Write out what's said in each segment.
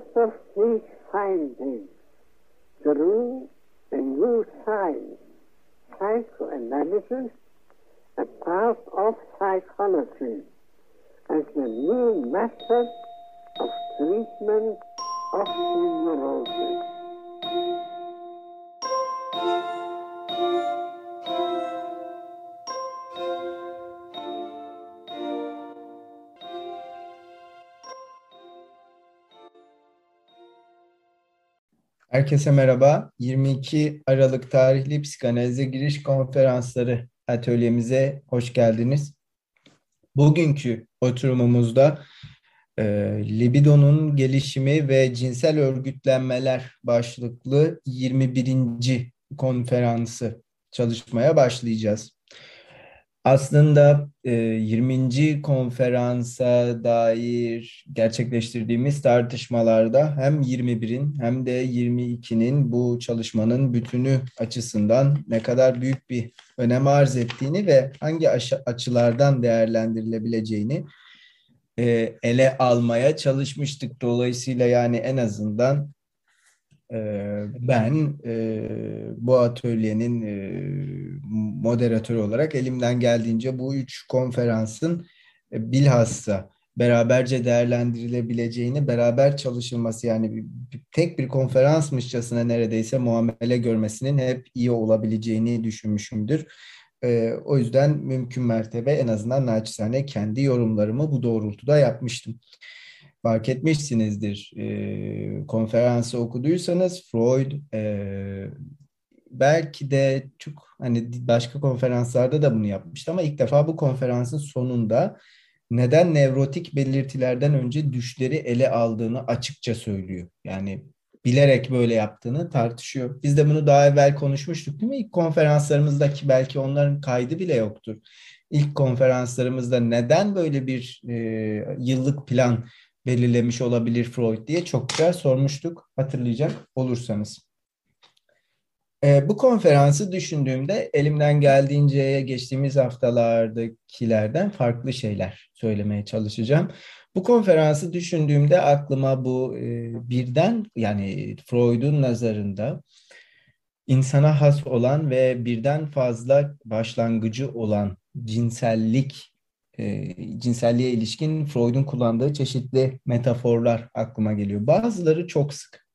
philosophy findings through a new science, psychoanalysis, a part of psychology, as the new method of treatment of neurosis. Herkese merhaba. 22 Aralık tarihli psikanalize giriş konferansları atölyemize hoş geldiniz. Bugünkü oturumumuzda e, libidonun gelişimi ve cinsel örgütlenmeler başlıklı 21. konferansı çalışmaya başlayacağız. Aslında e, 20. konferansa dair gerçekleştirdiğimiz tartışmalarda hem 21'in hem de 22'nin bu çalışmanın bütünü açısından ne kadar büyük bir önem arz ettiğini ve hangi açılardan değerlendirilebileceğini e, ele almaya çalışmıştık. Dolayısıyla yani en azından ben e, bu atölyenin e, moderatörü olarak elimden geldiğince bu üç konferansın e, bilhassa beraberce değerlendirilebileceğini, beraber çalışılması yani tek bir konferansmışçasına neredeyse muamele görmesinin hep iyi olabileceğini düşünmüşümdür. E, o yüzden mümkün mertebe en azından naçizane kendi yorumlarımı bu doğrultuda yapmıştım fark etmişsinizdir. E, konferansı okuduysanız Freud e, belki de çok hani başka konferanslarda da bunu yapmıştı ama ilk defa bu konferansın sonunda neden nevrotik belirtilerden önce düşleri ele aldığını açıkça söylüyor. Yani bilerek böyle yaptığını tartışıyor. Biz de bunu daha evvel konuşmuştuk değil mi? İlk konferanslarımızdaki belki onların kaydı bile yoktur. İlk konferanslarımızda neden böyle bir e, yıllık plan belirlemiş olabilir Freud diye çokça sormuştuk hatırlayacak olursanız. E, bu konferansı düşündüğümde elimden geldiğince geçtiğimiz haftalardakilerden farklı şeyler söylemeye çalışacağım. Bu konferansı düşündüğümde aklıma bu e, birden yani Freud'un nazarında insana has olan ve birden fazla başlangıcı olan cinsellik e, cinselliğe ilişkin Freud'un kullandığı çeşitli metaforlar aklıma geliyor. Bazıları çok sık.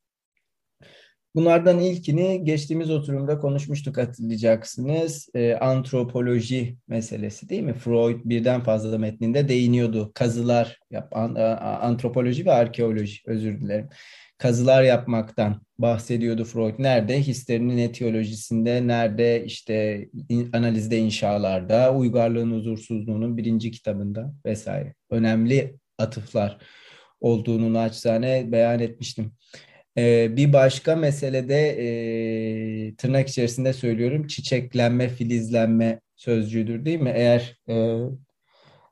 Bunlardan ilkini geçtiğimiz oturumda konuşmuştuk hatırlayacaksınız. E, antropoloji meselesi değil mi? Freud birden fazla metninde değiniyordu. Kazılar, yap, an, antropoloji ve arkeoloji özür dilerim kazılar yapmaktan bahsediyordu Freud. Nerede? Hislerinin etiyolojisinde, nerede işte analizde inşalarda, uygarlığın huzursuzluğunun birinci kitabında vesaire. Önemli atıflar olduğunu naçizane beyan etmiştim. Ee, bir başka meselede e, tırnak içerisinde söylüyorum çiçeklenme, filizlenme sözcüğüdür değil mi? Eğer e,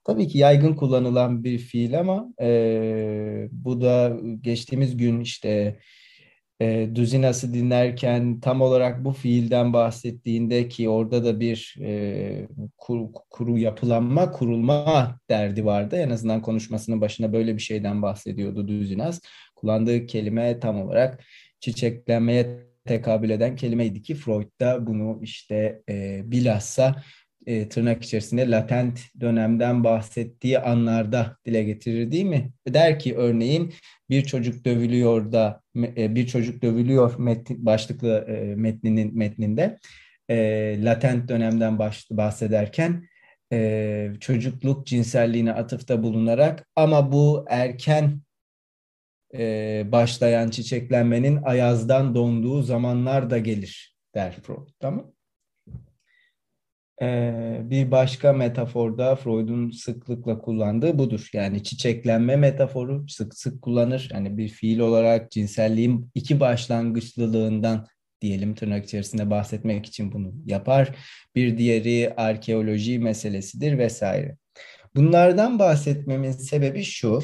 Tabii ki yaygın kullanılan bir fiil ama e, bu da geçtiğimiz gün işte e, Duzinas'ı dinlerken tam olarak bu fiilden bahsettiğinde ki orada da bir e, kuru, kuru yapılanma, kurulma derdi vardı. En azından konuşmasının başına böyle bir şeyden bahsediyordu Duzinas. Kullandığı kelime tam olarak çiçeklenmeye tekabül eden kelimeydi ki Freud da bunu işte e, bilhassa e, tırnak içerisinde latent dönemden bahsettiği anlarda dile getirir değil mi? Der ki örneğin bir çocuk dövülüyor da e, bir çocuk dövülüyor metni, başlıklı e, metninin metninde e, latent dönemden baş, bahsederken e, çocukluk cinselliğine atıfta bulunarak ama bu erken e, başlayan çiçeklenmenin ayazdan donduğu zamanlar da gelir der Freud. Tamam bir başka metaforda Freud'un sıklıkla kullandığı budur. Yani çiçeklenme metaforu sık sık kullanır. Yani bir fiil olarak cinselliğin iki başlangıçlılığından diyelim tırnak içerisinde bahsetmek için bunu yapar. Bir diğeri arkeoloji meselesidir vesaire. Bunlardan bahsetmemin sebebi şu.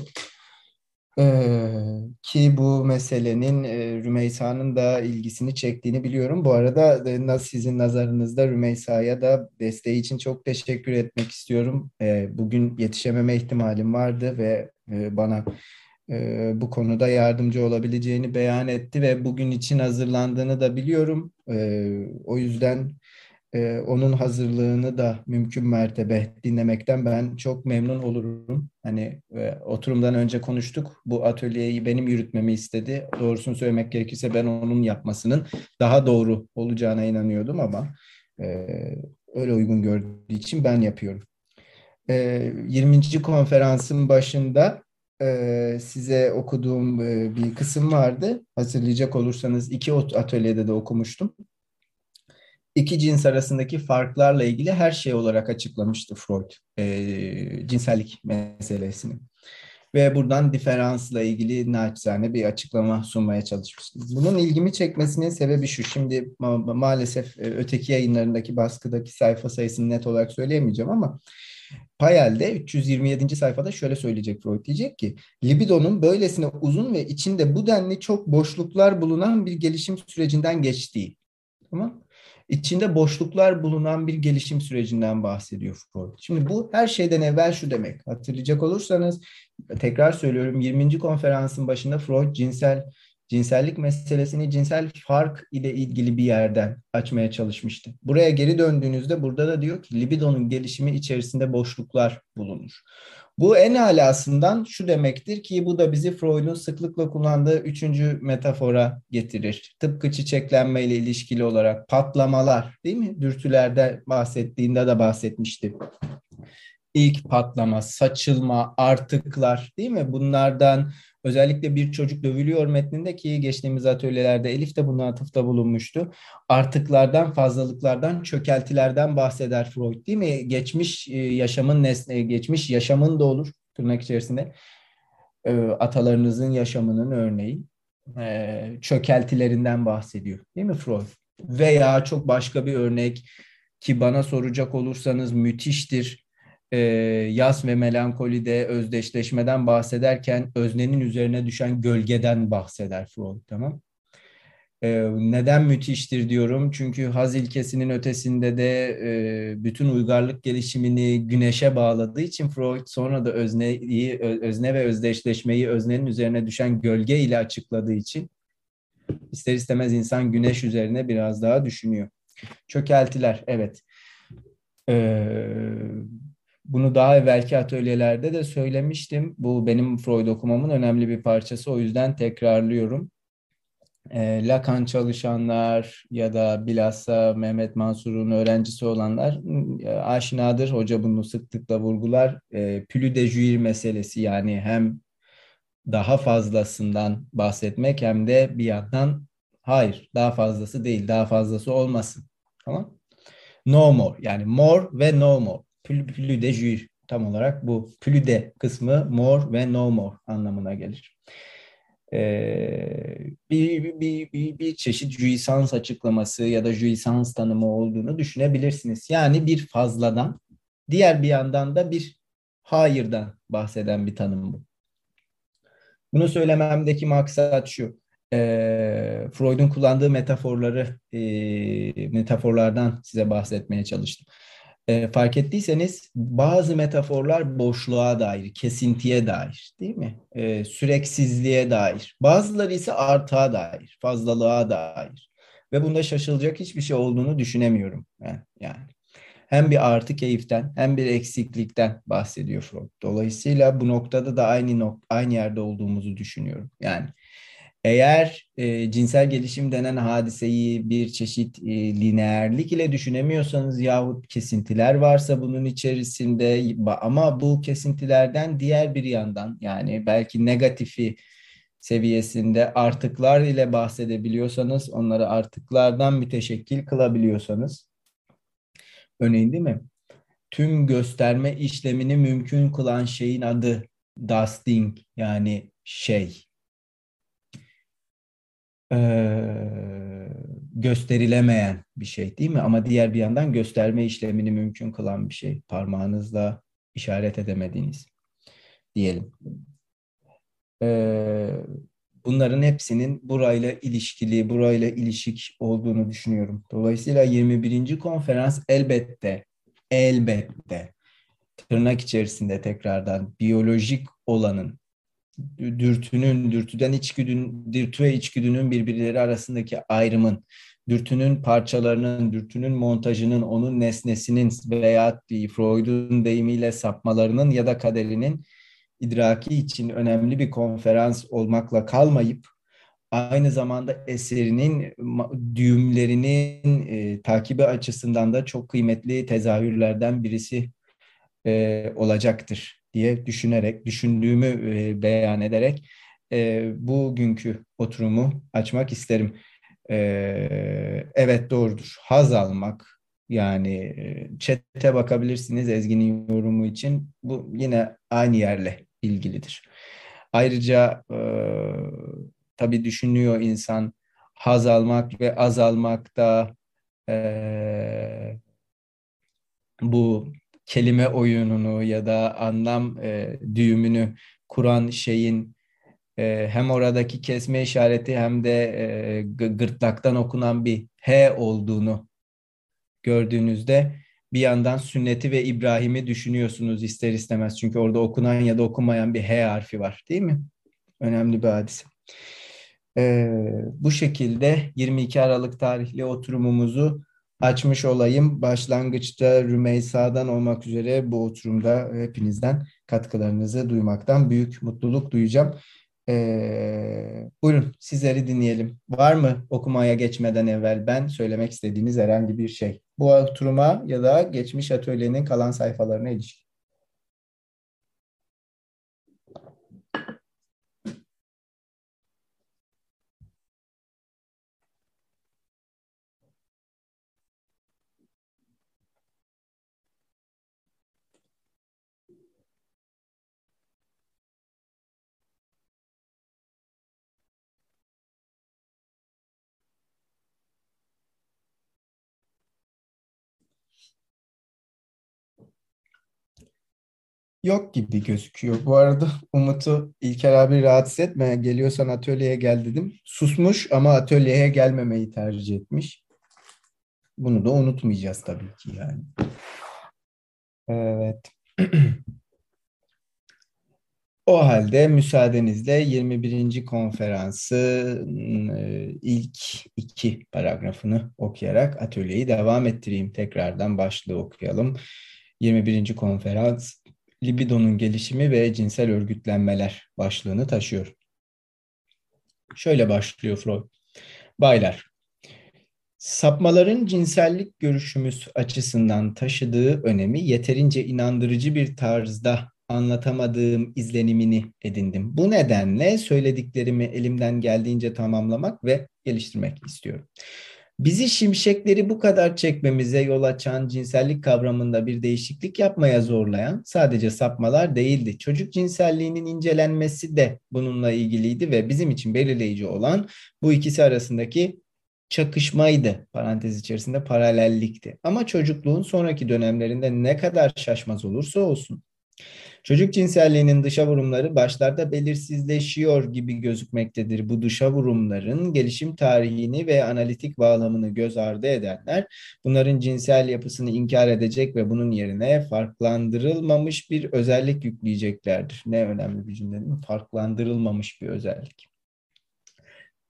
Ki bu meselenin Rümeysa'nın da ilgisini çektiğini biliyorum. Bu arada e, sizin nazarınızda Rümeysa'ya da desteği için çok teşekkür etmek istiyorum. Bugün yetişememe ihtimalim vardı ve bana bu konuda yardımcı olabileceğini beyan etti ve bugün için hazırlandığını da biliyorum. O yüzden e, onun hazırlığını da mümkün mertebe dinlemekten ben çok memnun olurum. Hani e, oturumdan önce konuştuk. Bu atölyeyi benim yürütmemi istedi. Doğrusunu söylemek gerekirse ben onun yapmasının daha doğru olacağına inanıyordum ama e, öyle uygun gördüğü için ben yapıyorum. E, 20. konferansın başında e, size okuduğum e, bir kısım vardı. Hazırlayacak olursanız iki atölyede de okumuştum iki cins arasındaki farklarla ilgili her şey olarak açıklamıştı Freud e, cinsellik meselesini. Ve buradan diferansla ilgili naçizane bir açıklama sunmaya çalışmıştı. Bunun ilgimi çekmesinin sebebi şu. Şimdi ma- maalesef e, öteki yayınlarındaki baskıdaki sayfa sayısını net olarak söyleyemeyeceğim ama Payel'de 327. sayfada şöyle söyleyecek Freud diyecek ki libidonun böylesine uzun ve içinde bu denli çok boşluklar bulunan bir gelişim sürecinden geçtiği. Tamam içinde boşluklar bulunan bir gelişim sürecinden bahsediyor Freud. Şimdi bu her şeyden evvel şu demek. Hatırlayacak olursanız tekrar söylüyorum 20. konferansın başında Freud cinsel cinsellik meselesini cinsel fark ile ilgili bir yerden açmaya çalışmıştı. Buraya geri döndüğünüzde burada da diyor ki libidonun gelişimi içerisinde boşluklar bulunur. Bu en alasından şu demektir ki bu da bizi Freud'un sıklıkla kullandığı üçüncü metafora getirir. Tıpkı çiçeklenme ile ilişkili olarak patlamalar değil mi? Dürtülerde bahsettiğinde de bahsetmişti. İlk patlama, saçılma, artıklar değil mi? Bunlardan Özellikle bir çocuk dövülüyor metninde ki geçtiğimiz atölyelerde Elif de buna atıfta bulunmuştu. Artıklardan, fazlalıklardan, çökeltilerden bahseder Freud değil mi? Geçmiş e, yaşamın nesne, geçmiş yaşamın da olur tırnak içerisinde. E, atalarınızın yaşamının örneği. E, çökeltilerinden bahsediyor değil mi Freud? Veya çok başka bir örnek ki bana soracak olursanız müthiştir e, yas ve melankolide özdeşleşmeden bahsederken öznenin üzerine düşen gölgeden bahseder Freud tamam. E, neden müthiştir diyorum? Çünkü haz ilkesinin ötesinde de e, bütün uygarlık gelişimini güneşe bağladığı için Freud sonra da özneyi, özne ve özdeşleşmeyi öznenin üzerine düşen gölge ile açıkladığı için ister istemez insan güneş üzerine biraz daha düşünüyor. Çökeltiler, evet. Ee, bunu daha evvelki atölyelerde de söylemiştim. Bu benim Freud okumamın önemli bir parçası. O yüzden tekrarlıyorum. E, Lacan çalışanlar ya da bilhassa Mehmet Mansur'un öğrencisi olanlar e, aşinadır. Hoca bunu sıklıkla vurgular. E, pülü de jüir meselesi yani hem daha fazlasından bahsetmek hem de bir yandan hayır daha fazlası değil daha fazlası olmasın. Tamam? No more yani more ve no more. Plus de jure tam olarak bu. Plus de kısmı more ve no more anlamına gelir. Ee, bir, bir, bir, bir çeşit jouissance açıklaması ya da jouissance tanımı olduğunu düşünebilirsiniz. Yani bir fazladan, diğer bir yandan da bir hayırdan bahseden bir tanım bu. Bunu söylememdeki maksat şu. E, Freud'un kullandığı metaforları, e, metaforlardan size bahsetmeye çalıştım e, fark ettiyseniz bazı metaforlar boşluğa dair, kesintiye dair değil mi? E, süreksizliğe dair. Bazıları ise artığa dair, fazlalığa dair. Ve bunda şaşılacak hiçbir şey olduğunu düşünemiyorum. Yani, yani. Hem bir artı keyiften hem bir eksiklikten bahsediyor Freud. Dolayısıyla bu noktada da aynı nok aynı yerde olduğumuzu düşünüyorum. Yani eğer e, cinsel gelişim denen hadiseyi bir çeşit e, lineerlik ile düşünemiyorsanız yahut kesintiler varsa bunun içerisinde ama bu kesintilerden diğer bir yandan yani belki negatifi seviyesinde artıklar ile bahsedebiliyorsanız onları artıklardan müteşekkil kılabiliyorsanız örneğin değil mi? Tüm gösterme işlemini mümkün kılan şeyin adı dusting yani şey gösterilemeyen bir şey değil mi? Ama diğer bir yandan gösterme işlemini mümkün kılan bir şey. Parmağınızla işaret edemediğiniz diyelim. bunların hepsinin burayla ilişkili, burayla ilişik olduğunu düşünüyorum. Dolayısıyla 21. konferans elbette, elbette tırnak içerisinde tekrardan biyolojik olanın dürtünün, dürtüden içgüdünün, dürtü ve içgüdünün birbirleri arasındaki ayrımın, dürtünün parçalarının, dürtünün montajının, onun nesnesinin veya Freud'un deyimiyle sapmalarının ya da kaderinin idraki için önemli bir konferans olmakla kalmayıp aynı zamanda eserinin düğümlerinin e, takibi açısından da çok kıymetli tezahürlerden birisi e, olacaktır diye düşünerek, düşündüğümü e, beyan ederek e, bugünkü oturumu açmak isterim. E, evet doğrudur. Haz almak, yani çete bakabilirsiniz Ezgi'nin yorumu için. Bu yine aynı yerle ilgilidir. Ayrıca e, tabii düşünüyor insan haz almak ve azalmakta e, bu kelime oyununu ya da anlam e, düğümünü kuran şeyin e, hem oradaki kesme işareti hem de e, gırtlaktan okunan bir H olduğunu gördüğünüzde bir yandan sünneti ve İbrahim'i düşünüyorsunuz ister istemez. Çünkü orada okunan ya da okunmayan bir H harfi var değil mi? Önemli bir hadise. Ee, bu şekilde 22 Aralık tarihli oturumumuzu açmış olayım. Başlangıçta Rümeysa'dan olmak üzere bu oturumda hepinizden katkılarınızı duymaktan büyük mutluluk duyacağım. Ee, buyurun sizleri dinleyelim. Var mı okumaya geçmeden evvel ben söylemek istediğiniz herhangi bir şey? Bu oturuma ya da geçmiş atölyenin kalan sayfalarına ilişkin. Yok gibi gözüküyor. Bu arada Umut'u İlker abi rahatsız etme. Geliyorsan atölyeye gel dedim. Susmuş ama atölyeye gelmemeyi tercih etmiş. Bunu da unutmayacağız tabii ki yani. Evet. O halde müsaadenizle 21. konferansı e, ilk iki paragrafını okuyarak atölyeyi devam ettireyim. Tekrardan başlığı okuyalım. 21. konferans libidonun gelişimi ve cinsel örgütlenmeler başlığını taşıyor. Şöyle başlıyor Freud. Baylar, sapmaların cinsellik görüşümüz açısından taşıdığı önemi yeterince inandırıcı bir tarzda anlatamadığım izlenimini edindim. Bu nedenle söylediklerimi elimden geldiğince tamamlamak ve geliştirmek istiyorum. Bizi şimşekleri bu kadar çekmemize yol açan cinsellik kavramında bir değişiklik yapmaya zorlayan sadece sapmalar değildi. Çocuk cinselliğinin incelenmesi de bununla ilgiliydi ve bizim için belirleyici olan bu ikisi arasındaki çakışmaydı. Parantez içerisinde paralellikti. Ama çocukluğun sonraki dönemlerinde ne kadar şaşmaz olursa olsun Çocuk cinselliğinin dışa vurumları başlarda belirsizleşiyor gibi gözükmektedir. Bu dışa vurumların gelişim tarihini ve analitik bağlamını göz ardı edenler bunların cinsel yapısını inkar edecek ve bunun yerine farklandırılmamış bir özellik yükleyeceklerdir. Ne önemli bir cümle değil mi? Farklandırılmamış bir özellik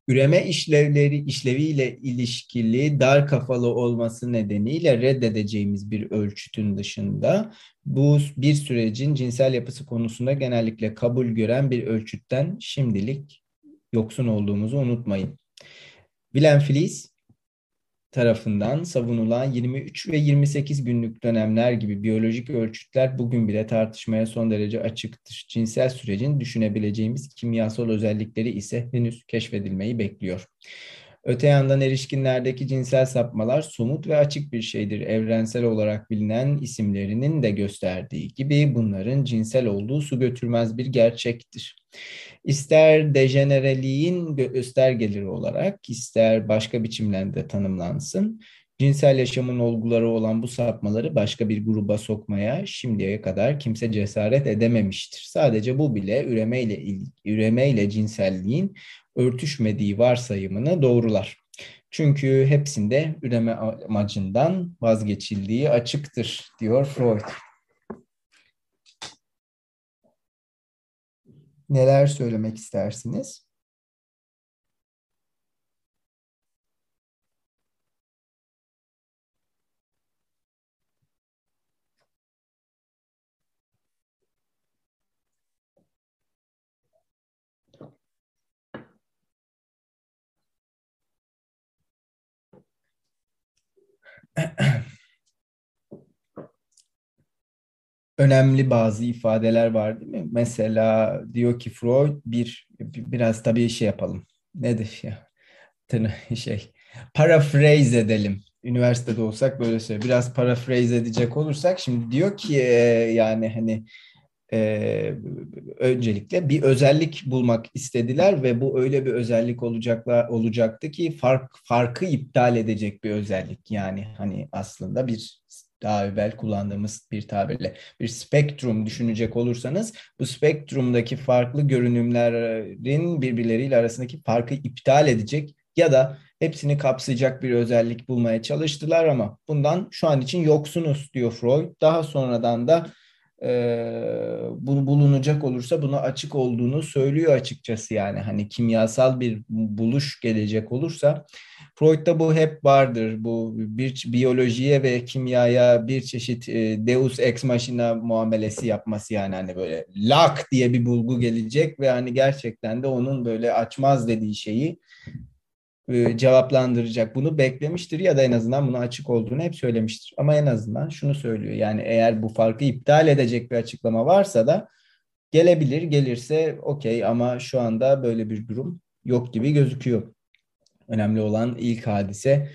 üreme işlevleri işleviyle ilişkili dar kafalı olması nedeniyle reddedeceğimiz bir ölçütün dışında bu bir sürecin cinsel yapısı konusunda genellikle kabul gören bir ölçütten şimdilik yoksun olduğumuzu unutmayın. Wilhelm Flies tarafından savunulan 23 ve 28 günlük dönemler gibi biyolojik ölçütler bugün bile tartışmaya son derece açıktır. Cinsel sürecin düşünebileceğimiz kimyasal özellikleri ise henüz keşfedilmeyi bekliyor. Öte yandan erişkinlerdeki cinsel sapmalar somut ve açık bir şeydir. Evrensel olarak bilinen isimlerinin de gösterdiği gibi bunların cinsel olduğu su götürmez bir gerçektir. İster dejenereliğin göstergeleri olarak, ister başka biçimlerde tanımlansın, cinsel yaşamın olguları olan bu sapmaları başka bir gruba sokmaya şimdiye kadar kimse cesaret edememiştir. Sadece bu bile üremeyle üremeyle cinselliğin örtüşmediği varsayımını doğrular. Çünkü hepsinde üreme amacından vazgeçildiği açıktır diyor Freud. Neler söylemek istersiniz? önemli bazı ifadeler var değil mi? Mesela diyor ki Freud bir biraz tabii şey yapalım. Nedir ya? şey paraphrase edelim. Üniversitede olsak böyle söyle. Biraz paraphrase edecek olursak şimdi diyor ki yani hani e, öncelikle bir özellik bulmak istediler ve bu öyle bir özellik olacaklar olacaktı ki fark farkı iptal edecek bir özellik yani hani aslında bir daha evvel kullandığımız bir tabirle bir spektrum düşünecek olursanız bu spektrumdaki farklı görünümlerin birbirleriyle arasındaki farkı iptal edecek ya da hepsini kapsayacak bir özellik bulmaya çalıştılar ama bundan şu an için yoksunuz diyor Freud. Daha sonradan da bu bulunacak olursa buna açık olduğunu söylüyor açıkçası yani. Hani kimyasal bir buluş gelecek olursa Freud'da bu hep vardır. Bu bir biyolojiye ve kimyaya bir çeşit e, Deus ex machina muamelesi yapması yani. Hani böyle lak diye bir bulgu gelecek ve hani gerçekten de onun böyle açmaz dediği şeyi e, cevaplandıracak. Bunu beklemiştir ya da en azından buna açık olduğunu hep söylemiştir. Ama en azından şunu söylüyor. Yani eğer bu farkı iptal edecek bir açıklama varsa da gelebilir. Gelirse okey ama şu anda böyle bir durum yok gibi gözüküyor. Önemli olan ilk hadise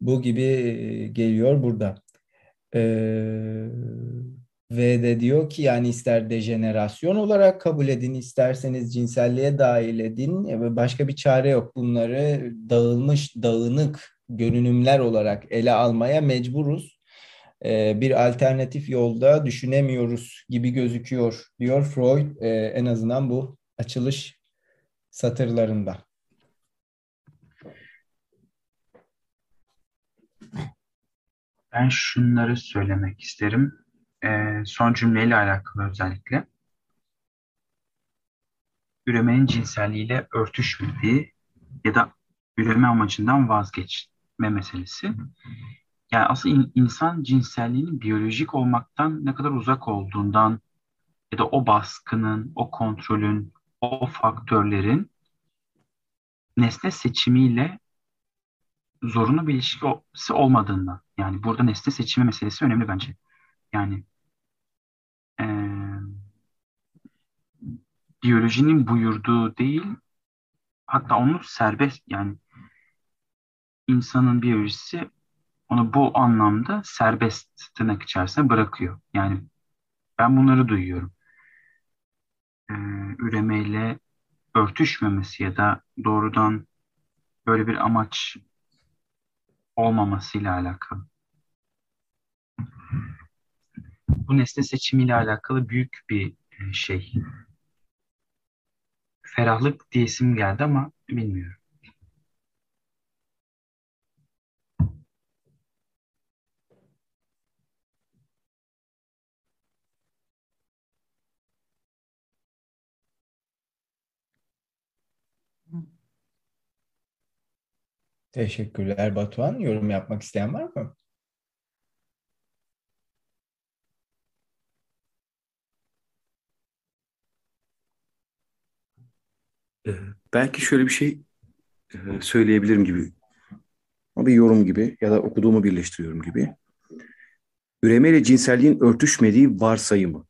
bu gibi e, geliyor burada. Ee, ve de diyor ki yani ister dejenerasyon olarak kabul edin, isterseniz cinselliğe dahil edin. ve Başka bir çare yok. Bunları dağılmış, dağınık görünümler olarak ele almaya mecburuz. Ee, bir alternatif yolda düşünemiyoruz gibi gözüküyor diyor Freud e, en azından bu açılış satırlarında. Ben şunları söylemek isterim e, son cümleyle alakalı özellikle üremenin cinselliğiyle örtüşmediği ya da üreme amacından vazgeçme meselesi. Yani aslında insan cinselliğinin biyolojik olmaktan ne kadar uzak olduğundan ya da o baskının, o kontrolün, o faktörlerin nesne seçimiyle zorunlu bir ilişkisi olmadığından. Yani burada nesne seçimi meselesi önemli bence. Yani e, biyolojinin buyurduğu değil hatta onu serbest yani insanın biyolojisi onu bu anlamda serbest tırnak içerisine bırakıyor. Yani ben bunları duyuyorum. Ee, üremeyle örtüşmemesi ya da doğrudan böyle bir amaç olmamasıyla alakalı bu nesne seçimiyle alakalı büyük bir e, şey. Ferahlık diyesim geldi ama bilmiyorum. Teşekkürler Batuhan. Yorum yapmak isteyen var mı? Ee, belki şöyle bir şey e, söyleyebilirim gibi. Bir yorum gibi ya da okuduğumu birleştiriyorum gibi. Üreme ile cinselliğin örtüşmediği varsayımı.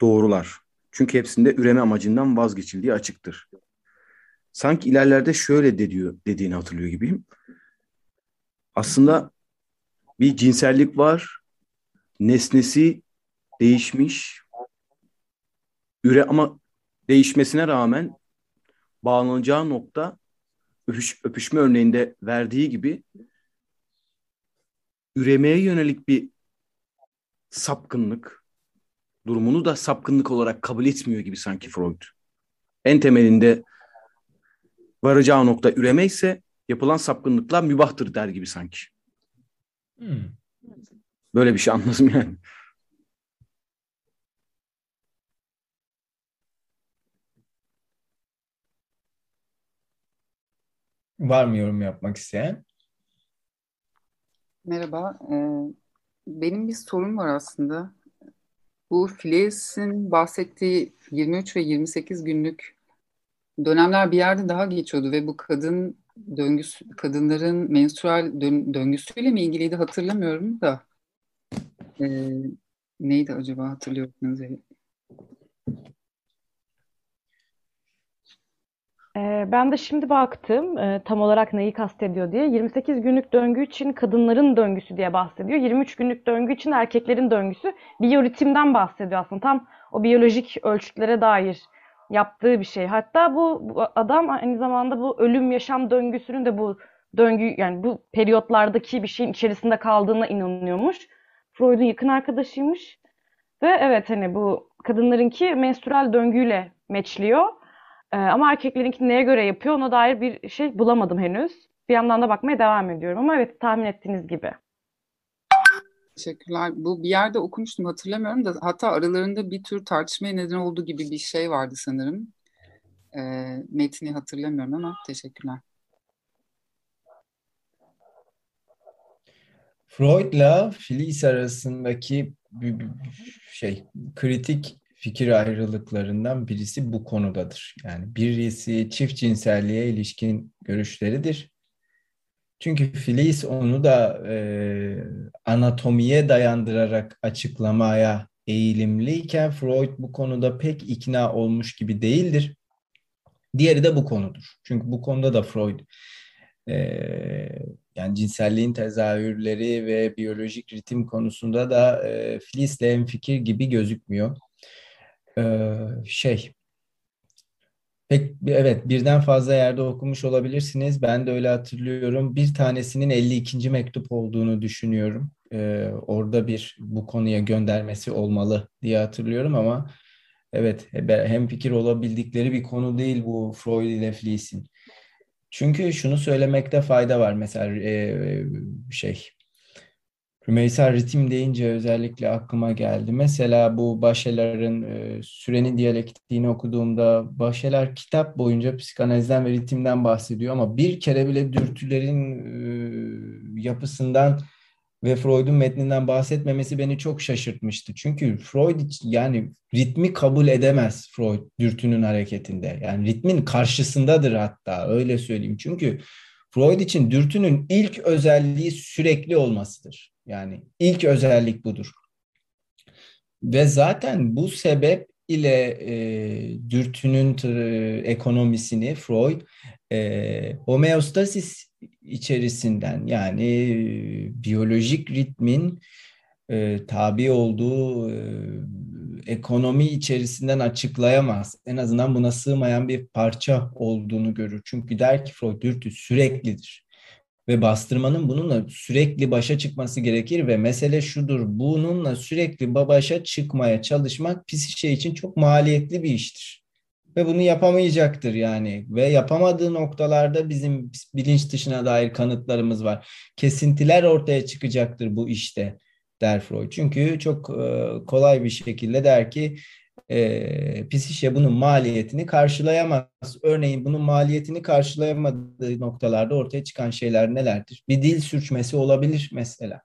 Doğrular. Çünkü hepsinde üreme amacından vazgeçildiği açıktır. Sanki ilerlerde şöyle de dediğini hatırlıyor gibiyim. Aslında bir cinsellik var. Nesnesi değişmiş. Üre ama değişmesine rağmen bağlanacağı nokta öpüş, öpüşme örneğinde verdiği gibi üremeye yönelik bir sapkınlık durumunu da sapkınlık olarak kabul etmiyor gibi sanki Freud. En temelinde varacağı nokta üreme ise yapılan sapkınlıklar mübahtır der gibi sanki. Hmm. Böyle bir şey anladım yani. Var mı yorum yapmak isteyen? Merhaba. Ee, benim bir sorum var aslında. Bu Files'in bahsettiği 23 ve 28 günlük dönemler bir yerde daha geçiyordu ve bu kadın döngüsü, kadınların menstrual dön, döngüsüyle mi ilgiliydi hatırlamıyorum da. Ee, neydi acaba hatırlıyorsunuz? Ee, ben de şimdi baktım e, tam olarak neyi kastediyor diye. 28 günlük döngü için kadınların döngüsü diye bahsediyor. 23 günlük döngü için erkeklerin döngüsü. Biyoritimden bahsediyor aslında. Tam o biyolojik ölçütlere dair yaptığı bir şey. Hatta bu, bu adam aynı zamanda bu ölüm yaşam döngüsünün de bu döngü yani bu periyotlardaki bir şeyin içerisinde kaldığına inanıyormuş. Freud'un yakın arkadaşıymış. Ve evet hani bu kadınlarınki menstrual döngüyle meçliyor. Ee, ama erkeklerinki neye göre yapıyor ona dair bir şey bulamadım henüz. Bir yandan da bakmaya devam ediyorum ama evet tahmin ettiğiniz gibi. Teşekkürler. Bu bir yerde okumuştum hatırlamıyorum da hatta aralarında bir tür tartışmaya neden olduğu gibi bir şey vardı sanırım. E, metni hatırlamıyorum ama teşekkürler. Freud'la Filiz arasındaki şey kritik fikir ayrılıklarından birisi bu konudadır. Yani birisi çift cinselliğe ilişkin görüşleridir. Çünkü Filiz onu da e, anatomiye dayandırarak açıklamaya eğilimliyken Freud bu konuda pek ikna olmuş gibi değildir. Diğeri de bu konudur. Çünkü bu konuda da Freud e, yani cinselliğin tezahürleri ve biyolojik ritim konusunda da e, Filiz'le fikir gibi gözükmüyor. E, şey Pek evet birden fazla yerde okumuş olabilirsiniz. Ben de öyle hatırlıyorum. Bir tanesinin 52. mektup olduğunu düşünüyorum. Ee, orada bir bu konuya göndermesi olmalı diye hatırlıyorum ama evet hem fikir olabildikleri bir konu değil bu Freud ile Fliess'in. Çünkü şunu söylemekte fayda var mesela e, şey Rümeysa ritim deyince özellikle aklıma geldi. Mesela bu Başeler'in e, Sürenin Diyalektiğini okuduğumda Başeler kitap boyunca psikanalizden ve ritimden bahsediyor ama bir kere bile dürtülerin e, yapısından ve Freud'un metninden bahsetmemesi beni çok şaşırtmıştı. Çünkü Freud yani ritmi kabul edemez Freud dürtünün hareketinde. Yani ritmin karşısındadır hatta öyle söyleyeyim. Çünkü Freud için dürtünün ilk özelliği sürekli olmasıdır. Yani ilk özellik budur. Ve zaten bu sebep ile e, dürtünün e, ekonomisini Freud e, homeostasis içerisinden yani e, biyolojik ritmin e, tabi olduğu e, ekonomi içerisinden açıklayamaz. En azından buna sığmayan bir parça olduğunu görür. Çünkü der ki Freud dürtü süreklidir ve bastırmanın bununla sürekli başa çıkması gerekir ve mesele şudur. Bununla sürekli başa çıkmaya çalışmak psişe için çok maliyetli bir iştir. Ve bunu yapamayacaktır yani. Ve yapamadığı noktalarda bizim bilinç dışına dair kanıtlarımız var. Kesintiler ortaya çıkacaktır bu işte der Freud. Çünkü çok kolay bir şekilde der ki e, psişe bunun maliyetini karşılayamaz. Örneğin bunun maliyetini karşılayamadığı noktalarda ortaya çıkan şeyler nelerdir? Bir dil sürçmesi olabilir mesela.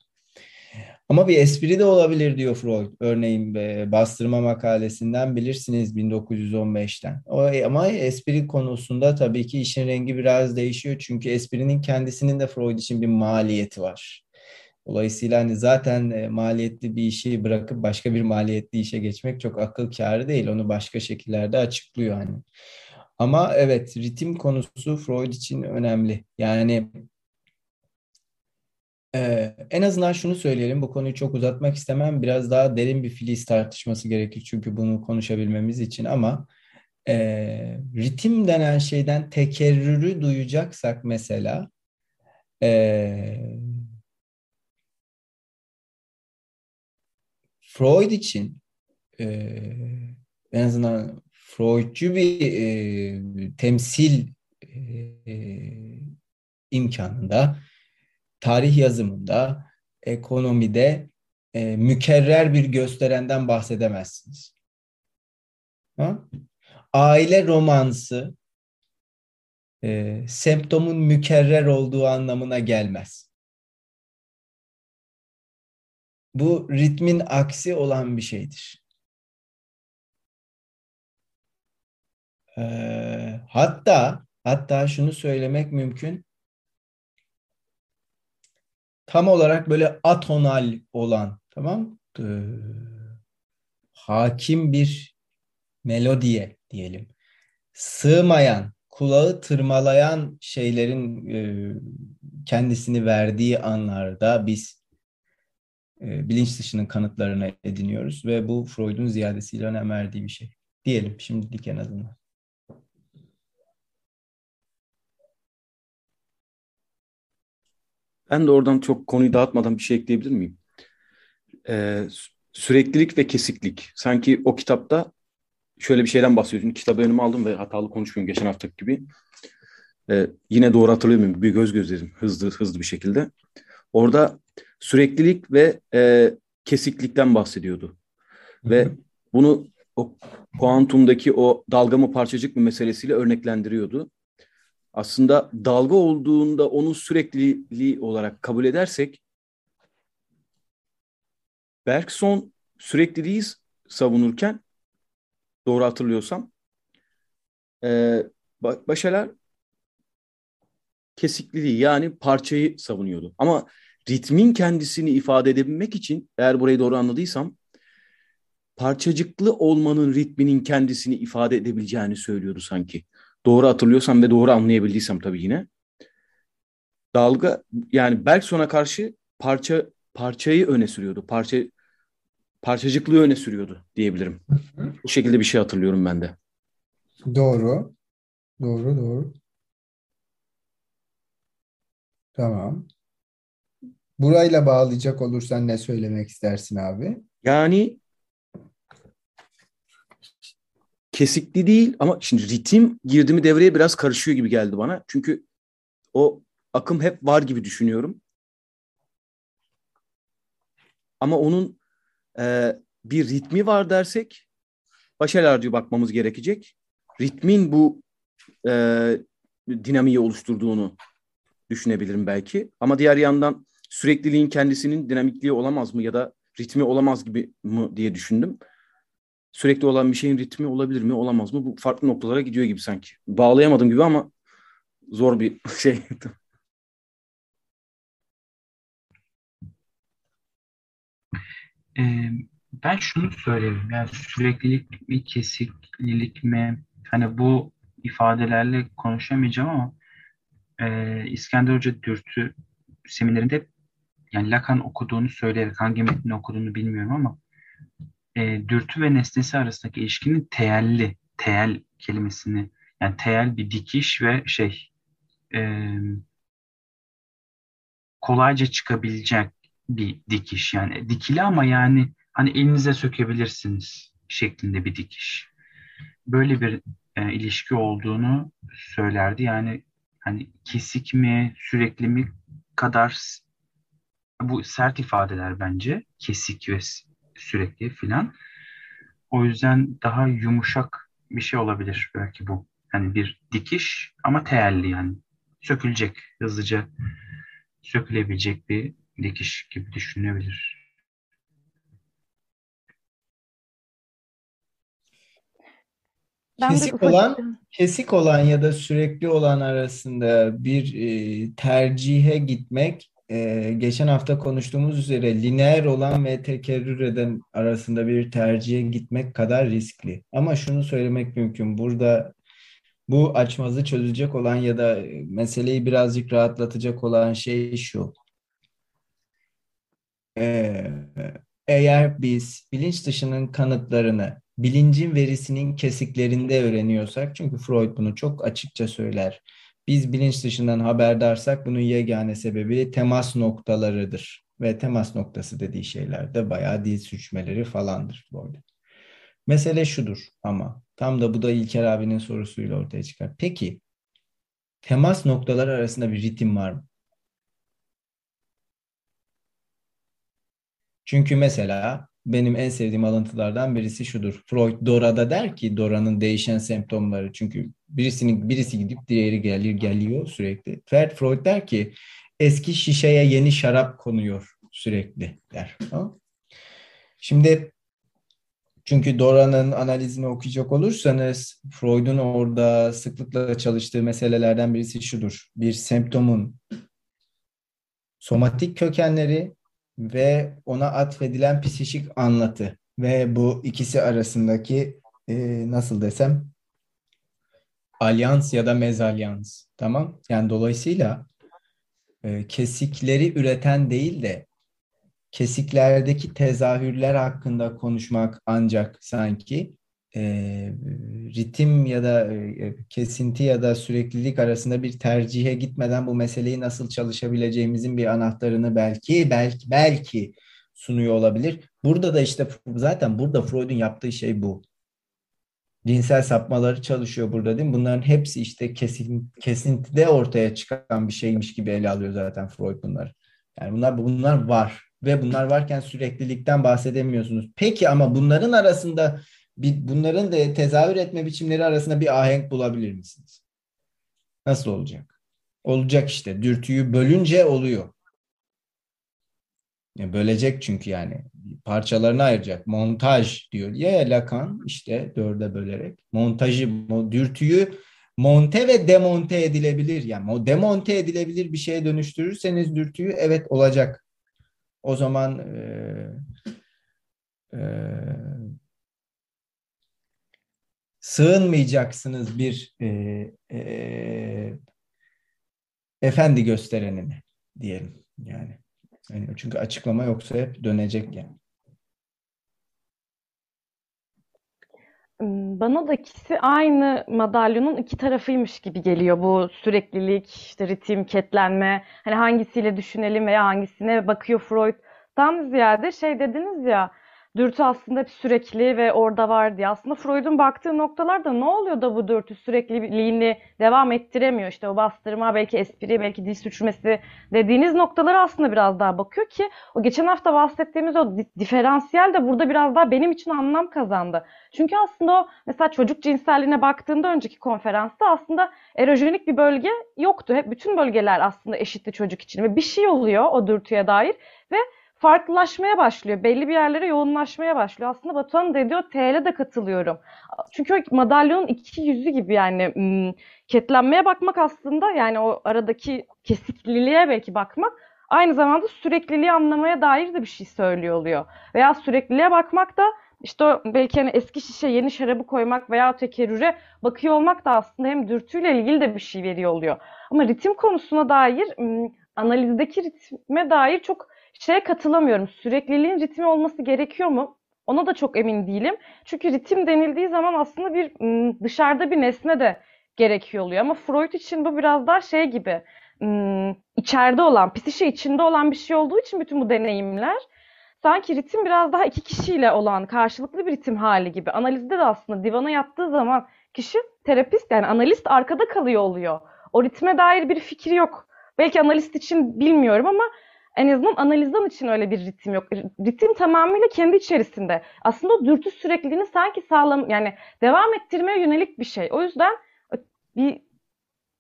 Ama bir espri de olabilir diyor Freud. Örneğin e, bastırma makalesinden bilirsiniz 1915'ten. O, ama espri konusunda tabii ki işin rengi biraz değişiyor. Çünkü esprinin kendisinin de Freud için bir maliyeti var. Dolayısıyla hani zaten e, maliyetli bir işi bırakıp başka bir maliyetli işe geçmek çok akıl kârı değil. Onu başka şekillerde açıklıyor hani. Ama evet ritim konusu Freud için önemli. Yani ee, en azından şunu söyleyelim, bu konuyu çok uzatmak istemem. Biraz daha derin bir filiz tartışması gerekir çünkü bunu konuşabilmemiz için ama e, ritim denen şeyden tekerrürü duyacaksak mesela e, Freud için e, en azından Freudcu bir e, temsil e, imkanında, tarih yazımında, ekonomide e, mükerrer bir gösterenden bahsedemezsiniz. Ha? Aile romansı e, semptomun mükerrer olduğu anlamına gelmez. Bu ritmin aksi olan bir şeydir. E, hatta hatta şunu söylemek mümkün. Tam olarak böyle atonal olan, tamam? E, hakim bir melodiye diyelim. Sığmayan, kulağı tırmalayan şeylerin e, kendisini verdiği anlarda biz e, bilinç dışının kanıtlarını ediniyoruz ve bu Freud'un ziyadesiyle önem verdiği bir şey. Diyelim şimdilik en azından. Ben de oradan çok konuyu dağıtmadan bir şey ekleyebilir miyim? Ee, süreklilik ve kesiklik. Sanki o kitapta şöyle bir şeyden bahsediyorsun. Kitabı önüme aldım ve hatalı konuşmuyorum geçen haftaki gibi. Ee, yine doğru hatırlıyor muyum? Bir göz göz dedim hızlı hızlı bir şekilde. Orada süreklilik ve e, kesiklikten bahsediyordu. Hı-hı. Ve bunu o kuantumdaki o dalga mı parçacık mı meselesiyle örneklendiriyordu. Aslında dalga olduğunda onu sürekliliği olarak kabul edersek Bergson sürekliliği savunurken doğru hatırlıyorsam e, Başalar kesikliliği yani parçayı savunuyordu. Ama ritmin kendisini ifade edebilmek için eğer burayı doğru anladıysam parçacıklı olmanın ritminin kendisini ifade edebileceğini söylüyordu sanki. Doğru hatırlıyorsam ve doğru anlayabildiysem tabii yine. Dalga yani Bergson'a karşı parça parçayı öne sürüyordu. Parça parçacıklığı öne sürüyordu diyebilirim. Bu şekilde bir şey hatırlıyorum ben de. Doğru. Doğru, doğru. Tamam. Burayla bağlayacak olursan ne söylemek istersin abi? Yani kesikli değil ama şimdi ritim girdi mi devreye biraz karışıyor gibi geldi bana. Çünkü o akım hep var gibi düşünüyorum. Ama onun e, bir ritmi var dersek başarılarcı bakmamız gerekecek. Ritmin bu e, dinamiği oluşturduğunu düşünebilirim belki. Ama diğer yandan sürekliliğin kendisinin dinamikliği olamaz mı ya da ritmi olamaz gibi mi diye düşündüm. Sürekli olan bir şeyin ritmi olabilir mi olamaz mı? Bu farklı noktalara gidiyor gibi sanki. Bağlayamadım gibi ama zor bir şey. Ben şunu söyleyeyim. Yani süreklilik mi, kesiklilik mi? Hani bu ifadelerle konuşamayacağım ama e, İskender Hoca dürtü seminerinde yani Lacan okuduğunu söyleyerek hangi metni okuduğunu bilmiyorum ama e, dürtü ve nesnesi arasındaki ilişkinin teyelli, teyel kelimesini yani teyel bir dikiş ve şey e, kolayca çıkabilecek bir dikiş yani dikili ama yani hani elinize sökebilirsiniz şeklinde bir dikiş. Böyle bir e, ilişki olduğunu söylerdi. Yani hani kesik mi, sürekli mi kadar bu sert ifadeler bence. Kesik ve sürekli filan. O yüzden daha yumuşak bir şey olabilir belki bu. hani bir dikiş ama teelli yani. Sökülecek, hızlıca sökülebilecek bir dikiş gibi düşünebilir. Ben kesik olan kesik olan ya da sürekli olan arasında bir e, tercihe gitmek e, geçen hafta konuştuğumuz üzere lineer olan ve tekerrür eden arasında bir tercihe gitmek kadar riskli. Ama şunu söylemek mümkün. Burada bu açmazı çözecek olan ya da meseleyi birazcık rahatlatacak olan şey şu. Ee, eğer biz bilinç dışının kanıtlarını bilincin verisinin kesiklerinde öğreniyorsak, çünkü Freud bunu çok açıkça söyler. Biz bilinç dışından haberdarsak bunun yegane sebebi temas noktalarıdır. Ve temas noktası dediği şeyler de bayağı dil sürçmeleri falandır Freud'un. Mesele şudur ama tam da bu da İlker abinin sorusuyla ortaya çıkar. Peki temas noktaları arasında bir ritim var mı? Çünkü mesela benim en sevdiğim alıntılardan birisi şudur. Freud Dora'da der ki Dora'nın değişen semptomları çünkü birisinin birisi gidip diğeri gelir geliyor sürekli. Ferd Freud der ki eski şişeye yeni şarap konuyor sürekli der. Şimdi çünkü Dora'nın analizini okuyacak olursanız Freud'un orada sıklıkla çalıştığı meselelerden birisi şudur. Bir semptomun somatik kökenleri ve ona atfedilen psikik anlatı ve bu ikisi arasındaki e, nasıl desem alyans ya da mezalyans tamam yani dolayısıyla e, kesikleri üreten değil de kesiklerdeki tezahürler hakkında konuşmak ancak sanki e, ritim ya da e, kesinti ya da süreklilik arasında bir tercihe gitmeden bu meseleyi nasıl çalışabileceğimizin bir anahtarını belki belki belki sunuyor olabilir. Burada da işte zaten burada Freud'un yaptığı şey bu. Cinsel sapmaları çalışıyor burada değil mi? Bunların hepsi işte kesin, kesintide ortaya çıkan bir şeymiş gibi ele alıyor zaten Freud bunları. Yani bunlar bunlar var ve bunlar varken süreklilikten bahsedemiyorsunuz. Peki ama bunların arasında bir, bunların da tezahür etme biçimleri arasında bir ahenk bulabilir misiniz? Nasıl olacak? Olacak işte. Dürtüyü bölünce oluyor. Ya bölecek çünkü yani. Parçalarını ayıracak. Montaj diyor. Ya Lacan işte dörde bölerek. Montajı, dürtüyü monte ve demonte edilebilir. Yani o demonte edilebilir bir şeye dönüştürürseniz dürtüyü evet olacak. O zaman e, e, sığınmayacaksınız bir e, e, efendi gösterenine diyelim yani. yani. Çünkü açıklama yoksa hep dönecek yani. Hmm, bana da ikisi aynı madalyonun iki tarafıymış gibi geliyor. Bu süreklilik, işte ritim, ketlenme, hani hangisiyle düşünelim veya hangisine bakıyor Freud. Tam ziyade şey dediniz ya, dürtü aslında hep sürekli ve orada var diye. Aslında Freud'un baktığı noktalarda ne oluyor da bu dürtü sürekliliğini devam ettiremiyor? İşte o bastırma, belki espri, belki dil sürçmesi dediğiniz noktalara aslında biraz daha bakıyor ki o geçen hafta bahsettiğimiz o diferansiyel de burada biraz daha benim için anlam kazandı. Çünkü aslında o mesela çocuk cinselliğine baktığında önceki konferansta aslında erojenik bir bölge yoktu. Hep bütün bölgeler aslında eşitti çocuk için ve bir şey oluyor o dürtüye dair ve farklılaşmaya başlıyor. Belli bir yerlere yoğunlaşmaya başlıyor. Aslında Batuhan dediği o TL'e de katılıyorum. Çünkü madalyonun iki yüzü gibi yani hmm, ketlenmeye bakmak aslında yani o aradaki kesikliliğe belki bakmak aynı zamanda sürekliliği anlamaya dair de bir şey söylüyor oluyor. Veya sürekliliğe bakmak da işte belki hani eski şişe yeni şarabı koymak veya tekerrüre bakıyor olmak da aslında hem dürtüyle ilgili de bir şey veriyor oluyor. Ama ritim konusuna dair hmm, analizdeki ritme dair çok şeye katılamıyorum. Sürekliliğin ritmi olması gerekiyor mu? Ona da çok emin değilim. Çünkü ritim denildiği zaman aslında bir dışarıda bir nesne de gerekiyor oluyor. Ama Freud için bu biraz daha şey gibi içeride olan, psişe içinde olan bir şey olduğu için bütün bu deneyimler sanki ritim biraz daha iki kişiyle olan karşılıklı bir ritim hali gibi. Analizde de aslında divana yattığı zaman kişi terapist yani analist arkada kalıyor oluyor. O ritme dair bir fikri yok. Belki analist için bilmiyorum ama en azından analizden için öyle bir ritim yok. Ritim tamamıyla kendi içerisinde. Aslında o dürtü sürekliliğini sanki sağlam yani devam ettirmeye yönelik bir şey. O yüzden bir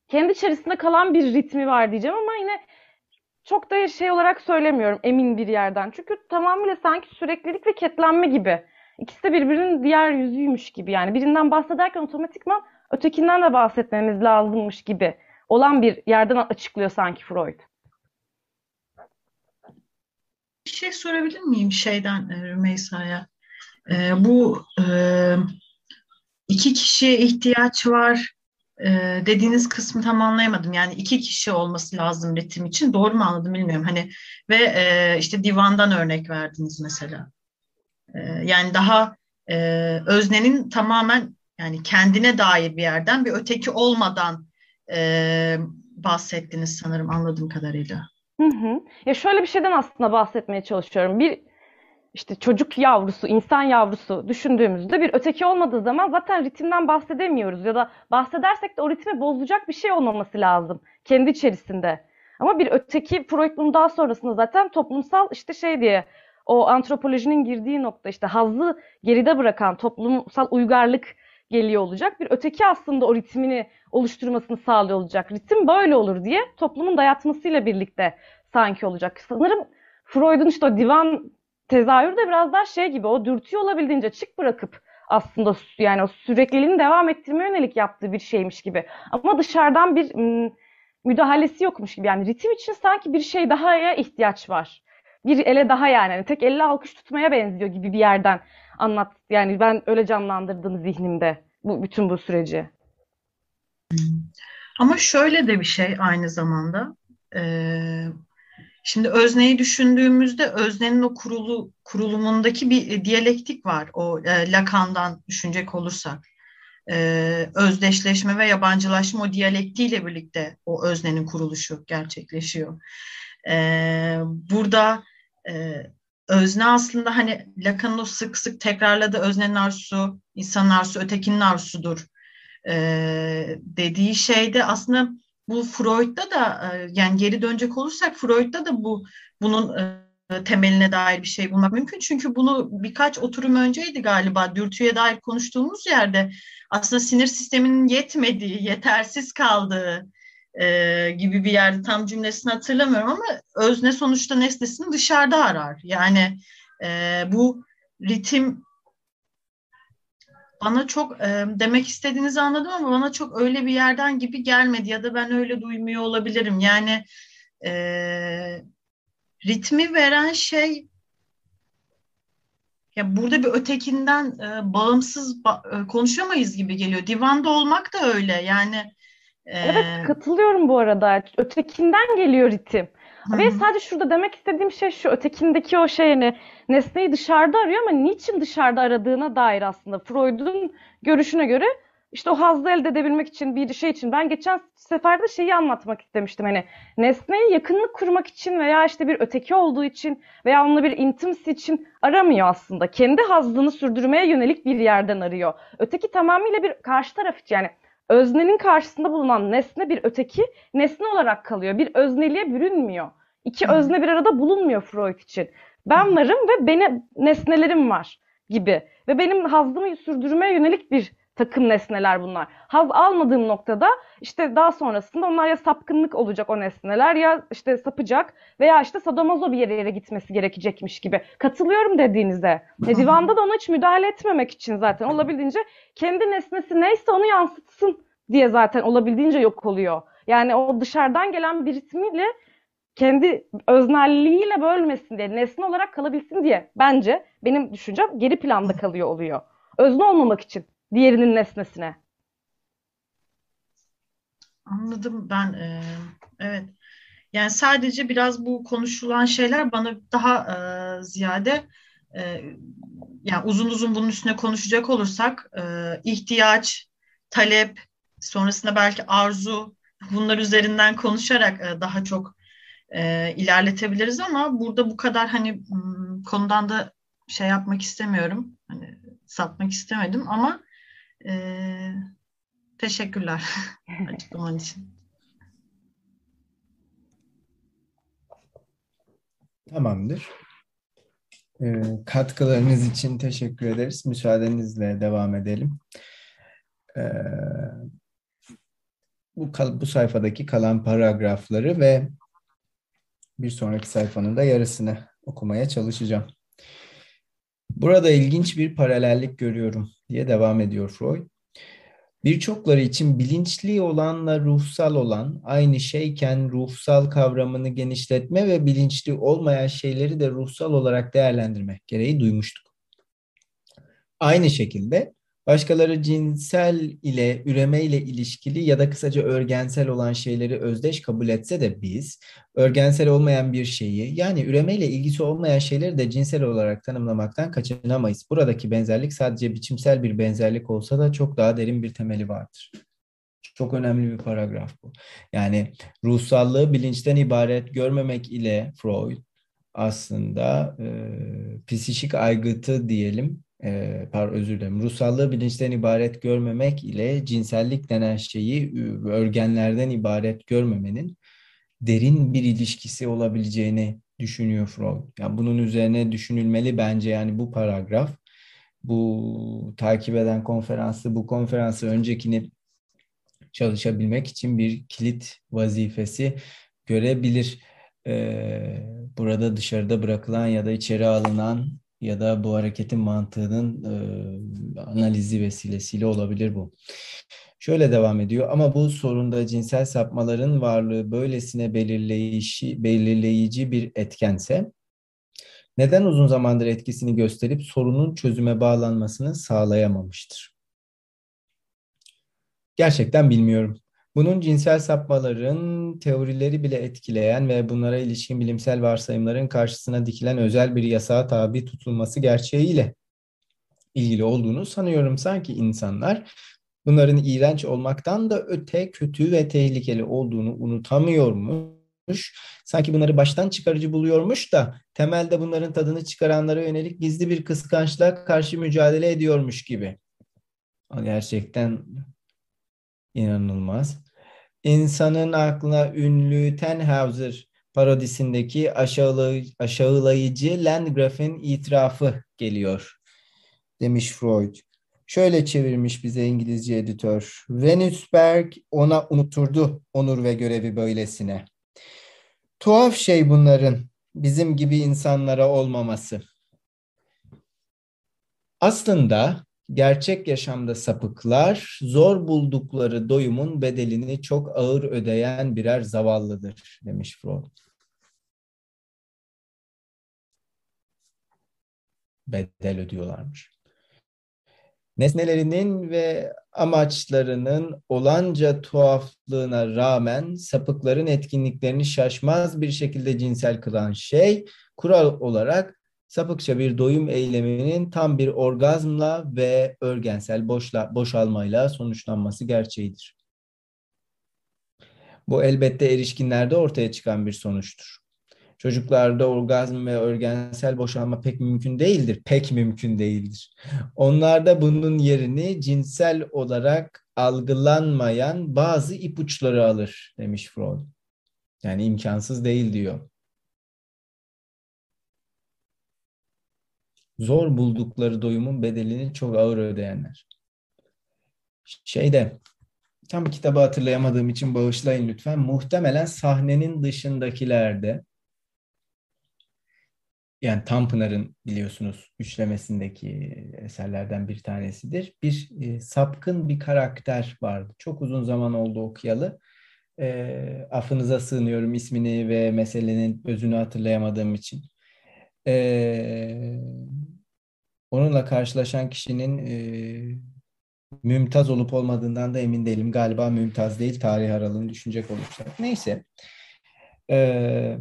kendi içerisinde kalan bir ritmi var diyeceğim ama yine çok da şey olarak söylemiyorum emin bir yerden. Çünkü tamamıyla sanki süreklilik ve ketlenme gibi. İkisi de birbirinin diğer yüzüymüş gibi yani. Birinden bahsederken otomatikman ötekinden de bahsetmemiz lazımmış gibi olan bir yerden açıklıyor sanki Freud. Bir şey sorabilir miyim şeyden e, Rümeysa'ya? Ee, bu e, iki kişiye ihtiyaç var e, dediğiniz kısmı tam anlayamadım. Yani iki kişi olması lazım ritim için. Doğru mu anladım bilmiyorum. Hani ve e, işte divandan örnek verdiniz mesela. E, yani daha e, öznenin tamamen yani kendine dair bir yerden bir öteki olmadan e, bahsettiniz sanırım anladığım kadarıyla. Hı hı. Ya şöyle bir şeyden aslında bahsetmeye çalışıyorum. Bir işte çocuk yavrusu, insan yavrusu düşündüğümüzde bir öteki olmadığı zaman zaten ritimden bahsedemiyoruz ya da bahsedersek de o ritmi bozacak bir şey olmaması lazım kendi içerisinde. Ama bir öteki Freud bunu daha sonrasında zaten toplumsal işte şey diye o antropolojinin girdiği nokta işte hazzı geride bırakan toplumsal uygarlık geliyor olacak. Bir öteki aslında o ritmini oluşturmasını sağlıyor olacak. Ritim böyle olur diye toplumun dayatmasıyla birlikte sanki olacak. Sanırım Freud'un işte o divan tezahürü de biraz daha şey gibi o dürtüyü olabildiğince çık bırakıp aslında yani o sürekliliğini devam ettirmeye yönelik yaptığı bir şeymiş gibi. Ama dışarıdan bir müdahalesi yokmuş gibi. Yani ritim için sanki bir şey daha ihtiyaç var. Bir ele daha yani. yani tek elle alkış tutmaya benziyor gibi bir yerden anlat. Yani ben öyle canlandırdım zihnimde bu bütün bu süreci. Ama şöyle de bir şey aynı zamanda. Ee, şimdi özneyi düşündüğümüzde öznenin o kurulu kurulumundaki bir diyalektik var. O e, Lacan'dan düşünecek olursak. Ee, özdeşleşme ve yabancılaşma o diyalektiyle birlikte o öznenin kuruluşu gerçekleşiyor. Ee, burada e, özne aslında hani Lacan'ın o sık sık tekrarladığı öznenin arzusu, insanın arzusu, ötekinin arzusudur e, dediği şeyde aslında bu Freud'da da e, yani geri dönecek olursak Freud'da da bu bunun e, temeline dair bir şey bulmak mümkün. Çünkü bunu birkaç oturum önceydi galiba dürtüye dair konuştuğumuz yerde aslında sinir sisteminin yetmediği, yetersiz kaldığı e, gibi bir yerde tam cümlesini hatırlamıyorum ama özne sonuçta nesnesini dışarıda arar. Yani e, bu ritim bana çok e, demek istediğinizi anladım ama bana çok öyle bir yerden gibi gelmedi ya da ben öyle duymuyor olabilirim. Yani e, ritmi veren şey ya burada bir ötekinden e, bağımsız ba- e, konuşamayız gibi geliyor. Divanda olmak da öyle. Yani Evet katılıyorum bu arada. Ötekinden geliyor ritim. Hı-hı. Ve sadece şurada demek istediğim şey şu. Ötekindeki o şey hani nesneyi dışarıda arıyor ama niçin dışarıda aradığına dair aslında Freud'un görüşüne göre işte o hazzı elde edebilmek için bir şey için. Ben geçen seferde şeyi anlatmak istemiştim. Hani nesneye yakınlık kurmak için veya işte bir öteki olduğu için veya onunla bir intimacy için aramıyor aslında. Kendi hazzını sürdürmeye yönelik bir yerden arıyor. Öteki tamamıyla bir karşı taraf için yani öznenin karşısında bulunan nesne bir öteki nesne olarak kalıyor. Bir özneliğe bürünmüyor. İki özne bir arada bulunmuyor Freud için. Ben varım ve beni nesnelerim var gibi. Ve benim hazdımı sürdürmeye yönelik bir takım nesneler bunlar. Haz almadığım noktada işte daha sonrasında onlar ya sapkınlık olacak o nesneler ya işte sapacak veya işte sadomazo bir yere, yere gitmesi gerekecekmiş gibi. Katılıyorum dediğinize. E, divanda da ona hiç müdahale etmemek için zaten olabildiğince kendi nesnesi neyse onu yansıtsın diye zaten olabildiğince yok oluyor. Yani o dışarıdan gelen bir ritmiyle kendi öznelliğiyle bölmesin diye, nesne olarak kalabilsin diye bence benim düşüncem geri planda kalıyor oluyor. Özne olmamak için diğerinin nesnesine. Anladım ben. E, evet. Yani sadece biraz bu konuşulan şeyler bana daha e, ziyade e, yani uzun uzun bunun üstüne konuşacak olursak e, ihtiyaç, talep, sonrasında belki arzu bunlar üzerinden konuşarak e, daha çok e, ilerletebiliriz ama burada bu kadar hani konudan da şey yapmak istemiyorum. Hani satmak istemedim ama e, teşekkürler açıklaman için. Tamamdır. E, katkılarınız için teşekkür ederiz. Müsaadenizle devam edelim. E, bu, bu sayfadaki kalan paragrafları ve bir sonraki sayfanın da yarısını okumaya çalışacağım. Burada ilginç bir paralellik görüyorum diye devam ediyor Freud. Birçokları için bilinçli olanla ruhsal olan aynı şeyken ruhsal kavramını genişletme ve bilinçli olmayan şeyleri de ruhsal olarak değerlendirme gereği duymuştuk. Aynı şekilde Başkaları cinsel ile, üreme ile ilişkili ya da kısaca örgensel olan şeyleri özdeş kabul etse de biz, örgensel olmayan bir şeyi yani üreme ile ilgisi olmayan şeyleri de cinsel olarak tanımlamaktan kaçınamayız. Buradaki benzerlik sadece biçimsel bir benzerlik olsa da çok daha derin bir temeli vardır. Çok önemli bir paragraf bu. Yani ruhsallığı bilinçten ibaret görmemek ile Freud aslında e, psikik aygıtı diyelim e, pardon özür dilerim ruhsallığı bilinçten ibaret görmemek ile cinsellik denen şeyi örgenlerden ibaret görmemenin derin bir ilişkisi olabileceğini düşünüyor Freud. Yani bunun üzerine düşünülmeli bence yani bu paragraf. Bu takip eden konferansı, bu konferansı öncekini çalışabilmek için bir kilit vazifesi görebilir. Ee, burada dışarıda bırakılan ya da içeri alınan ya da bu hareketin mantığının e, analizi vesilesiyle olabilir bu. Şöyle devam ediyor ama bu sorunda cinsel sapmaların varlığı böylesine belirleyici, belirleyici bir etkense neden uzun zamandır etkisini gösterip sorunun çözüme bağlanmasını sağlayamamıştır? Gerçekten bilmiyorum. Bunun cinsel sapmaların teorileri bile etkileyen ve bunlara ilişkin bilimsel varsayımların karşısına dikilen özel bir yasağa tabi tutulması gerçeğiyle ilgili olduğunu sanıyorum. Sanki insanlar bunların iğrenç olmaktan da öte kötü ve tehlikeli olduğunu unutamıyormuş. Sanki bunları baştan çıkarıcı buluyormuş da temelde bunların tadını çıkaranlara yönelik gizli bir kıskançlığa karşı mücadele ediyormuş gibi. Gerçekten inanılmaz. İnsanın aklına ünlü Tannhauser parodisindeki aşağılayıcı Landgraf'in itirafı geliyor demiş Freud. Şöyle çevirmiş bize İngilizce editör. Venusberg ona unuturdu onur ve görevi böylesine. Tuhaf şey bunların bizim gibi insanlara olmaması. Aslında gerçek yaşamda sapıklar zor buldukları doyumun bedelini çok ağır ödeyen birer zavallıdır demiş Freud. Bedel ödüyorlarmış nesnelerinin ve amaçlarının olanca tuhaflığına rağmen sapıkların etkinliklerini şaşmaz bir şekilde cinsel kılan şey kural olarak sapıkça bir doyum eyleminin tam bir orgazmla ve örgensel boşla, boşalmayla sonuçlanması gerçeğidir. Bu elbette erişkinlerde ortaya çıkan bir sonuçtur. Çocuklarda orgazm ve örgensel boşalma pek mümkün değildir. Pek mümkün değildir. Onlarda bunun yerini cinsel olarak algılanmayan bazı ipuçları alır demiş Freud. Yani imkansız değil diyor. Zor buldukları doyumun bedelini çok ağır ödeyenler. Şeyde tam kitabı hatırlayamadığım için bağışlayın lütfen. Muhtemelen sahnenin dışındakilerde yani Tanpınar'ın biliyorsunuz üçlemesindeki eserlerden bir tanesidir. Bir e, sapkın bir karakter vardı. Çok uzun zaman oldu okuyalı. E, affınıza sığınıyorum ismini ve meselenin özünü hatırlayamadığım için. E, onunla karşılaşan kişinin e, mümtaz olup olmadığından da emin değilim. Galiba mümtaz değil tarih aralığını düşünecek olursak. Neyse. Evet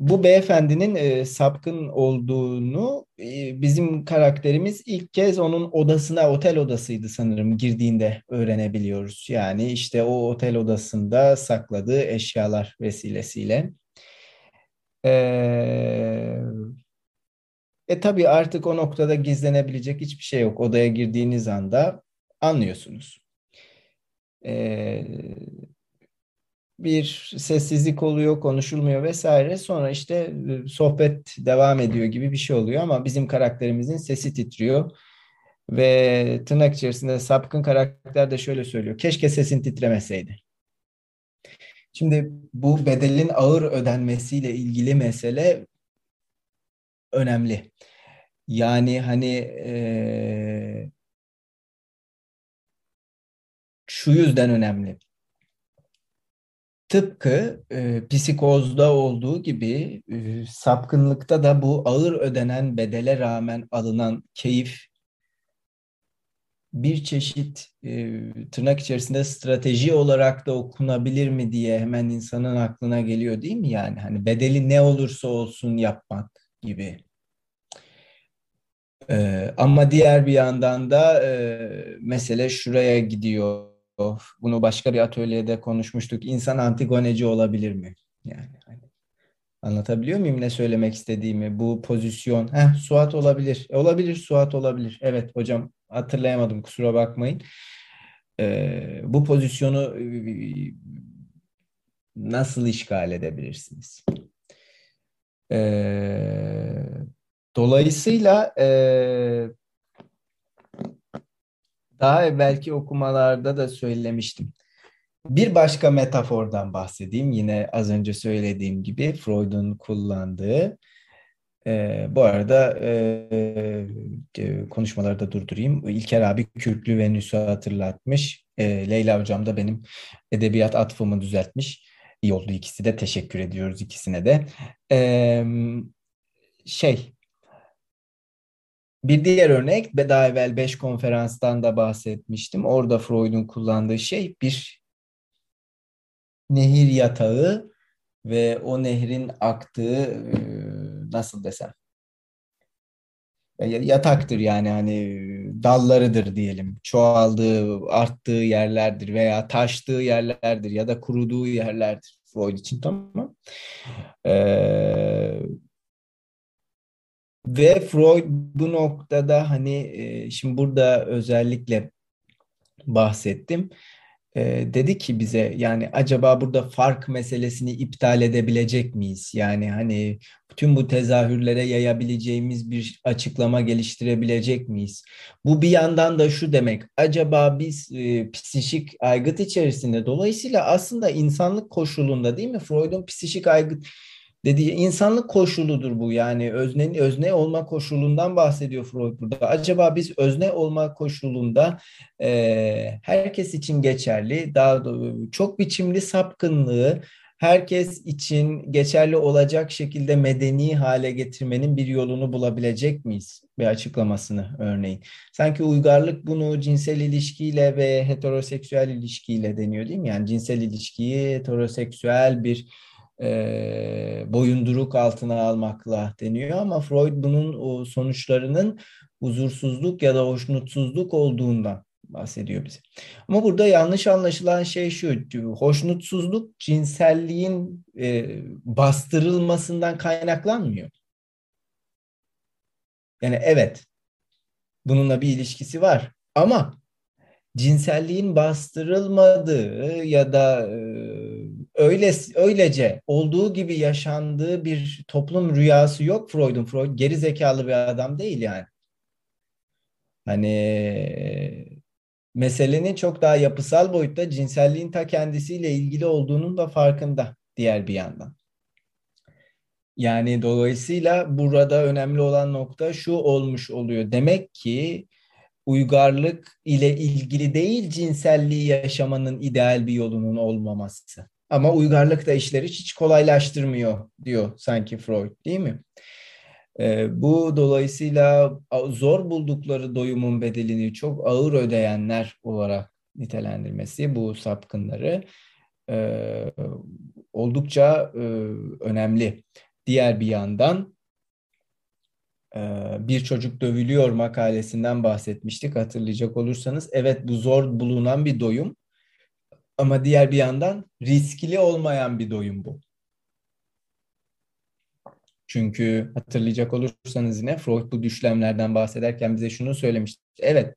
bu beyefendinin e, sapkın olduğunu e, bizim karakterimiz ilk kez onun odasına, otel odasıydı sanırım girdiğinde öğrenebiliyoruz. Yani işte o otel odasında sakladığı eşyalar vesilesiyle. E, e tabii artık o noktada gizlenebilecek hiçbir şey yok. Odaya girdiğiniz anda anlıyorsunuz. E, bir sessizlik oluyor, konuşulmuyor vesaire. Sonra işte e, sohbet devam ediyor gibi bir şey oluyor ama bizim karakterimizin sesi titriyor. Ve tırnak içerisinde sapkın karakter de şöyle söylüyor. Keşke sesin titremeseydi. Şimdi bu bedelin ağır ödenmesiyle ilgili mesele önemli. Yani hani e, şu yüzden önemli Tıpkı e, psikozda olduğu gibi e, sapkınlıkta da bu ağır ödenen bedele rağmen alınan keyif bir çeşit e, tırnak içerisinde strateji olarak da okunabilir mi diye hemen insanın aklına geliyor değil mi? Yani hani bedeli ne olursa olsun yapmak gibi. E, ama diğer bir yandan da e, mesele şuraya gidiyor bunu başka bir atölyede konuşmuştuk. İnsan antigoneci olabilir mi? Yani hani anlatabiliyor muyum ne söylemek istediğimi? Bu pozisyon, heh, Suat olabilir. E, olabilir Suat olabilir. Evet hocam hatırlayamadım kusura bakmayın. Ee, bu pozisyonu e, nasıl işgal edebilirsiniz? E, dolayısıyla e, daha evvelki okumalarda da söylemiştim. Bir başka metafordan bahsedeyim. Yine az önce söylediğim gibi Freud'un kullandığı. E, bu arada e, e, konuşmaları durdurayım. İlker abi Kürklü Venüs'ü hatırlatmış. E, Leyla hocam da benim edebiyat atfımı düzeltmiş. İyi oldu ikisi de. Teşekkür ediyoruz ikisine de. E, şey, bir diğer örnek, daha evvel 5 konferanstan da bahsetmiştim. Orada Freud'un kullandığı şey bir nehir yatağı ve o nehrin aktığı nasıl desem yataktır yani hani dallarıdır diyelim. Çoğaldığı, arttığı yerlerdir veya taştığı yerlerdir ya da kuruduğu yerlerdir Freud için tamam. Ee, ve Freud bu noktada hani şimdi burada özellikle bahsettim e, dedi ki bize yani acaba burada fark meselesini iptal edebilecek miyiz? Yani hani bütün bu tezahürlere yayabileceğimiz bir açıklama geliştirebilecek miyiz? Bu bir yandan da şu demek acaba biz e, psişik aygıt içerisinde dolayısıyla aslında insanlık koşulunda değil mi Freud'un psişik aygıt dediği insanlık koşuludur bu yani özne, özne olma koşulundan bahsediyor Freud burada. Acaba biz özne olma koşulunda e, herkes için geçerli, daha çok biçimli sapkınlığı herkes için geçerli olacak şekilde medeni hale getirmenin bir yolunu bulabilecek miyiz? Bir açıklamasını örneğin. Sanki uygarlık bunu cinsel ilişkiyle ve heteroseksüel ilişkiyle deniyor değil mi? Yani cinsel ilişkiyi heteroseksüel bir e, boyunduruk altına almakla deniyor ama Freud bunun o sonuçlarının huzursuzluk ya da hoşnutsuzluk olduğundan bahsediyor bize. Ama burada yanlış anlaşılan şey şu, hoşnutsuzluk cinselliğin e, bastırılmasından kaynaklanmıyor. Yani evet, bununla bir ilişkisi var ama cinselliğin bastırılmadığı ya da e, öyle öylece olduğu gibi yaşandığı bir toplum rüyası yok Freud'un. Freud geri zekalı bir adam değil yani. Hani meselenin çok daha yapısal boyutta cinselliğin ta kendisiyle ilgili olduğunun da farkında diğer bir yandan. Yani dolayısıyla burada önemli olan nokta şu olmuş oluyor. Demek ki uygarlık ile ilgili değil cinselliği yaşamanın ideal bir yolunun olmaması. Ama uygarlık da işleri hiç kolaylaştırmıyor diyor sanki Freud değil mi? Ee, bu dolayısıyla zor buldukları doyumun bedelini çok ağır ödeyenler olarak nitelendirmesi bu sapkınları e, oldukça e, önemli. Diğer bir yandan e, bir çocuk dövülüyor makalesinden bahsetmiştik hatırlayacak olursanız. Evet bu zor bulunan bir doyum ama diğer bir yandan riskli olmayan bir doyum bu. Çünkü hatırlayacak olursanız yine Freud bu düşlemlerden bahsederken bize şunu söylemişti. Evet,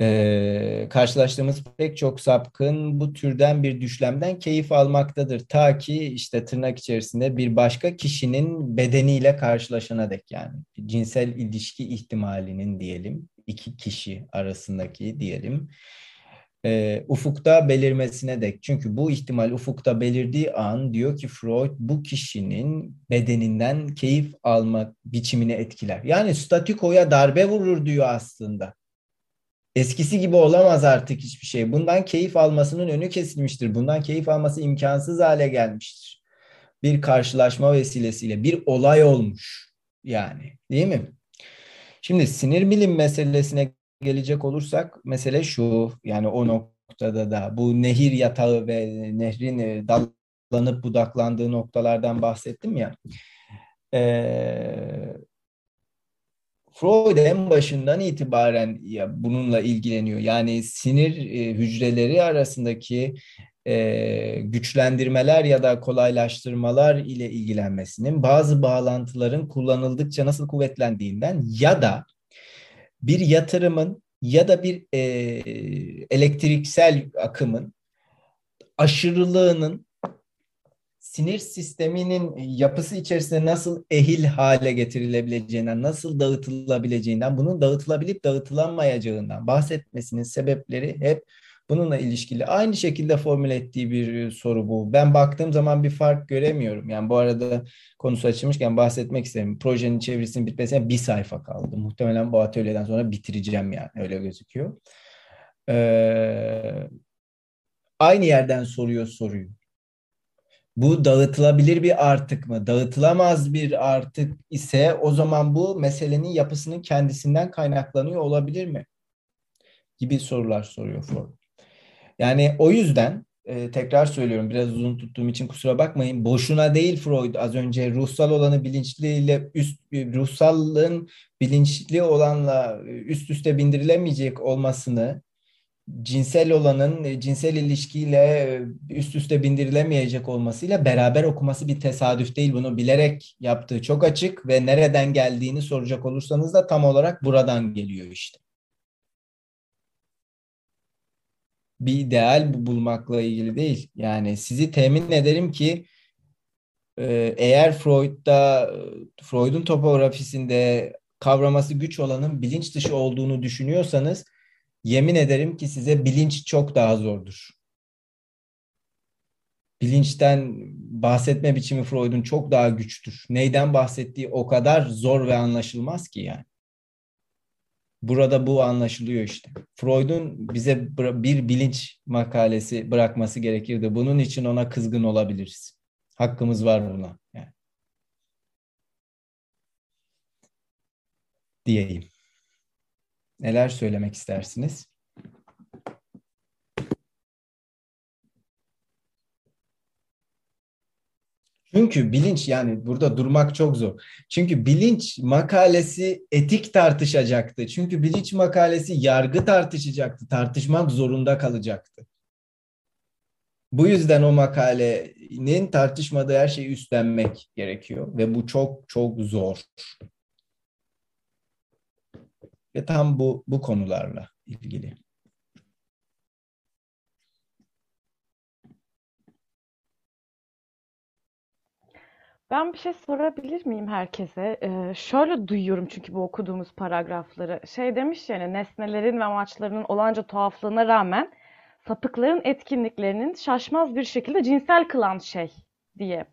e, karşılaştığımız pek çok sapkın bu türden bir düşlemden keyif almaktadır. Ta ki işte tırnak içerisinde bir başka kişinin bedeniyle karşılaşana dek yani. Cinsel ilişki ihtimalinin diyelim, iki kişi arasındaki diyelim e, ufukta belirmesine dek. Çünkü bu ihtimal ufukta belirdiği an diyor ki Freud bu kişinin bedeninden keyif alma biçimini etkiler. Yani statikoya darbe vurur diyor aslında. Eskisi gibi olamaz artık hiçbir şey. Bundan keyif almasının önü kesilmiştir. Bundan keyif alması imkansız hale gelmiştir. Bir karşılaşma vesilesiyle bir olay olmuş yani değil mi? Şimdi sinir bilim meselesine gelecek olursak mesele şu yani o noktada da bu nehir yatağı ve nehrin e, dallanıp budaklandığı noktalardan bahsettim ya. Ee, Freud en başından itibaren ya bununla ilgileniyor. Yani sinir e, hücreleri arasındaki e, güçlendirmeler ya da kolaylaştırmalar ile ilgilenmesinin bazı bağlantıların kullanıldıkça nasıl kuvvetlendiğinden ya da bir yatırımın ya da bir e, elektriksel akımın aşırılığının sinir sisteminin yapısı içerisinde nasıl ehil hale getirilebileceğinden, nasıl dağıtılabileceğinden, bunun dağıtılabilip dağıtılamayacağından bahsetmesinin sebepleri hep bununla ilişkili. Aynı şekilde formüle ettiği bir soru bu. Ben baktığım zaman bir fark göremiyorum. Yani bu arada konusu açılmışken bahsetmek isterim. Projenin çevirisinin bitmesine bir sayfa kaldı. Muhtemelen bu atölyeden sonra bitireceğim yani öyle gözüküyor. Ee, aynı yerden soruyor soruyu. Bu dağıtılabilir bir artık mı? Dağıtılamaz bir artık ise o zaman bu meselenin yapısının kendisinden kaynaklanıyor olabilir mi? Gibi sorular soruyor Freud. Yani o yüzden e, tekrar söylüyorum biraz uzun tuttuğum için kusura bakmayın. Boşuna değil Freud az önce ruhsal olanı bilinçliyle üst ruhsallığın bilinçli olanla üst üste bindirilemeyecek olmasını cinsel olanın e, cinsel ilişkiyle e, üst üste bindirilemeyecek olmasıyla beraber okuması bir tesadüf değil. Bunu bilerek yaptığı çok açık ve nereden geldiğini soracak olursanız da tam olarak buradan geliyor işte. Bir ideal bulmakla ilgili değil. Yani sizi temin ederim ki e, eğer Freud'da Freud'un topografisinde kavraması güç olanın bilinç dışı olduğunu düşünüyorsanız Yemin ederim ki size bilinç çok daha zordur. Bilinçten bahsetme biçimi Freud'un çok daha güçtür. Neyden bahsettiği o kadar zor ve anlaşılmaz ki yani. Burada bu anlaşılıyor işte. Freud'un bize bir bilinç makalesi bırakması gerekirdi. Bunun için ona kızgın olabiliriz. Hakkımız var buna. Yani. Diyeyim. Neler söylemek istersiniz? Çünkü bilinç yani burada durmak çok zor. Çünkü bilinç makalesi etik tartışacaktı. Çünkü bilinç makalesi yargı tartışacaktı. Tartışmak zorunda kalacaktı. Bu yüzden o makalenin tartışmadığı her şeyi üstlenmek gerekiyor ve bu çok çok zor. Ve tam bu, bu konularla ilgili. Ben bir şey sorabilir miyim herkese? Ee, şöyle duyuyorum çünkü bu okuduğumuz paragrafları. Şey demiş yani nesnelerin ve amaçlarının olanca tuhaflığına rağmen sapıkların etkinliklerinin şaşmaz bir şekilde cinsel kılan şey diye.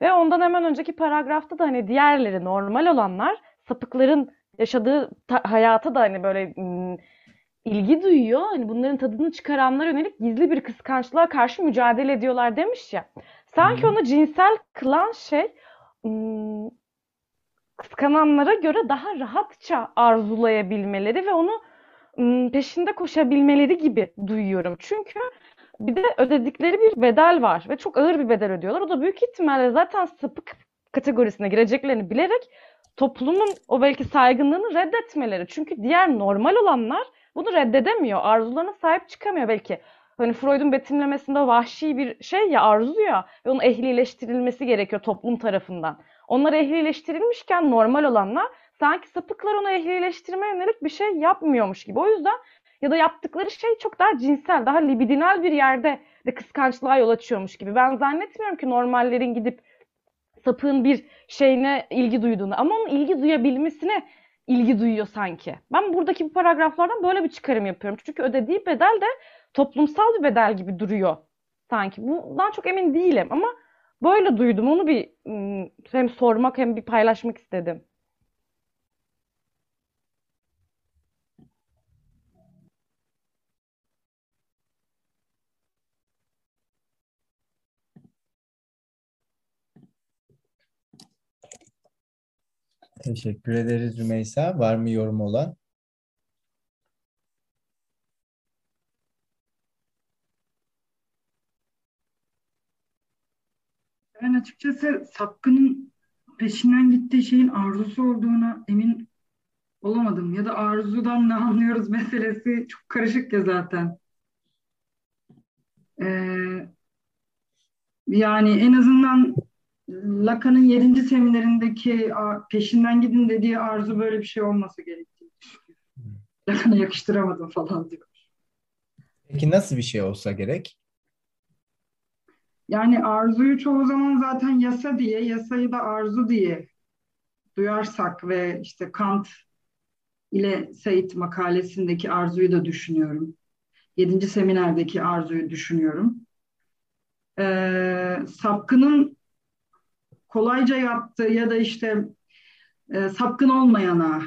Ve ondan hemen önceki paragrafta da hani diğerleri normal olanlar sapıkların yaşadığı hayata da hani böyle ilgi duyuyor. Hani bunların tadını çıkaranlara yönelik gizli bir kıskançlığa karşı mücadele ediyorlar demiş ya. Sanki onu cinsel kılan şey kıskananlara göre daha rahatça arzulayabilmeleri ve onu peşinde koşabilmeleri gibi duyuyorum. Çünkü bir de ödedikleri bir bedel var ve çok ağır bir bedel ödüyorlar. O da büyük ihtimalle zaten sapık kategorisine gireceklerini bilerek toplumun o belki saygınlığını reddetmeleri. Çünkü diğer normal olanlar bunu reddedemiyor. Arzularına sahip çıkamıyor belki. Hani Freud'un betimlemesinde vahşi bir şey ya arzu ya ve onun ehlileştirilmesi gerekiyor toplum tarafından. Onlar ehlileştirilmişken normal olanlar sanki sapıklar onu ehlileştirmeye yönelik bir şey yapmıyormuş gibi. O yüzden ya da yaptıkları şey çok daha cinsel, daha libidinal bir yerde de kıskançlığa yol açıyormuş gibi. Ben zannetmiyorum ki normallerin gidip sapığın bir şeyine ilgi duyduğunu ama onun ilgi duyabilmesine ilgi duyuyor sanki. Ben buradaki bu paragraflardan böyle bir çıkarım yapıyorum. Çünkü ödediği bedel de toplumsal bir bedel gibi duruyor sanki. Bundan çok emin değilim ama böyle duydum. Onu bir hem sormak hem bir paylaşmak istedim. Teşekkür ederiz Rümeysa. Var mı yorum olan? Ben açıkçası Sapkın'ın peşinden gittiği şeyin arzusu olduğuna emin olamadım. Ya da arzudan ne anlıyoruz meselesi çok karışık ya zaten. Ee, yani en azından Lacan'ın 7. seminerindeki peşinden gidin dediği arzu böyle bir şey olması gerektiğini düşünüyorum. Lacan'a yakıştıramadım falan diyor. Peki nasıl bir şey olsa gerek? Yani arzuyu çoğu zaman zaten yasa diye, yasayı da arzu diye duyarsak ve işte Kant ile Seyit makalesindeki arzuyu da düşünüyorum. Yedinci seminerdeki arzuyu düşünüyorum. Ee, sapkının kolayca yaptığı ya da işte e, sapkın olmayana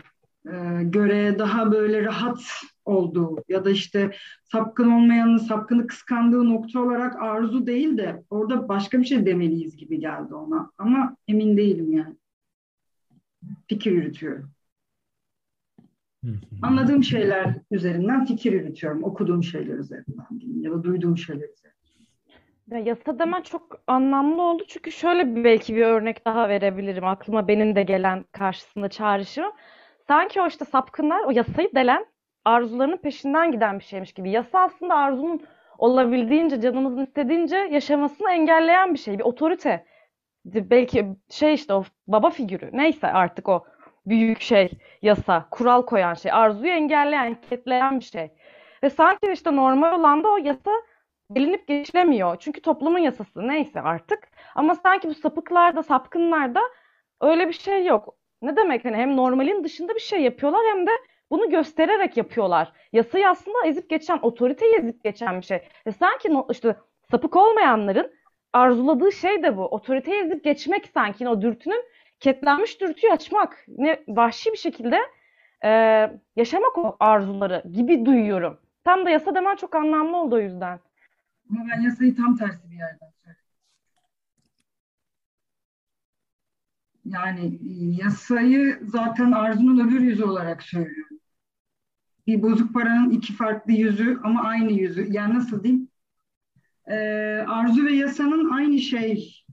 e, göre daha böyle rahat olduğu ya da işte sapkın olmayanın sapkını kıskandığı nokta olarak arzu değil de orada başka bir şey demeliyiz gibi geldi ona. Ama emin değilim yani. Fikir yürütüyorum. Anladığım şeyler üzerinden fikir yürütüyorum. Okuduğum şeyler üzerinden diyeyim ya da duyduğum şeyler üzerinden. Ya yasa demen çok anlamlı oldu çünkü şöyle bir belki bir örnek daha verebilirim. Aklıma benim de gelen karşısında çağrışım. Sanki o işte sapkınlar o yasayı delen arzularının peşinden giden bir şeymiş gibi. Yasa aslında arzunun olabildiğince canımızın istediğince yaşamasını engelleyen bir şey. Bir otorite. Belki şey işte o baba figürü. Neyse artık o büyük şey yasa, kural koyan şey, arzuyu engelleyen, kitleyen bir şey. Ve sanki işte normal olan da o yasa delinip geçilemiyor. Çünkü toplumun yasası neyse artık. Ama sanki bu sapıklarda, sapkınlarda öyle bir şey yok. Ne demek hani hem normalin dışında bir şey yapıyorlar hem de bunu göstererek yapıyorlar. Yasayı aslında ezip geçen, otoriteyi ezip geçen bir şey. Ve sanki işte sapık olmayanların arzuladığı şey de bu. Otoriteyi ezip geçmek sanki o dürtünün ketlenmiş dürtüyü açmak. Ne vahşi bir şekilde e, yaşamak o arzuları gibi duyuyorum. Tam da yasa demen çok anlamlı oldu o yüzden. Ama ben yasayı tam tersi bir yerden söylüyorum. Yani yasayı zaten arzunun öbür yüzü olarak söylüyorum. Bir bozuk paranın iki farklı yüzü ama aynı yüzü. Yani nasıl diyeyim? Ee, arzu ve yasanın aynı şey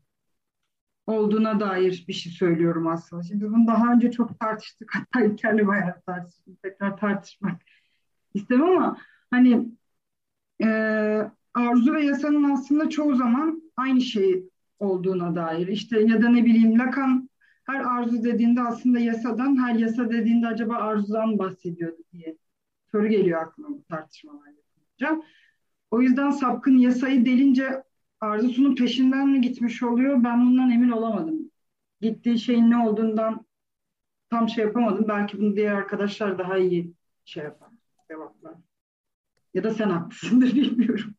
olduğuna dair bir şey söylüyorum aslında. Şimdi bunu daha önce çok tartıştık. Hatta İlker'le bayağı tartıştık. Tekrar tartışmak istemem ama hani e, arzu ve yasanın aslında çoğu zaman aynı şey olduğuna dair. İşte ya da ne bileyim Lacan her arzu dediğinde aslında yasadan, her yasa dediğinde acaba arzudan bahsediyordu diye soru geliyor aklıma bu tartışmalar yapınca. O yüzden sapkın yasayı delince arzusunun peşinden mi gitmiş oluyor? Ben bundan emin olamadım. Gittiği şeyin ne olduğundan tam şey yapamadım. Belki bunu diğer arkadaşlar daha iyi şey yapar, cevaplar. Ya da sen haklısındır bilmiyorum.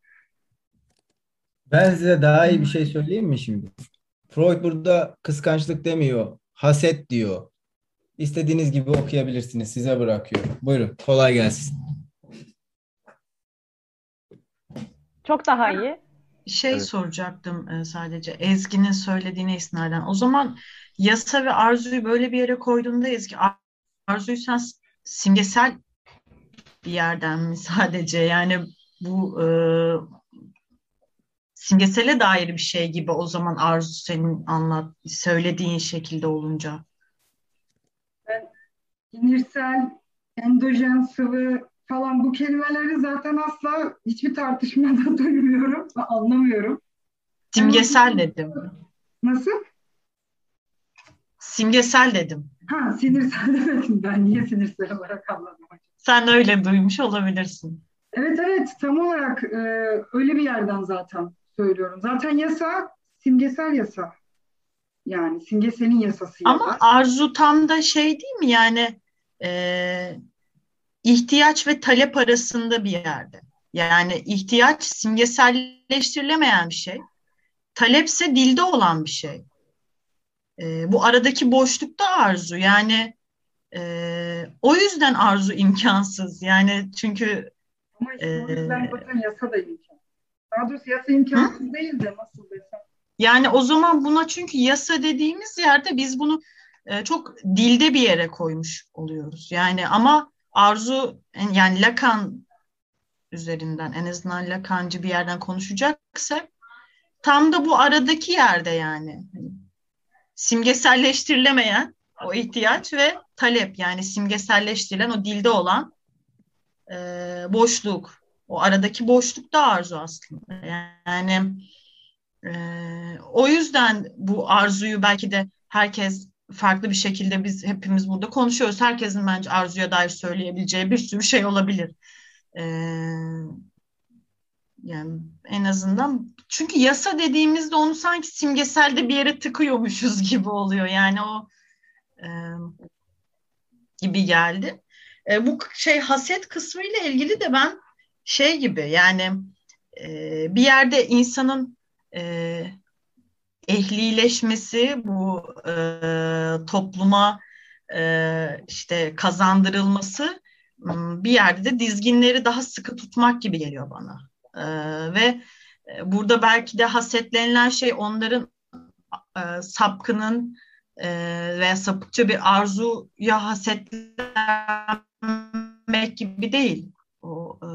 Ben size daha iyi bir şey söyleyeyim mi şimdi? Freud burada kıskançlık demiyor, haset diyor. İstediğiniz gibi okuyabilirsiniz. Size bırakıyorum. Buyurun. Kolay gelsin. Çok daha iyi. Şey evet. soracaktım e, sadece Ezgi'nin söylediğine isnaden. O zaman yasa ve arzuyu böyle bir yere koyduğunda Ezgi arzuyu sen simgesel bir yerden mi sadece yani bu e, simgesele dair bir şey gibi o zaman arzu senin anlat söylediğin şekilde olunca. Sinirsel, endojen sıvı falan bu kelimeleri zaten asla hiçbir tartışmada duymuyorum ve anlamıyorum. Simgesel dedim. Nasıl? Simgesel dedim. Ha sinirsel demedim ben. Niye sinirsel olarak anladım? Sen öyle duymuş olabilirsin. Evet evet tam olarak e, öyle bir yerden zaten söylüyorum. Zaten yasa simgesel yasa. Yani simgeselin yasası. Ama ya arzu tam da şey değil mi yani e, ihtiyaç ve talep arasında bir yerde. Yani ihtiyaç simgeselleştirilemeyen bir şey. Talepse dilde olan bir şey. E, bu aradaki boşlukta arzu. Yani e, o yüzden arzu imkansız. Yani çünkü ama işte e, o yüzden zaten yasa da imkansız. Daha doğrusu yasa imkansız hı? değil de nasıl desem. Yani o zaman buna çünkü yasa dediğimiz yerde biz bunu e, çok dilde bir yere koymuş oluyoruz. Yani ama arzu yani Lacan üzerinden en azından Lacancı bir yerden konuşacaksak tam da bu aradaki yerde yani. Simgeselleştirilemeyen o ihtiyaç ve talep. Yani simgeselleştirilen o dilde olan e, boşluk. O aradaki boşluk da arzu aslında. Yani e, o yüzden bu arzuyu belki de herkes farklı bir şekilde biz hepimiz burada konuşuyoruz. Herkesin bence arzuya dair söyleyebileceği bir sürü şey olabilir. Ee, Yani en azından çünkü yasa dediğimizde onu sanki simgeselde bir yere tıkıyormuşuz gibi oluyor. Yani o e, gibi geldi. E, bu şey haset kısmı ile ilgili de ben şey gibi yani e, bir yerde insanın e, ehlileşmesi bu e, topluma e, işte kazandırılması bir yerde de dizginleri daha sıkı tutmak gibi geliyor bana. E, ve burada belki de hasetlenilen şey onların e, sapkının e, veya sapıkça bir arzuya hasetlenmek gibi değil. O e,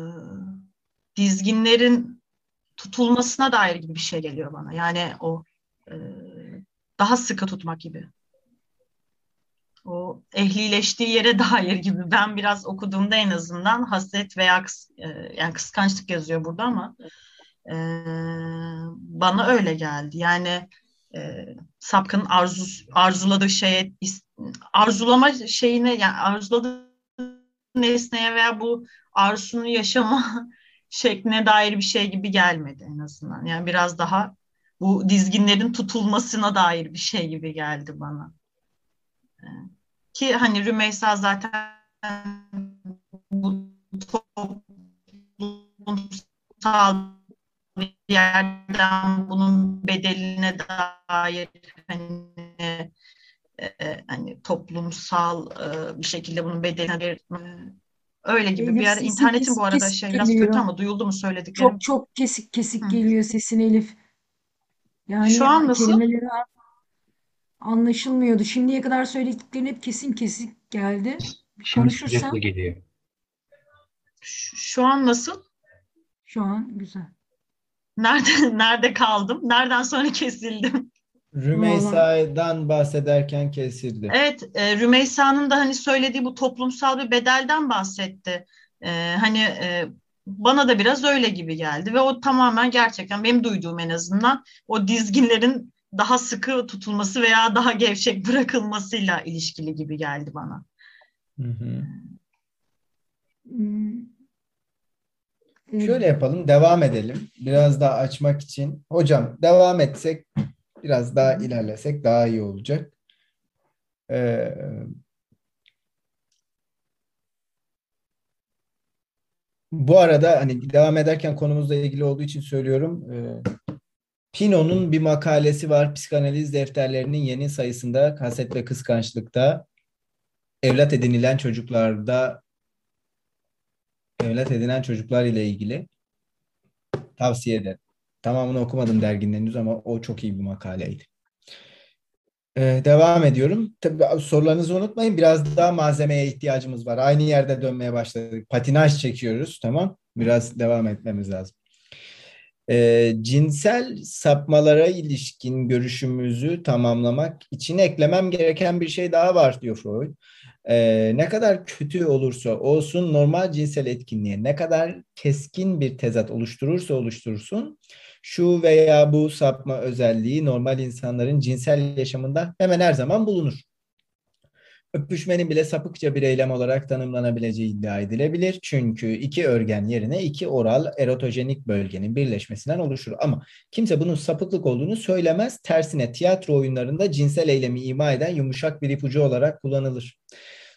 dizginlerin tutulmasına dair gibi bir şey geliyor bana. Yani o e, daha sıkı tutmak gibi. O ehlileştiği yere dair gibi. Ben biraz okuduğumda en azından haset veya kıs, e, yani kıskançlık yazıyor burada ama e, bana öyle geldi. Yani e, sapkın arzu, arzuladığı şeye arzulama şeyine yani arzuladığı nesneye veya bu arzusunu yaşama şekline dair bir şey gibi gelmedi en azından. Yani biraz daha bu dizginlerin tutulmasına dair bir şey gibi geldi bana. Ki hani Rümeysa zaten bu toplumsal bir yerden bunun bedeline dair hani e, hani toplumsal e, bir şekilde bunun bedeline bir e, öyle gibi Elif bir yer. kesik bu arada şey biraz geliyor. kötü ama duyuldu mu söylediklerim? Çok çok kesik kesik Hı. geliyor sesin Elif. Yani Şu an nasıl? kelimeleri anlaşılmıyordu. Şimdiye kadar söylediklerin hep kesin kesik geldi. Bir Şimdi konuşursan geliyor. Şu şu an nasıl? şu an güzel. Nerede nerede kaldım? Nereden sonra kesildim? Rümeysa'dan bahsederken kesildi. Evet, e, Rümeysa'nın da hani söylediği bu toplumsal bir bedelden bahsetti. E, hani e, bana da biraz öyle gibi geldi ve o tamamen gerçekten benim duyduğum en azından o dizginlerin daha sıkı tutulması veya daha gevşek bırakılmasıyla ilişkili gibi geldi bana. Hı hı. Hmm. Şöyle yapalım, devam edelim. Biraz daha açmak için. Hocam devam etsek, biraz daha ilerlesek daha iyi olacak. Ee, bu arada hani devam ederken konumuzla ilgili olduğu için söylüyorum. Ee, Pino'nun bir makalesi var. Psikanaliz defterlerinin yeni sayısında kaset ve kıskançlıkta evlat edinilen çocuklarda evlat edinen çocuklar ile ilgili tavsiye ederim. Tamamını okumadım derginin henüz ama o çok iyi bir makaleydi. Ee, devam ediyorum. Tabii sorularınızı unutmayın. Biraz daha malzemeye ihtiyacımız var. Aynı yerde dönmeye başladık. Patinaj çekiyoruz. Tamam. Biraz devam etmemiz lazım. Ee, cinsel sapmalara ilişkin görüşümüzü tamamlamak için eklemem gereken bir şey daha var diyor Freud. Ee, ne kadar kötü olursa olsun normal cinsel etkinliğe ne kadar keskin bir tezat oluşturursa oluştursun şu veya bu sapma özelliği normal insanların cinsel yaşamında hemen her zaman bulunur. Öpüşmenin bile sapıkça bir eylem olarak tanımlanabileceği iddia edilebilir. Çünkü iki örgen yerine iki oral erotojenik bölgenin birleşmesinden oluşur. Ama kimse bunun sapıklık olduğunu söylemez. Tersine tiyatro oyunlarında cinsel eylemi ima eden yumuşak bir ipucu olarak kullanılır.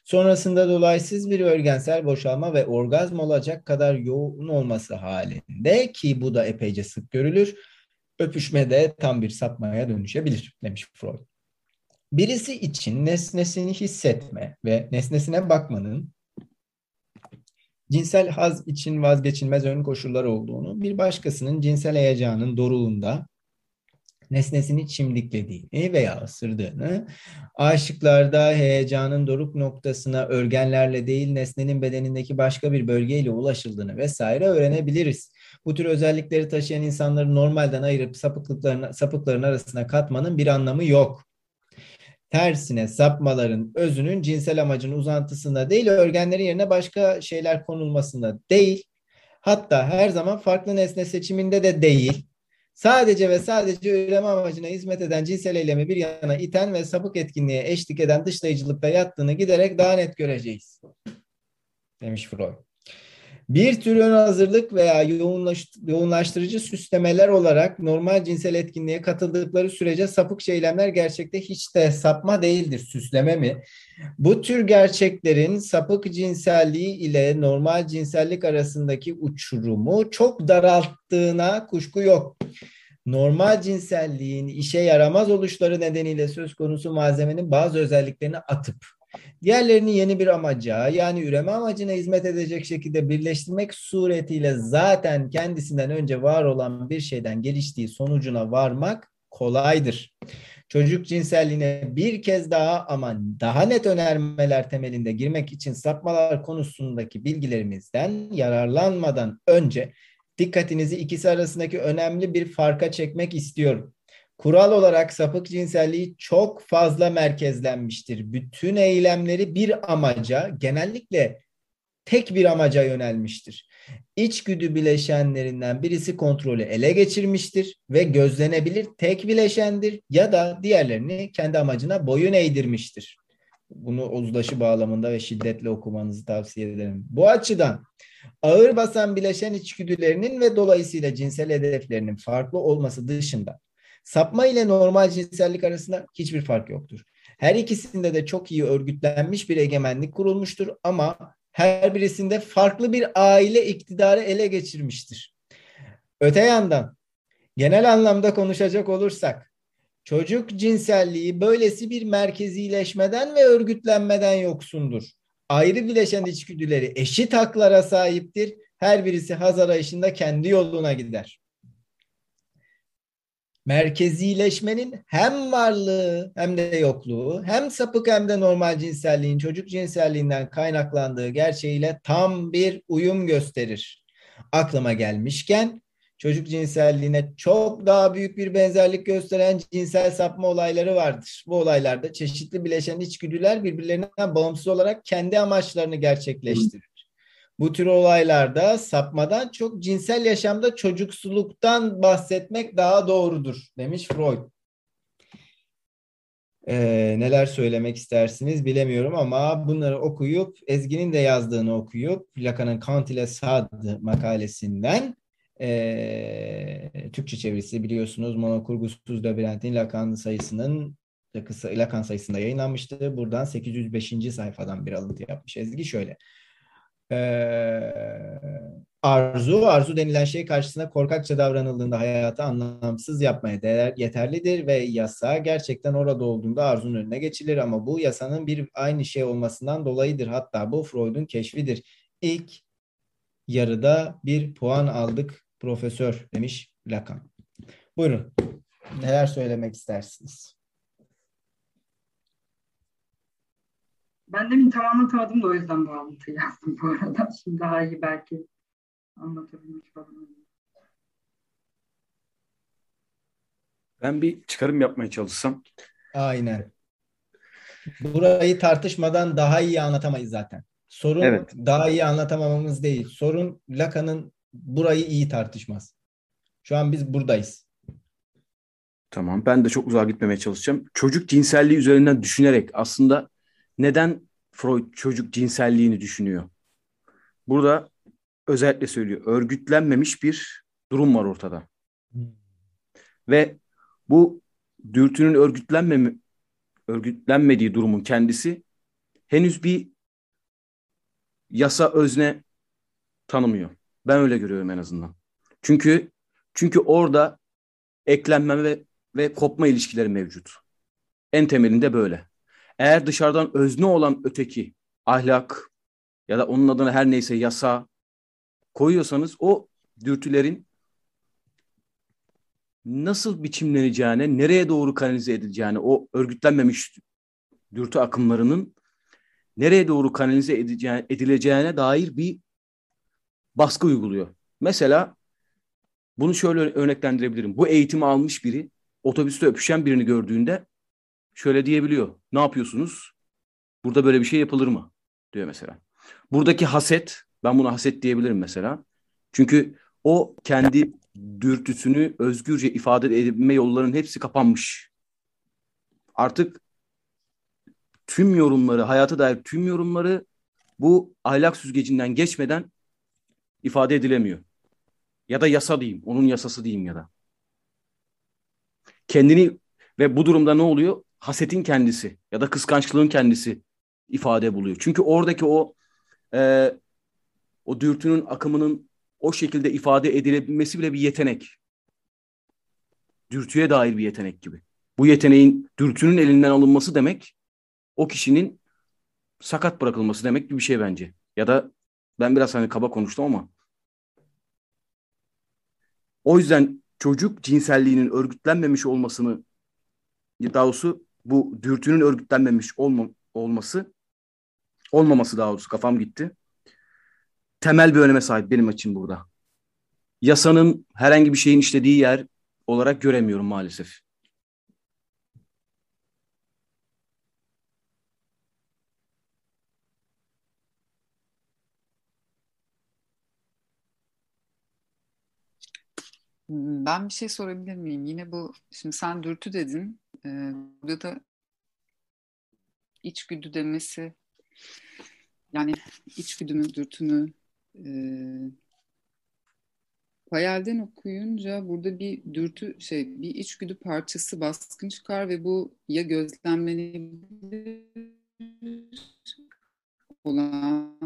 Sonrasında dolaysız bir örgensel boşalma ve orgazm olacak kadar yoğun olması halinde ki bu da epeyce sık görülür. Öpüşme de tam bir sapmaya dönüşebilir demiş Freud. Birisi için nesnesini hissetme ve nesnesine bakmanın cinsel haz için vazgeçilmez ön koşullar olduğunu, bir başkasının cinsel heyecanın doruğunda nesnesini çimdiklediğini veya ısırdığını, aşıklarda heyecanın doruk noktasına örgenlerle değil nesnenin bedenindeki başka bir bölgeyle ulaşıldığını vesaire öğrenebiliriz. Bu tür özellikleri taşıyan insanları normalden ayırıp sapıklıkların, sapıkların arasına katmanın bir anlamı yok. Tersine sapmaların özünün cinsel amacın uzantısında değil, örgenlerin yerine başka şeyler konulmasında değil, hatta her zaman farklı nesne seçiminde de değil, sadece ve sadece üreme amacına hizmet eden cinsel eylemi bir yana iten ve sapık etkinliğe eşlik eden dışlayıcılıkta yattığını giderek daha net göreceğiz. Demiş Freud. Bir tür ön hazırlık veya yoğunlaştırıcı süslemeler olarak normal cinsel etkinliğe katıldıkları sürece sapık eylemler gerçekte hiç de sapma değildir. Süsleme mi? Bu tür gerçeklerin sapık cinselliği ile normal cinsellik arasındaki uçurumu çok daralttığına kuşku yok. Normal cinselliğin işe yaramaz oluşları nedeniyle söz konusu malzemenin bazı özelliklerini atıp Diğerlerini yeni bir amaca yani üreme amacına hizmet edecek şekilde birleştirmek suretiyle zaten kendisinden önce var olan bir şeyden geliştiği sonucuna varmak kolaydır. Çocuk cinselliğine bir kez daha ama daha net önermeler temelinde girmek için sapmalar konusundaki bilgilerimizden yararlanmadan önce dikkatinizi ikisi arasındaki önemli bir farka çekmek istiyorum. Kural olarak sapık cinselliği çok fazla merkezlenmiştir. Bütün eylemleri bir amaca, genellikle tek bir amaca yönelmiştir. İçgüdü bileşenlerinden birisi kontrolü ele geçirmiştir ve gözlenebilir tek bileşendir ya da diğerlerini kendi amacına boyun eğdirmiştir. Bunu uzlaşı bağlamında ve şiddetle okumanızı tavsiye ederim. Bu açıdan ağır basan bileşen içgüdülerinin ve dolayısıyla cinsel hedeflerinin farklı olması dışında Sapma ile normal cinsellik arasında hiçbir fark yoktur. Her ikisinde de çok iyi örgütlenmiş bir egemenlik kurulmuştur ama her birisinde farklı bir aile iktidarı ele geçirmiştir. Öte yandan genel anlamda konuşacak olursak çocuk cinselliği böylesi bir merkezileşmeden ve örgütlenmeden yoksundur. Ayrı bileşen içgüdüleri eşit haklara sahiptir. Her birisi haz arayışında kendi yoluna gider merkezileşmenin hem varlığı hem de yokluğu hem sapık hem de normal cinselliğin çocuk cinselliğinden kaynaklandığı gerçeğiyle tam bir uyum gösterir. Aklıma gelmişken çocuk cinselliğine çok daha büyük bir benzerlik gösteren cinsel sapma olayları vardır. Bu olaylarda çeşitli bileşen içgüdüler birbirlerinden bağımsız olarak kendi amaçlarını gerçekleştirir. Bu tür olaylarda sapmadan çok cinsel yaşamda çocuksuluktan bahsetmek daha doğrudur demiş Freud. Ee, neler söylemek istersiniz bilemiyorum ama bunları okuyup Ezgi'nin de yazdığını okuyup Lacan'ın Kant ile Sade makalesinden e, Türkçe çevirisi biliyorsunuz monokurgusuz labirentin Lacan sayısının Lacan sayısında yayınlanmıştı. Buradan 805. sayfadan bir alıntı yapmış Ezgi şöyle. Ee, arzu, arzu denilen şey karşısında korkakça davranıldığında hayatı anlamsız yapmaya değer, yeterlidir ve yasa gerçekten orada olduğunda arzunun önüne geçilir ama bu yasanın bir aynı şey olmasından dolayıdır. Hatta bu Freud'un keşfidir. İlk yarıda bir puan aldık profesör demiş Lacan. Buyurun. Neler söylemek istersiniz? Ben demin tam anlatamadım da o yüzden bu alıntıyı yazdım bu arada. Şimdi daha iyi belki anlatabilmiş olabilirim. Ben bir çıkarım yapmaya çalışsam. Aynen. Burayı tartışmadan daha iyi anlatamayız zaten. Sorun evet. daha iyi anlatamamamız değil. Sorun Lacan'ın burayı iyi tartışmaz. Şu an biz buradayız. Tamam. Ben de çok uzağa gitmemeye çalışacağım. Çocuk cinselliği üzerinden düşünerek aslında neden Freud çocuk cinselliğini düşünüyor? Burada özellikle söylüyor. Örgütlenmemiş bir durum var ortada. Ve bu dürtünün örgütlenmemi örgütlenmediği durumun kendisi henüz bir yasa özne tanımıyor. Ben öyle görüyorum en azından. Çünkü çünkü orada eklenme ve, ve kopma ilişkileri mevcut. En temelinde böyle. Eğer dışarıdan özne olan öteki ahlak ya da onun adına her neyse yasa koyuyorsanız o dürtülerin nasıl biçimleneceğine, nereye doğru kanalize edileceğine, o örgütlenmemiş dürtü akımlarının nereye doğru kanalize edileceğine, dair bir baskı uyguluyor. Mesela bunu şöyle örneklendirebilirim. Bu eğitimi almış biri otobüste öpüşen birini gördüğünde şöyle diyebiliyor. Ne yapıyorsunuz? Burada böyle bir şey yapılır mı? Diyor mesela. Buradaki haset, ben buna haset diyebilirim mesela. Çünkü o kendi dürtüsünü özgürce ifade edebilme yollarının hepsi kapanmış. Artık tüm yorumları, hayata dair tüm yorumları bu ahlak süzgecinden geçmeden ifade edilemiyor. Ya da yasa diyeyim, onun yasası diyeyim ya da. Kendini ve bu durumda ne oluyor? Hasetin kendisi ya da kıskançlığın kendisi ifade buluyor. Çünkü oradaki o e, o dürtünün akımının o şekilde ifade edilebilmesi bile bir yetenek. Dürtüye dair bir yetenek gibi. Bu yeteneğin dürtünün elinden alınması demek o kişinin sakat bırakılması demek gibi bir şey bence. Ya da ben biraz hani kaba konuştum ama o yüzden çocuk cinselliğinin örgütlenmemiş olmasını daha doğrusu bu dürtünün örgütlenmemiş olma, olması olmaması daha doğrusu kafam gitti. Temel bir öneme sahip benim için burada. Yasanın herhangi bir şeyin işlediği yer olarak göremiyorum maalesef. Ben bir şey sorabilir miyim? Yine bu, şimdi sen dürtü dedin. Burada da içgüdü demesi, yani içgüdü mü, dürtü mü? Ee, Hayalden okuyunca burada bir dürtü, şey, bir içgüdü parçası baskın çıkar ve bu ya gözlemlenebilir olan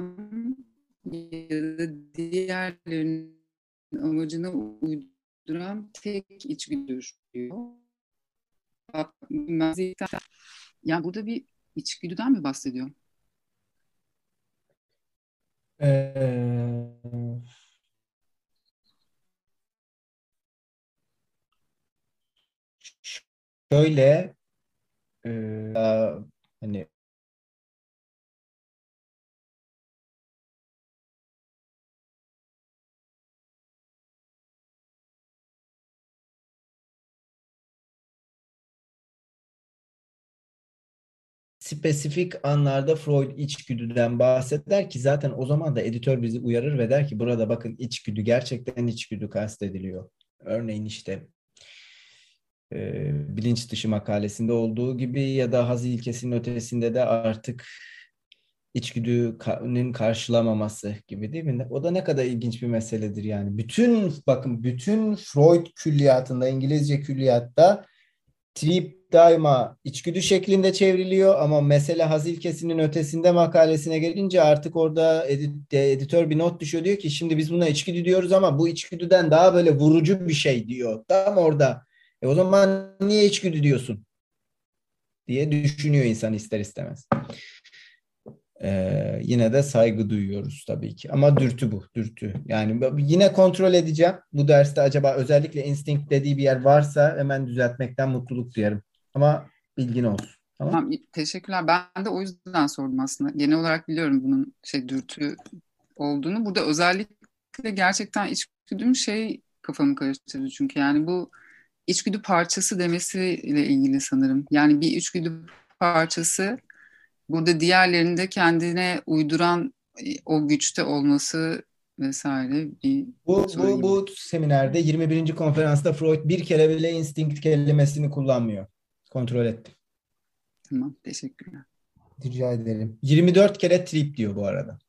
ya da diğerlerinin amacına uyduğu duran tek içgüdüdür diyor. Yani burada bir içgüdüden mi bahsediyor? Ee, şöyle e, hani spesifik anlarda Freud içgüdüden bahseder ki zaten o zaman da editör bizi uyarır ve der ki burada bakın içgüdü gerçekten içgüdü kastediliyor. Örneğin işte e, bilinç dışı makalesinde olduğu gibi ya da haz ilkesinin ötesinde de artık içgüdünün karşılamaması gibi değil mi? O da ne kadar ilginç bir meseledir yani. Bütün bakın bütün Freud külliyatında İngilizce külliyatta trip daima içgüdü şeklinde çevriliyor ama mesele haz ilkesinin ötesinde makalesine gelince artık orada edit, editör bir not düşüyor diyor ki şimdi biz buna içgüdü diyoruz ama bu içgüdüden daha böyle vurucu bir şey diyor. Tam orada. E o zaman niye içgüdü diyorsun? diye düşünüyor insan ister istemez. Ee, yine de saygı duyuyoruz tabii ki. Ama dürtü bu, dürtü. Yani yine kontrol edeceğim. Bu derste acaba özellikle instinct dediği bir yer varsa hemen düzeltmekten mutluluk duyarım. Ama bilgin olsun. Tamam. tamam teşekkürler. Ben de o yüzden sordum aslında. Genel olarak biliyorum bunun şey dürtü olduğunu. Burada özellikle gerçekten içgüdüm şey kafamı karıştırdı çünkü yani bu içgüdü parçası demesiyle ilgili sanırım. Yani bir içgüdü parçası burada diğerlerinde kendine uyduran e, o güçte olması vesaire bir bu, bu, bu seminerde 21. konferansta Freud bir kere bile instinct kelimesini kullanmıyor. Kontrol ettim. Tamam, teşekkürler. Rica ederim. 24 kere trip diyor bu arada.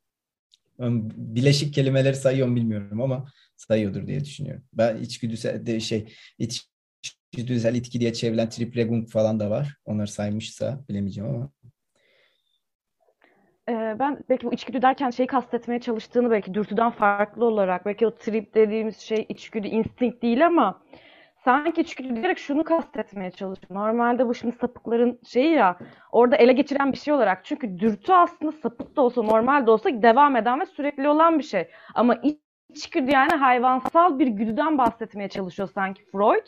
Bileşik kelimeleri sayıyorum bilmiyorum ama sayıyordur diye düşünüyorum. Ben içgüdüsel de şey içgüdüsel itki diye çevrilen triplegung falan da var. Onları saymışsa bilemeyeceğim ama. Ben belki bu içgüdü derken şeyi kastetmeye çalıştığını belki dürtüden farklı olarak belki o trip dediğimiz şey içgüdü, instinct değil ama sanki içgüdü diyerek şunu kastetmeye çalışıyor. Normalde bu şimdi sapıkların şeyi ya orada ele geçiren bir şey olarak. Çünkü dürtü aslında sapık da olsa normal de olsa devam eden ve sürekli olan bir şey. Ama içgüdü yani hayvansal bir güdüden bahsetmeye çalışıyor sanki Freud.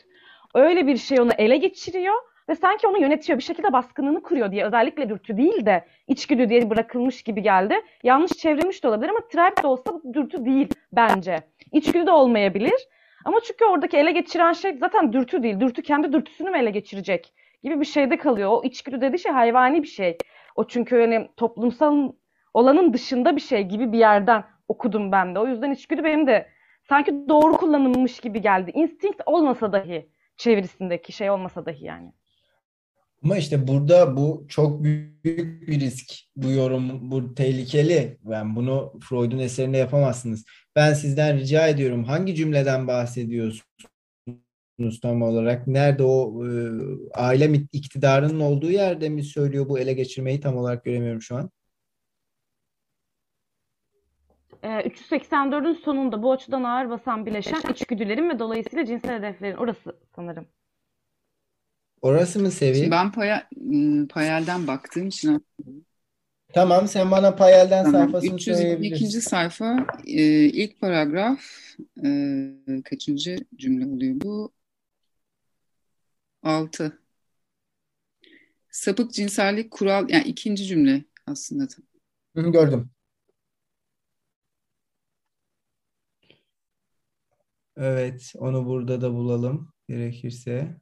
Öyle bir şey onu ele geçiriyor ve sanki onu yönetiyor bir şekilde baskınını kuruyor diye özellikle dürtü değil de içgüdü diye bırakılmış gibi geldi. Yanlış çevrilmiş de olabilir ama tribe de olsa dürtü değil bence. İçgüdü de olmayabilir. Ama çünkü oradaki ele geçiren şey zaten dürtü değil. Dürtü kendi dürtüsünü mü ele geçirecek gibi bir şeyde kalıyor. O içgüdü dediği şey hayvani bir şey. O çünkü hani toplumsal olanın dışında bir şey gibi bir yerden okudum ben de. O yüzden içgüdü benim de sanki doğru kullanılmış gibi geldi. Instinct olmasa dahi çevirisindeki şey olmasa dahi yani. Ama işte burada bu çok büyük bir risk. Bu yorum bu tehlikeli. Yani bunu Freud'un eserinde yapamazsınız. Ben sizden rica ediyorum hangi cümleden bahsediyorsunuz tam olarak? Nerede o e, aile iktidarının olduğu yerde mi söylüyor bu ele geçirmeyi tam olarak göremiyorum şu an. E, 384'ün sonunda bu açıdan ağır basan bileşen içgüdülerin ve dolayısıyla cinsel hedeflerin orası sanırım. Orası mı seviye? Şimdi ben paya, ıı, Payel'den baktığım için Tamam sen bana Payel'den Tamam. sayfasını 302. söyleyebilirsin. sayfa e, ilk paragraf e, kaçıncı cümle oluyor bu? 6. Sapık cinsellik kural yani ikinci cümle aslında. Hı, gördüm. Evet, onu burada da bulalım gerekirse.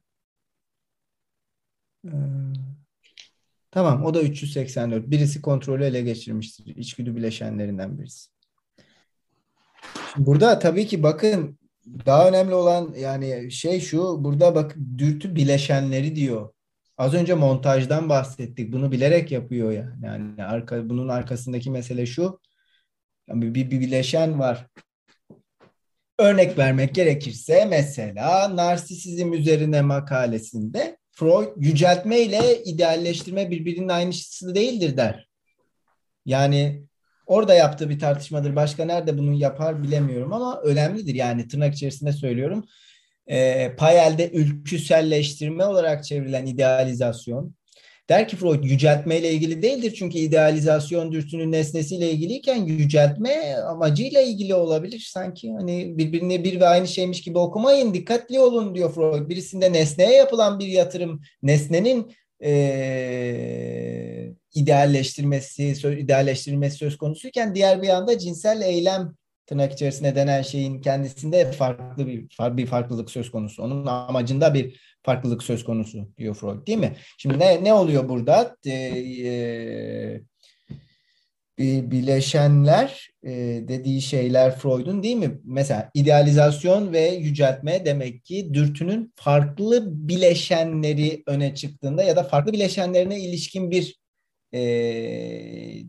Ee, tamam, o da 384. Birisi kontrolü ele geçirmiştir. İçgüdü bileşenlerinden birisi. Şimdi burada tabii ki bakın daha önemli olan yani şey şu, burada bak dürtü bileşenleri diyor. Az önce montajdan bahsettik. Bunu bilerek yapıyor yani. Yani arka, bunun arkasındaki mesele şu. Yani bir, bir bileşen var. Örnek vermek gerekirse mesela narsisizm üzerine makalesinde Freud yüceltme ile idealleştirme birbirinin aynısı değildir der. Yani orada yaptığı bir tartışmadır. Başka nerede bunu yapar bilemiyorum ama önemlidir. Yani tırnak içerisinde söylüyorum. E, Payel'de ülküselleştirme olarak çevrilen idealizasyon Der ki Freud yüceltmeyle ilgili değildir çünkü idealizasyon dürtünün nesnesiyle ilgiliyken yüceltme amacıyla ilgili olabilir sanki. Hani birbirini bir ve aynı şeymiş gibi okumayın dikkatli olun diyor Freud. Birisinde nesneye yapılan bir yatırım nesnenin e, idealleştirmesi, idealleştirilmesi söz konusuyken diğer bir yanda cinsel eylem tırnak içerisinde denen şeyin kendisinde farklı bir, bir farklılık söz konusu. Onun amacında bir farklılık söz konusu diyor Freud değil mi? Şimdi ne, ne oluyor burada? E, e, bileşenler e, dediği şeyler Freud'un değil mi? Mesela idealizasyon ve yüceltme demek ki dürtünün farklı bileşenleri öne çıktığında ya da farklı bileşenlerine ilişkin bir e,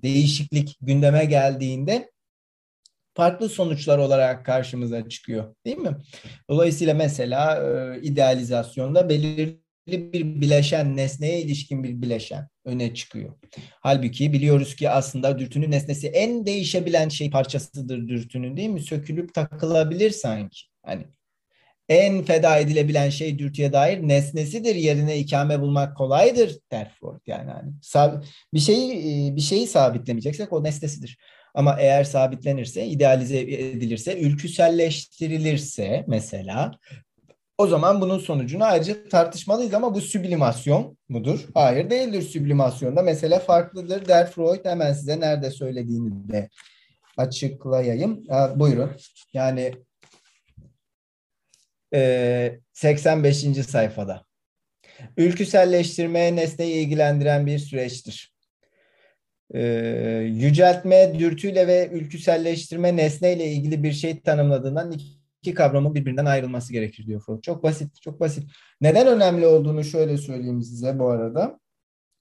değişiklik gündeme geldiğinde farklı sonuçlar olarak karşımıza çıkıyor değil mi? Dolayısıyla mesela e, idealizasyonda belirli bir bileşen, nesneye ilişkin bir bileşen öne çıkıyor. Halbuki biliyoruz ki aslında dürtünün nesnesi en değişebilen şey parçasıdır dürtünün değil mi? Sökülüp takılabilir sanki. Hani en feda edilebilen şey dürtüye dair nesnesidir. Yerine ikame bulmak kolaydır der Freud. Yani hani bir şeyi bir şeyi sabitlemeyeceksek o nesnesidir. Ama eğer sabitlenirse, idealize edilirse, ülküselleştirilirse mesela o zaman bunun sonucunu ayrıca tartışmalıyız ama bu süblimasyon mudur? Hayır değildir süblimasyonda. Mesele farklıdır der Freud. Hemen size nerede söylediğini de açıklayayım. Ha, buyurun. Yani e, 85. sayfada. Ülküselleştirme nesneyi ilgilendiren bir süreçtir. Ee, yüceltme, dürtüyle ve ülküselleştirme nesneyle ilgili bir şey tanımladığından iki kavramın birbirinden ayrılması gerekir diyor Freud. Çok basit, çok basit. Neden önemli olduğunu şöyle söyleyeyim size bu arada.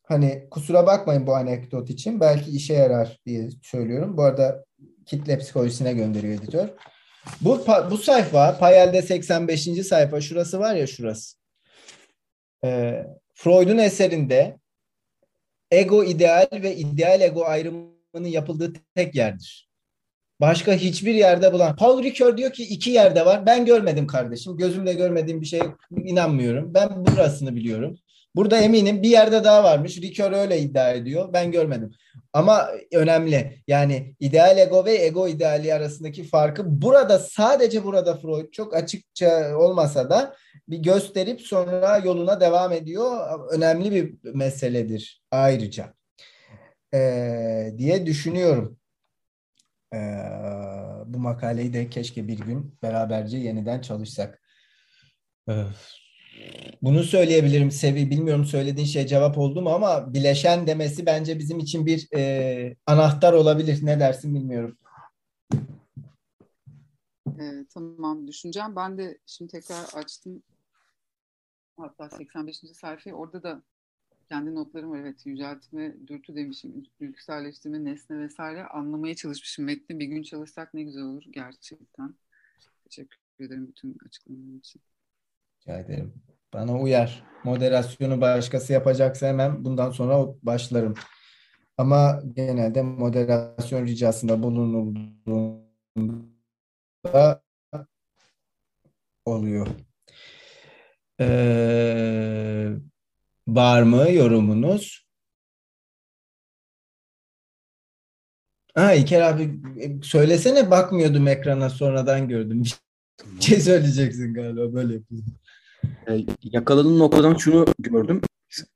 Hani kusura bakmayın bu anekdot için. Belki işe yarar diye söylüyorum. Bu arada kitle psikolojisine gönderiyor editör. Bu, bu sayfa, Payel'de 85. sayfa, şurası var ya şurası. Ee, Freud'un eserinde ego ideal ve ideal ego ayrımının yapıldığı tek yerdir. Başka hiçbir yerde bulan. Paul Ricoeur diyor ki iki yerde var. Ben görmedim kardeşim. Gözümle görmediğim bir şey inanmıyorum. Ben burasını biliyorum. Burada eminim bir yerde daha varmış. Ricoeur öyle iddia ediyor. Ben görmedim. Ama önemli. Yani ideal ego ve ego ideali arasındaki farkı burada sadece burada Freud çok açıkça olmasa da bir gösterip sonra yoluna devam ediyor. Önemli bir meseledir ayrıca. Ee, diye düşünüyorum. Ee, bu makaleyi de keşke bir gün beraberce yeniden çalışsak. Öf. Bunu söyleyebilirim Sevi. Bilmiyorum söylediğin şey cevap oldu mu ama bileşen demesi bence bizim için bir e, anahtar olabilir. Ne dersin bilmiyorum. Ee, tamam düşüneceğim. Ben de şimdi tekrar açtım. Hatta 85. sayfayı orada da kendi notlarım var. Evet, yüceltme, dürtü demişim, ülküselleştirme, nesne vesaire anlamaya çalışmışım metni. Bir gün çalışsak ne güzel olur gerçekten. Teşekkür ederim bütün açıklamalar için. Rica ederim. Bana uyar. Moderasyonu başkası yapacaksa hemen bundan sonra başlarım. Ama genelde moderasyon ricasında bulunulduğunda oluyor. Ee, var mı yorumunuz? Ha İlker abi söylesene bakmıyordum ekrana sonradan gördüm. Bir şey söyleyeceksin galiba böyle yapıyorum. E, yakaladığım noktadan şunu gördüm.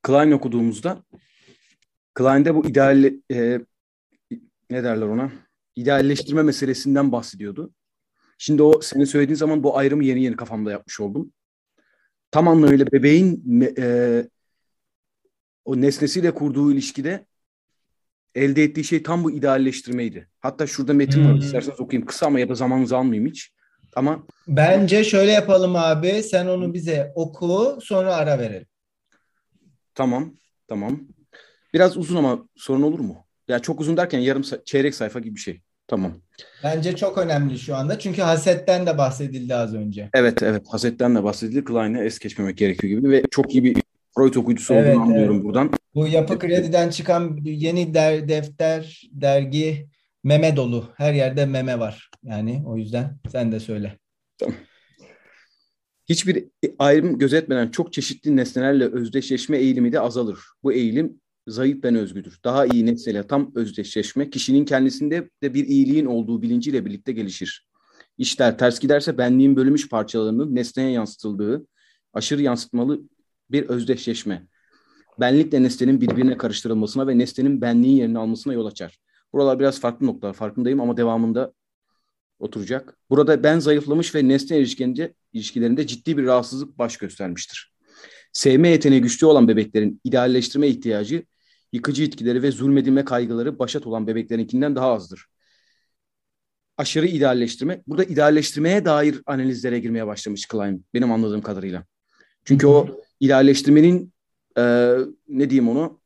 Klein okuduğumuzda Klein'de bu ideal e, ne derler ona? İdealleştirme meselesinden bahsediyordu. Şimdi o senin söylediğin zaman bu ayrımı yeni yeni kafamda yapmış oldum. Tam anlamıyla bebeğin e, o nesnesiyle kurduğu ilişkide elde ettiği şey tam bu idealleştirmeydi. Hatta şurada metin var. Hmm. İsterseniz okuyayım. Kısa ama ya da zamanınızı almayayım hiç. Ama Bence şöyle yapalım abi. Sen onu bize oku sonra ara verelim. tamam, tamam. Biraz uzun ama sorun olur mu? Ya çok uzun derken yarım çeyrek sayfa gibi bir şey. Tamam. Bence çok önemli şu anda. Çünkü hasetten de bahsedildi az önce. Evet, evet. Hasetten de bahsedildi. Klein'e es geçmemek gerekiyor gibi ve çok iyi bir Freud okuyucusu Evet, olduğunu anlıyorum evet. buradan. Bu Yapı Kredi'den çıkan yeni der, defter, dergi meme dolu. Her yerde meme var. Yani o yüzden sen de söyle. Hiçbir ayrım gözetmeden çok çeşitli nesnelerle özdeşleşme eğilimi de azalır. Bu eğilim zayıf ben özgüdür. Daha iyi nesneyle tam özdeşleşme kişinin kendisinde de bir iyiliğin olduğu bilinciyle birlikte gelişir. İşler ters giderse benliğin bölünmüş parçalarının nesneye yansıtıldığı aşırı yansıtmalı bir özdeşleşme. Benlikle nesnenin birbirine karıştırılmasına ve nesnenin benliğin yerini almasına yol açar. Buralar biraz farklı noktalar farkındayım ama devamında oturacak. Burada ben zayıflamış ve nesne ilişkilerinde, ilişkilerinde ciddi bir rahatsızlık baş göstermiştir. Sevme yeteneği güçlü olan bebeklerin idealleştirme ihtiyacı, yıkıcı etkileri ve zulmedilme kaygıları başat olan bebeklerinkinden daha azdır. Aşırı idealleştirme, burada idealleştirmeye dair analizlere girmeye başlamış Klein benim anladığım kadarıyla. Çünkü o idealleştirmenin e, ne diyeyim onu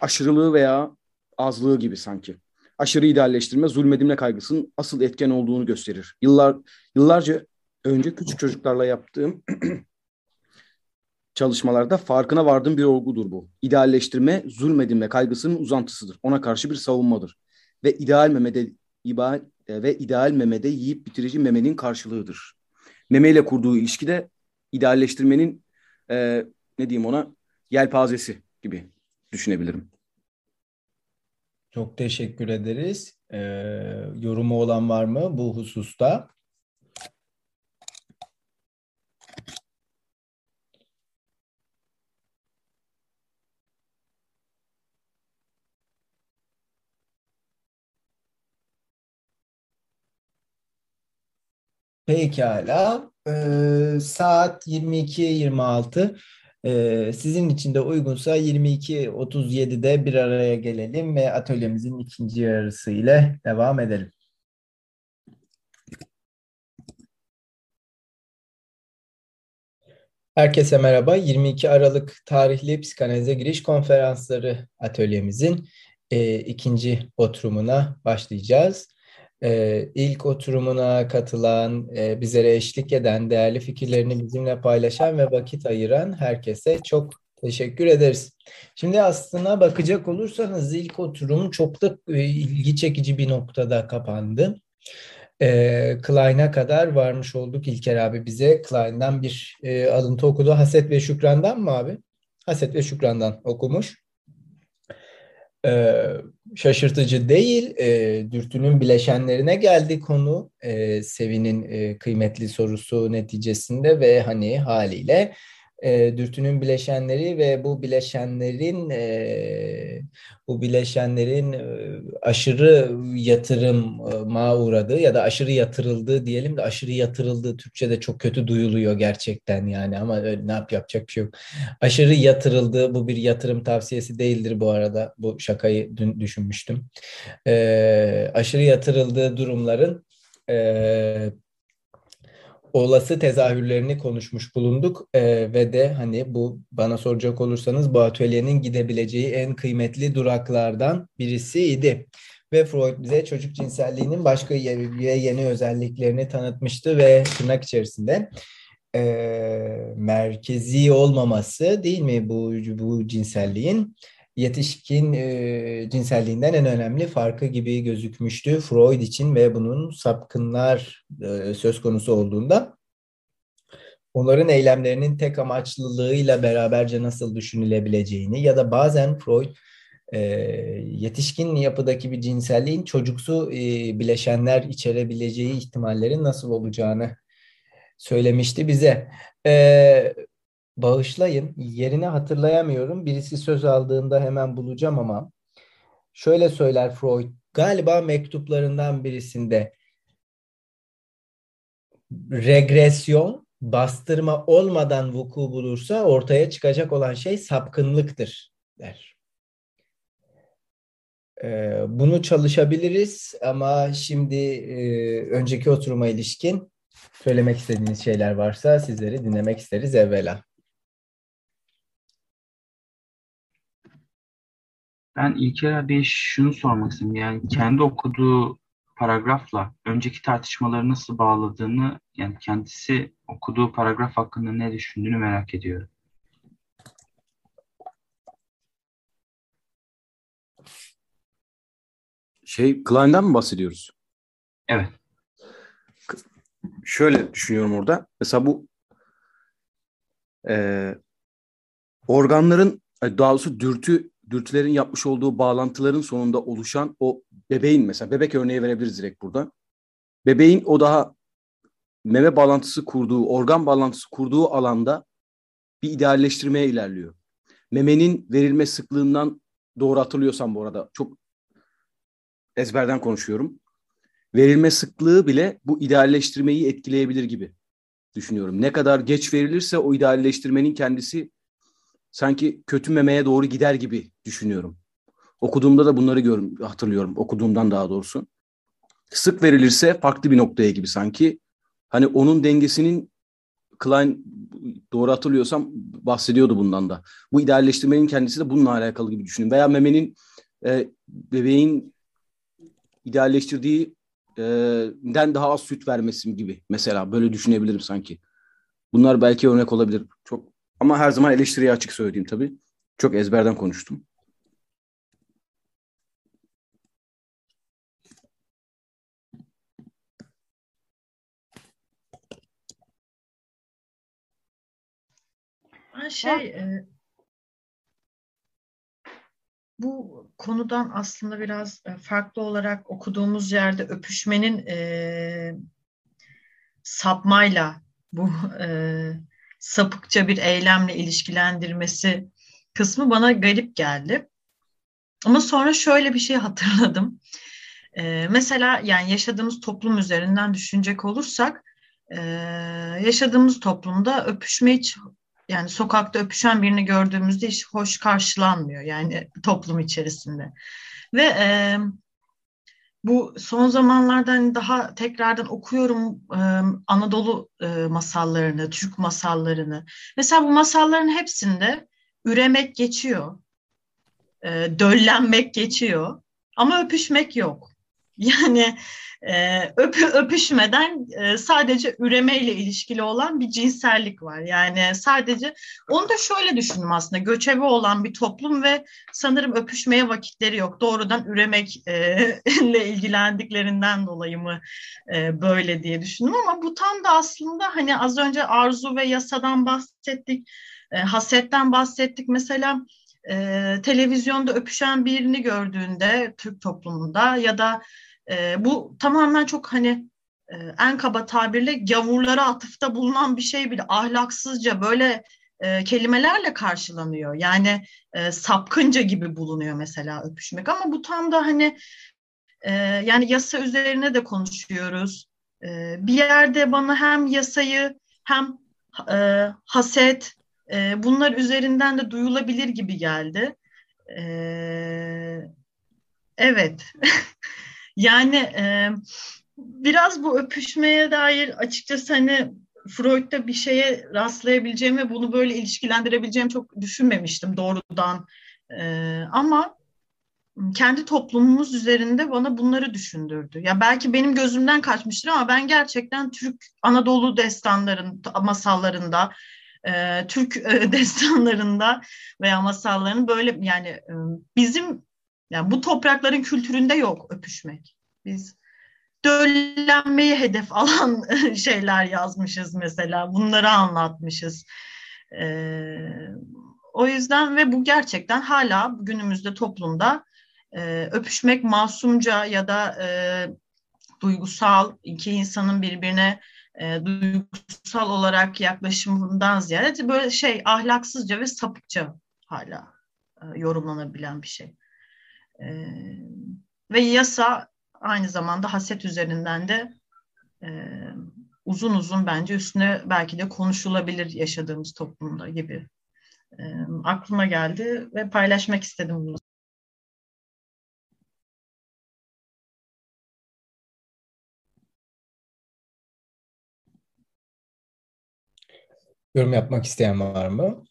aşırılığı veya azlığı gibi sanki aşırı idealleştirme zulmedilme kaygısının asıl etken olduğunu gösterir. Yıllar yıllarca önce küçük çocuklarla yaptığım çalışmalarda farkına vardığım bir olgudur bu. İdealleştirme zulmedilme kaygısının uzantısıdır. Ona karşı bir savunmadır. Ve ideal memede iba, ve ideal memede yiyip bitirici memenin karşılığıdır. Meme ile kurduğu ilişkide idealleştirmenin e, ne diyeyim ona yelpazesi gibi düşünebilirim. Çok teşekkür ederiz. Ee, yorumu olan var mı bu hususta? Pekala. Ee, saat 22.26. Ee, sizin için de uygunsa 22.37'de bir araya gelelim ve atölyemizin ikinci yarısı ile devam edelim. Herkese merhaba. 22 Aralık tarihli psikanalize giriş konferansları atölyemizin e, ikinci oturumuna başlayacağız. E, ilk oturumuna katılan, e, bizlere eşlik eden, değerli fikirlerini bizimle paylaşan ve vakit ayıran herkese çok teşekkür ederiz. Şimdi aslına bakacak olursanız ilk oturum çok da e, ilgi çekici bir noktada kapandı. E, Klein'a kadar varmış olduk. İlker abi bize Klein'dan bir e, alıntı okudu. Haset ve Şükran'dan mı abi? Haset ve Şükran'dan okumuş. Ee, şaşırtıcı değil. E, dürtünün bileşenlerine geldi konu. E, Sevin'in e, kıymetli sorusu neticesinde ve hani haliyle e, dürtünün bileşenleri ve bu bileşenlerin e, bu bileşenlerin e, aşırı yatırıma uğradığı ya da aşırı yatırıldığı diyelim de aşırı yatırıldığı Türkçe'de çok kötü duyuluyor gerçekten yani ama ne yap yapacak bir şey yok. Aşırı yatırıldığı bu bir yatırım tavsiyesi değildir bu arada. Bu şakayı dün düşünmüştüm. E, aşırı yatırıldığı durumların e, olası tezahürlerini konuşmuş bulunduk Ee, ve de hani bu bana soracak olursanız bu atölyenin gidebileceği en kıymetli duraklardan birisiydi. Ve Freud bize çocuk cinselliğinin başka yeni özelliklerini tanıtmıştı ve tırnak içerisinde e, merkezi olmaması değil mi bu bu cinselliğin yetişkin e, cinselliğinden en önemli farkı gibi gözükmüştü Freud için ve bunun sapkınlar e, söz konusu olduğunda onların eylemlerinin tek amaçlılığıyla beraberce nasıl düşünülebileceğini ya da bazen Freud e, yetişkin yapıdaki bir cinselliğin çocuksu e, bileşenler içerebileceği ihtimallerin nasıl olacağını söylemişti bize. E, bağışlayın, yerini hatırlayamıyorum. Birisi söz aldığında hemen bulacağım ama şöyle söyler Freud, galiba mektuplarından birisinde regresyon, bastırma olmadan vuku bulursa ortaya çıkacak olan şey sapkınlıktır der. Ee, bunu çalışabiliriz ama şimdi e, önceki oturuma ilişkin söylemek istediğiniz şeyler varsa sizleri dinlemek isteriz evvela. Ben İlker abi şunu sormak istedim. Yani kendi okuduğu paragrafla önceki tartışmaları nasıl bağladığını, yani kendisi okuduğu paragraf hakkında ne düşündüğünü merak ediyorum. Şey, Klein'den mi bahsediyoruz? Evet. Şöyle düşünüyorum orada. Mesela bu e, organların daha doğrusu dürtü dürtülerin yapmış olduğu bağlantıların sonunda oluşan o bebeğin mesela bebek örneği verebiliriz direkt burada. Bebeğin o daha meme bağlantısı kurduğu, organ bağlantısı kurduğu alanda bir idealleştirmeye ilerliyor. Memenin verilme sıklığından doğru hatırlıyorsam bu arada çok ezberden konuşuyorum. Verilme sıklığı bile bu idealleştirmeyi etkileyebilir gibi düşünüyorum. Ne kadar geç verilirse o idealleştirmenin kendisi sanki kötü memeye doğru gider gibi düşünüyorum. Okuduğumda da bunları gör, hatırlıyorum. Okuduğumdan daha doğrusu. Sık verilirse farklı bir noktaya gibi sanki. Hani onun dengesinin Klein doğru hatırlıyorsam bahsediyordu bundan da. Bu idealleştirmenin kendisi de bununla alakalı gibi düşünün. Veya memenin e, bebeğin idealleştirdiği e, den daha az süt vermesi gibi mesela böyle düşünebilirim sanki. Bunlar belki örnek olabilir. Çok ama her zaman eleştiriye açık söyleyeyim tabii. Çok ezberden konuştum. Ben şey e, bu konudan aslında biraz e, farklı olarak okuduğumuz yerde öpüşmenin e, sapmayla bu e, sapıkça bir eylemle ilişkilendirmesi kısmı bana garip geldi. Ama sonra şöyle bir şey hatırladım. Ee, mesela yani yaşadığımız toplum üzerinden düşünecek olursak e, yaşadığımız toplumda öpüşme hiç yani sokakta öpüşen birini gördüğümüzde hiç hoş karşılanmıyor yani toplum içerisinde. Ve e, bu son zamanlarda hani daha tekrardan okuyorum e, Anadolu e, masallarını, Türk masallarını. Mesela bu masalların hepsinde üremek geçiyor, e, döllenmek geçiyor ama öpüşmek yok. Yani e, öp, öpüşmeden e, sadece üremeyle ilişkili olan bir cinsellik var. Yani sadece onu da şöyle düşündüm aslında göçebe olan bir toplum ve sanırım öpüşmeye vakitleri yok. Doğrudan üremekle e, ilgilendiklerinden dolayı mı e, böyle diye düşündüm ama bu tam da aslında hani az önce arzu ve yasadan bahsettik, e, hasetten bahsettik. Mesela e, televizyonda öpüşen birini gördüğünde Türk toplumunda ya da e, bu tamamen çok hani e, en kaba tabirle gavurlara atıfta bulunan bir şey bile ahlaksızca böyle e, kelimelerle karşılanıyor. Yani e, sapkınca gibi bulunuyor mesela öpüşmek ama bu tam da hani e, yani yasa üzerine de konuşuyoruz. E, bir yerde bana hem yasayı hem e, haset e, bunlar üzerinden de duyulabilir gibi geldi. E, evet. Yani e, biraz bu öpüşmeye dair açıkçası hani Freud'da bir şeye rastlayabileceğim ve bunu böyle ilişkilendirebileceğim çok düşünmemiştim doğrudan. Ee, ama kendi toplumumuz üzerinde bana bunları düşündürdü. Ya belki benim gözümden kaçmıştır ama ben gerçekten Türk Anadolu destanların masallarında, e, Türk e, destanlarında veya masallarının böyle yani e, bizim yani bu toprakların kültüründe yok öpüşmek. Biz döllenmeyi hedef alan şeyler yazmışız mesela. Bunları anlatmışız. Ee, o yüzden ve bu gerçekten hala günümüzde toplumda e, öpüşmek masumca ya da e, duygusal iki insanın birbirine e, duygusal olarak yaklaşımından ziyade böyle şey ahlaksızca ve sapıkça hala e, yorumlanabilen bir şey. E, ve yasa aynı zamanda haset üzerinden de e, uzun uzun bence üstüne belki de konuşulabilir yaşadığımız toplumda gibi e, aklıma geldi ve paylaşmak istedim bunu. Yorum yapmak isteyen var mı?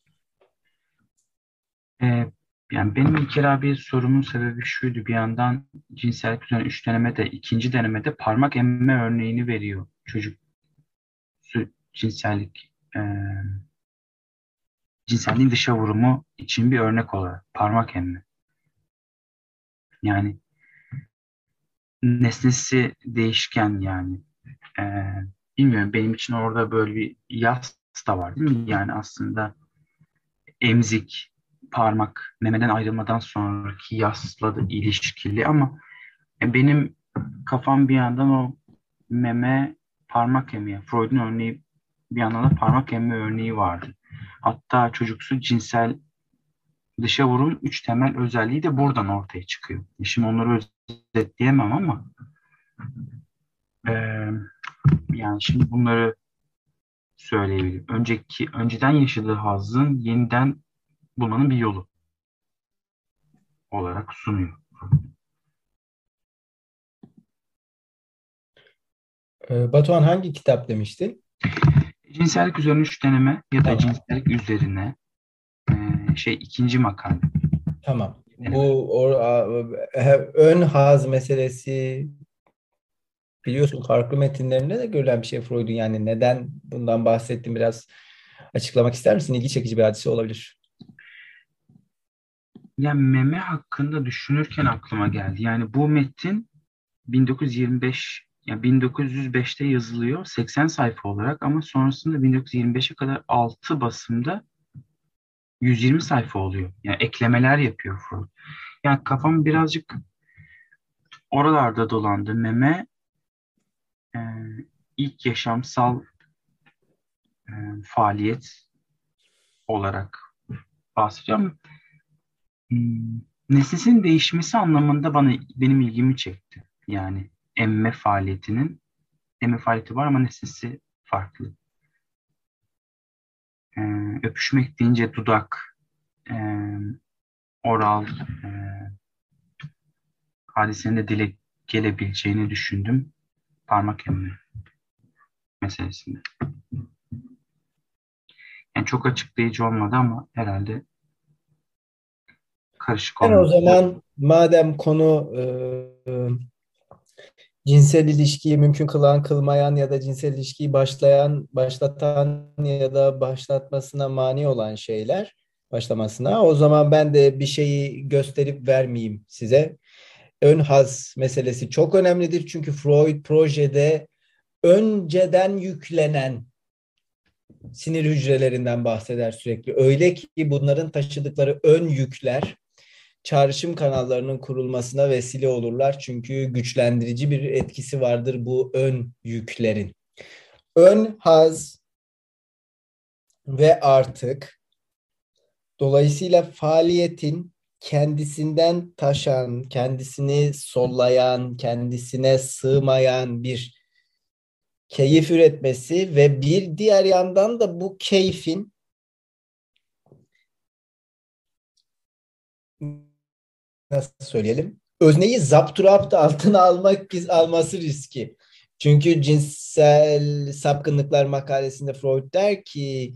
Yani benim İlker abi sorumun sebebi şuydu. Bir yandan cinsellik üzerine üç denemede, ikinci denemede parmak emme örneğini veriyor. Çocuk cinsellik e, cinselliğin dışa vurumu için bir örnek olarak parmak emme. Yani nesnesi değişken yani. E, bilmiyorum benim için orada böyle bir yas da var değil mi? Yani aslında emzik, parmak memeden ayrılmadan sonraki yasla da ilişkili ama benim kafam bir yandan o meme parmak emiği. Freud'un örneği bir yandan da parmak emme örneği vardı. Hatta çocuksu cinsel dışa vurum üç temel özelliği de buradan ortaya çıkıyor. Şimdi onları özetleyemem ama e, yani şimdi bunları söyleyebilirim. Önceki önceden yaşadığı hazın yeniden bulmanın bir yolu olarak sunuyor. Ee, Batuhan hangi kitap demiştin? Cinsellik üzerine üç deneme ya da tamam. cinsellik üzerine e, şey ikinci makale. Tamam. Bu or, ön haz meselesi biliyorsun farklı metinlerinde de görülen bir şey Freud'un yani neden bundan bahsettim biraz açıklamak ister misin? İlgi çekici bir hadise olabilir. Yani meme hakkında düşünürken aklıma geldi. Yani bu metin 1925 yani 1905'te yazılıyor 80 sayfa olarak ama sonrasında 1925'e kadar 6 basımda 120 sayfa oluyor. Yani eklemeler yapıyor Freud. Yani kafam birazcık oralarda dolandı. Meme e, ilk yaşamsal e, faaliyet olarak bahsediyorum. Hmm, nesnesinin değişmesi anlamında bana benim ilgimi çekti. Yani emme faaliyetinin emme faaliyeti var ama nesnesi farklı. Ee, öpüşmek deyince dudak, e, oral e, hadisenin de dile gelebileceğini düşündüm. Parmak emme meselesinde. Yani çok açıklayıcı olmadı ama herhalde karışık olmadı. o zaman madem konu e, cinsel ilişkiyi mümkün kılan, kılmayan ya da cinsel ilişkiyi başlayan, başlatan ya da başlatmasına mani olan şeyler başlamasına. O zaman ben de bir şeyi gösterip vermeyeyim size. Ön haz meselesi çok önemlidir. Çünkü Freud projede önceden yüklenen sinir hücrelerinden bahseder sürekli. Öyle ki bunların taşıdıkları ön yükler çağrışım kanallarının kurulmasına vesile olurlar. Çünkü güçlendirici bir etkisi vardır bu ön yüklerin. Ön haz ve artık dolayısıyla faaliyetin kendisinden taşan, kendisini sollayan, kendisine sığmayan bir keyif üretmesi ve bir diğer yandan da bu keyfin nasıl söyleyelim? Özneyi zapturapt altına almak alması riski. Çünkü cinsel sapkınlıklar makalesinde Freud der ki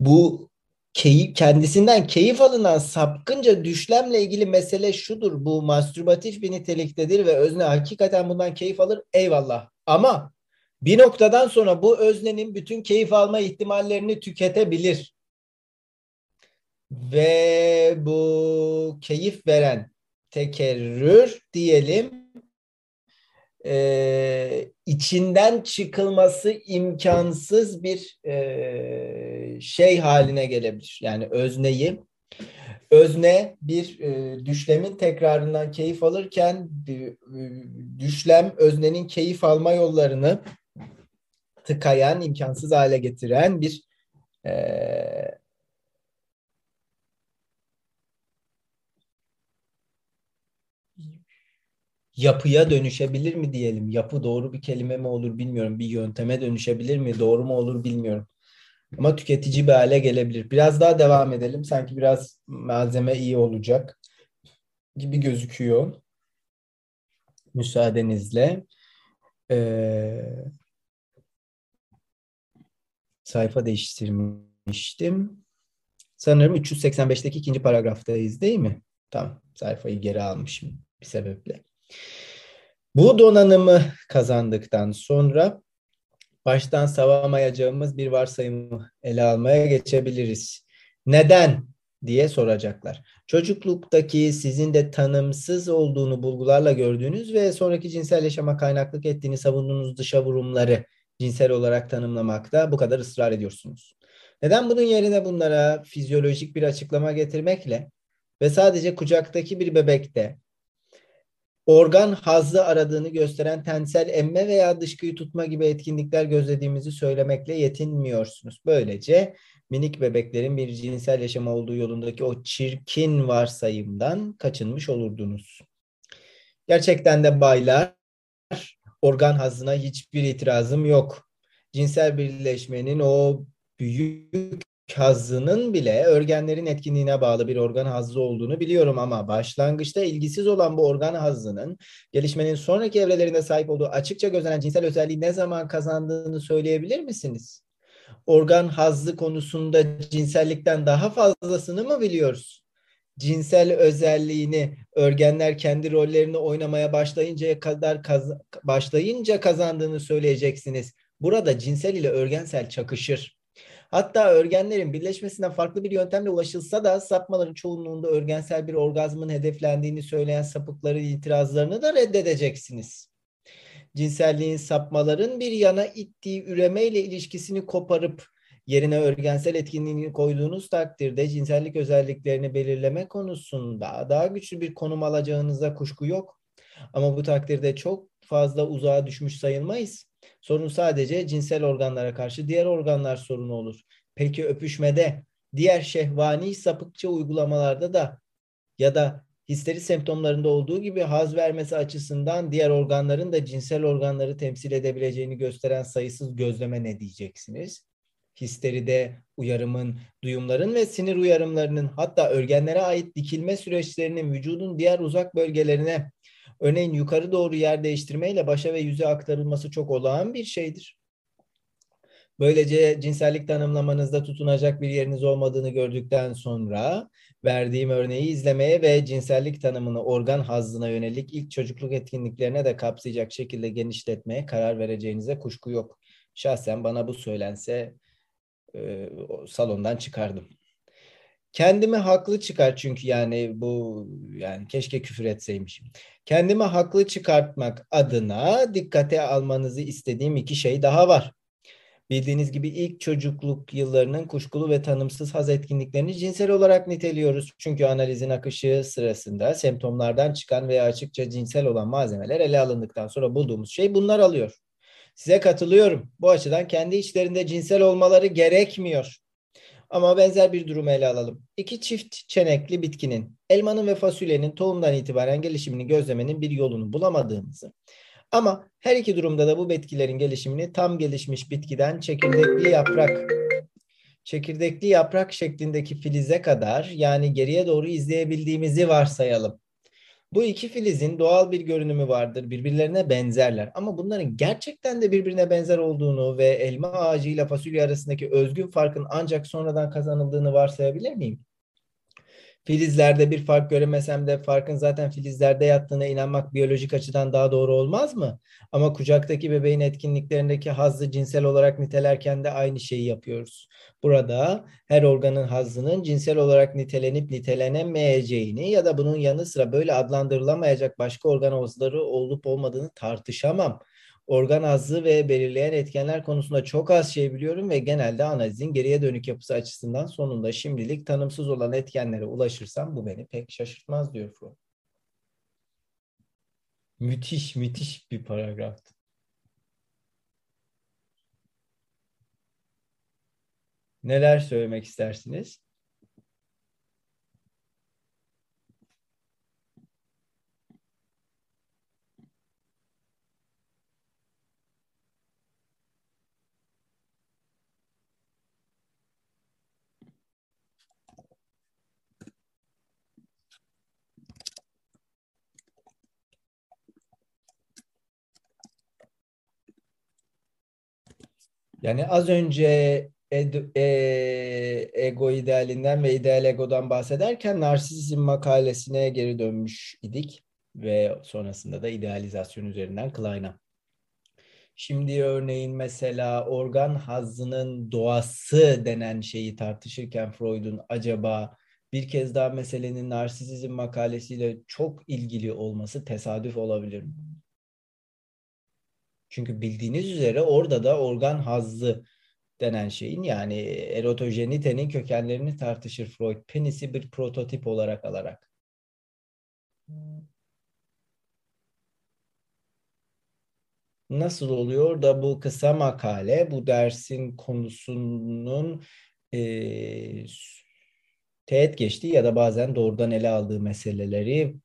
bu keyif, kendisinden keyif alınan sapkınca düşlemle ilgili mesele şudur. Bu mastürbatif bir niteliktedir ve özne hakikaten bundan keyif alır. Eyvallah. Ama bir noktadan sonra bu öznenin bütün keyif alma ihtimallerini tüketebilir. Ve bu keyif veren tekerrür diyelim e, içinden çıkılması imkansız bir e, şey haline gelebilir. Yani özneyi özne bir e, düşlemin tekrarından keyif alırken e, düşlem öznenin keyif alma yollarını tıkayan, imkansız hale getiren bir e, yapıya dönüşebilir mi diyelim. Yapı doğru bir kelime mi olur bilmiyorum. Bir yönteme dönüşebilir mi? Doğru mu olur bilmiyorum. Ama tüketici bir hale gelebilir. Biraz daha devam edelim. Sanki biraz malzeme iyi olacak gibi gözüküyor. Müsaadenizle. Ee, sayfa değiştirmiştim. Sanırım 385'teki ikinci paragraftayız değil mi? Tamam. Sayfayı geri almışım bir sebeple. Bu donanımı kazandıktan sonra baştan savamayacağımız bir varsayımı ele almaya geçebiliriz. Neden diye soracaklar. Çocukluktaki sizin de tanımsız olduğunu bulgularla gördüğünüz ve sonraki cinsel yaşama kaynaklık ettiğini savunduğunuz dışa vurumları cinsel olarak tanımlamakta bu kadar ısrar ediyorsunuz. Neden bunun yerine bunlara fizyolojik bir açıklama getirmekle ve sadece kucaktaki bir bebekte organ hazzı aradığını gösteren tensel emme veya dışkıyı tutma gibi etkinlikler gözlediğimizi söylemekle yetinmiyorsunuz. Böylece minik bebeklerin bir cinsel yaşama olduğu yolundaki o çirkin varsayımdan kaçınmış olurdunuz. Gerçekten de baylar organ hazzına hiçbir itirazım yok. Cinsel birleşmenin o büyük hazzının bile örgenlerin etkinliğine bağlı bir organ hazzı olduğunu biliyorum ama başlangıçta ilgisiz olan bu organ hazzının gelişmenin sonraki evrelerinde sahip olduğu açıkça gözlenen cinsel özelliği ne zaman kazandığını söyleyebilir misiniz? Organ hazzı konusunda cinsellikten daha fazlasını mı biliyoruz? Cinsel özelliğini örgenler kendi rollerini oynamaya başlayıncaya kadar kaz başlayınca kazandığını söyleyeceksiniz. Burada cinsel ile örgensel çakışır. Hatta örgenlerin birleşmesine farklı bir yöntemle ulaşılsa da sapmaların çoğunluğunda örgensel bir orgazmın hedeflendiğini söyleyen sapıkların itirazlarını da reddedeceksiniz. Cinselliğin sapmaların bir yana ittiği üremeyle ilişkisini koparıp yerine örgensel etkinliğini koyduğunuz takdirde cinsellik özelliklerini belirleme konusunda daha güçlü bir konum alacağınıza kuşku yok. Ama bu takdirde çok fazla uzağa düşmüş sayılmayız. Sorun sadece cinsel organlara karşı diğer organlar sorunu olur. Peki öpüşmede, diğer şehvani sapıkça uygulamalarda da ya da histeri semptomlarında olduğu gibi haz vermesi açısından diğer organların da cinsel organları temsil edebileceğini gösteren sayısız gözleme ne diyeceksiniz? Histeride uyarımın, duyumların ve sinir uyarımlarının hatta örgenlere ait dikilme süreçlerinin vücudun diğer uzak bölgelerine Örneğin yukarı doğru yer değiştirmeyle başa ve yüze aktarılması çok olağan bir şeydir. Böylece cinsellik tanımlamanızda tutunacak bir yeriniz olmadığını gördükten sonra verdiğim örneği izlemeye ve cinsellik tanımını organ hazzına yönelik ilk çocukluk etkinliklerine de kapsayacak şekilde genişletmeye karar vereceğinize kuşku yok. Şahsen bana bu söylense e, salondan çıkardım. Kendimi haklı çıkar çünkü yani bu yani keşke küfür etseymişim. Kendimi haklı çıkartmak adına dikkate almanızı istediğim iki şey daha var. Bildiğiniz gibi ilk çocukluk yıllarının kuşkulu ve tanımsız haz etkinliklerini cinsel olarak niteliyoruz. Çünkü analizin akışı sırasında semptomlardan çıkan veya açıkça cinsel olan malzemeler ele alındıktan sonra bulduğumuz şey bunlar alıyor. Size katılıyorum. Bu açıdan kendi içlerinde cinsel olmaları gerekmiyor. Ama benzer bir durumu ele alalım. İki çift çenekli bitkinin, elmanın ve fasulyenin tohumdan itibaren gelişimini gözlemenin bir yolunu bulamadığımızı ama her iki durumda da bu bitkilerin gelişimini tam gelişmiş bitkiden çekirdekli yaprak çekirdekli yaprak şeklindeki filize kadar yani geriye doğru izleyebildiğimizi varsayalım. Bu iki filizin doğal bir görünümü vardır. Birbirlerine benzerler. Ama bunların gerçekten de birbirine benzer olduğunu ve elma ağacıyla fasulye arasındaki özgün farkın ancak sonradan kazanıldığını varsayabilir miyim? Filizlerde bir fark göremesem de farkın zaten filizlerde yattığına inanmak biyolojik açıdan daha doğru olmaz mı? Ama kucaktaki bebeğin etkinliklerindeki hazzı cinsel olarak nitelerken de aynı şeyi yapıyoruz. Burada her organın hazzının cinsel olarak nitelenip nitelenemeyeceğini ya da bunun yanı sıra böyle adlandırılamayacak başka organ hazları olup olmadığını tartışamam. Organ hazzı ve belirleyen etkenler konusunda çok az şey biliyorum ve genelde analizin geriye dönük yapısı açısından sonunda şimdilik tanımsız olan etkenlere ulaşırsam bu beni pek şaşırtmaz diyor Freud. Müthiş, müthiş bir paragraftı. Neler söylemek istersiniz? Yani az önce ed, e, ego idealinden ve ideal egodan bahsederken narsizm makalesine geri dönmüş idik ve sonrasında da idealizasyon üzerinden Klein'a. Şimdi örneğin mesela organ hazzının doğası denen şeyi tartışırken Freud'un acaba bir kez daha meselenin narsizm makalesiyle çok ilgili olması tesadüf olabilir mi? Çünkü bildiğiniz üzere orada da organ hazzı denen şeyin yani erotojenitenin kökenlerini tartışır Freud. Penisi bir prototip olarak alarak. Nasıl oluyor da bu kısa makale bu dersin konusunun e, teğet geçtiği ya da bazen doğrudan ele aldığı meseleleri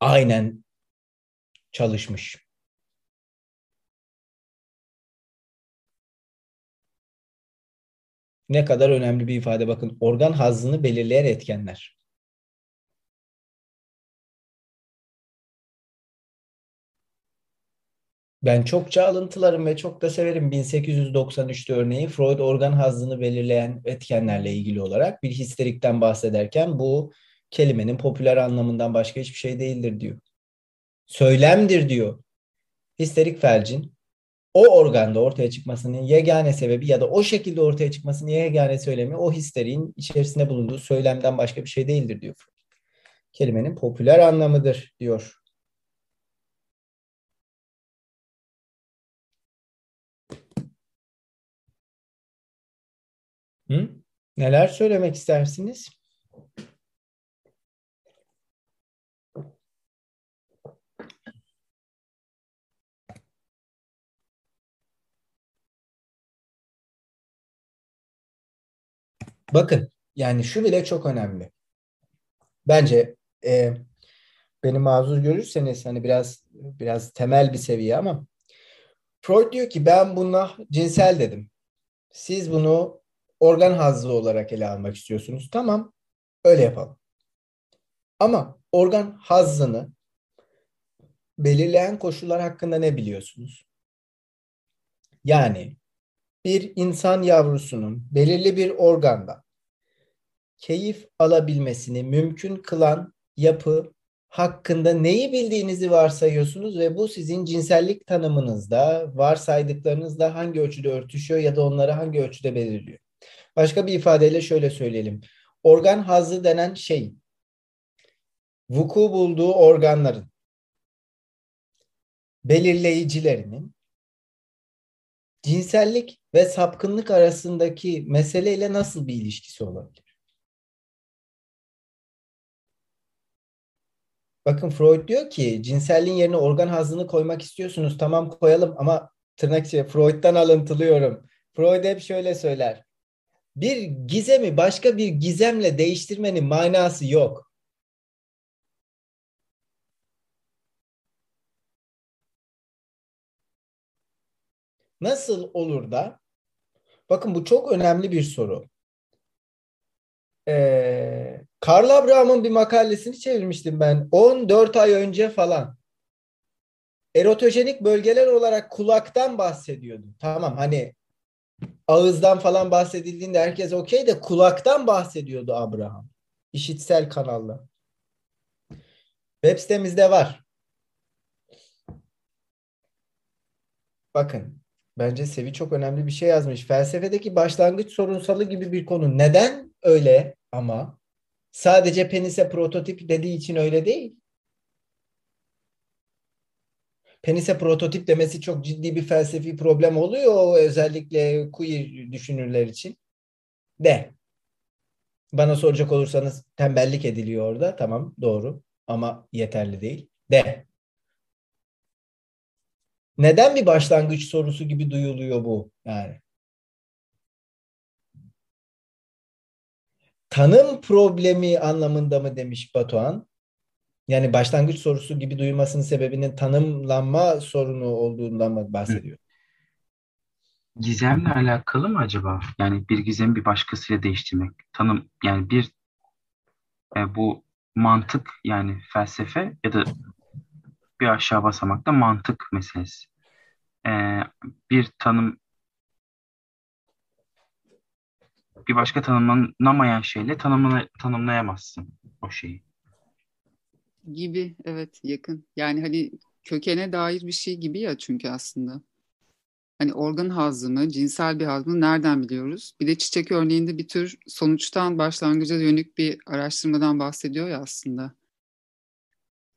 aynen çalışmış. Ne kadar önemli bir ifade bakın. Organ hazzını belirleyen etkenler. Ben çokça alıntılarım ve çok da severim 1893'te örneği Freud organ hazzını belirleyen etkenlerle ilgili olarak bir histerikten bahsederken bu kelimenin popüler anlamından başka hiçbir şey değildir diyor. Söylemdir diyor. Histerik felcin o organda ortaya çıkmasının yegane sebebi ya da o şekilde ortaya çıkmasının yegane söylemi o histeriğin içerisinde bulunduğu söylemden başka bir şey değildir diyor. Kelimenin popüler anlamıdır diyor. Hı? Neler söylemek istersiniz? Bakın yani şu bile çok önemli. Bence e, beni mazur görürseniz hani biraz biraz temel bir seviye ama Freud diyor ki ben buna cinsel dedim. Siz bunu organ hazzı olarak ele almak istiyorsunuz. Tamam öyle yapalım. Ama organ hazzını belirleyen koşullar hakkında ne biliyorsunuz? Yani bir insan yavrusunun belirli bir organda keyif alabilmesini mümkün kılan yapı hakkında neyi bildiğinizi varsayıyorsunuz ve bu sizin cinsellik tanımınızda, varsaydıklarınızda hangi ölçüde örtüşüyor ya da onları hangi ölçüde belirliyor. Başka bir ifadeyle şöyle söyleyelim. Organ hazzı denen şey, vuku bulduğu organların belirleyicilerinin cinsellik ve sapkınlık arasındaki meseleyle nasıl bir ilişkisi olabilir? Bakın Freud diyor ki cinselliğin yerine organ hazını koymak istiyorsunuz. Tamam koyalım ama tırnak içi Freud'dan alıntılıyorum. Freud hep şöyle söyler. Bir gizemi başka bir gizemle değiştirmenin manası yok. Nasıl olur da? Bakın bu çok önemli bir soru. Ee, Karl Abraham'ın bir makalesini çevirmiştim ben. 14 ay önce falan. Erotojenik bölgeler olarak kulaktan bahsediyordu. Tamam hani ağızdan falan bahsedildiğinde herkes okey de kulaktan bahsediyordu Abraham. İşitsel kanalla. Web sitemizde var. Bakın bence Sevi çok önemli bir şey yazmış. Felsefedeki başlangıç sorunsalı gibi bir konu. Neden öyle ama? Sadece penise prototip dediği için öyle değil. Penise prototip demesi çok ciddi bir felsefi problem oluyor özellikle queer düşünürler için. De. Bana soracak olursanız tembellik ediliyor orada. Tamam doğru ama yeterli değil. De. Neden bir başlangıç sorusu gibi duyuluyor bu? Yani tanım problemi anlamında mı demiş Batuhan? Yani başlangıç sorusu gibi duyulmasının sebebinin tanımlanma sorunu olduğundan mı bahsediyor? Gizemle alakalı mı acaba? Yani bir gizemi bir başkasıyla değiştirmek. Tanım yani bir e, bu mantık yani felsefe ya da bir aşağı basamakta mantık meselesi. E, bir tanım bir başka tanımlanamayan şeyle tanımla, tanımlayamazsın o şeyi. Gibi evet yakın. Yani hani kökene dair bir şey gibi ya çünkü aslında. Hani organ hazımı, cinsel bir hazmı nereden biliyoruz? Bir de çiçek örneğinde bir tür sonuçtan başlangıca dönük bir araştırmadan bahsediyor ya aslında.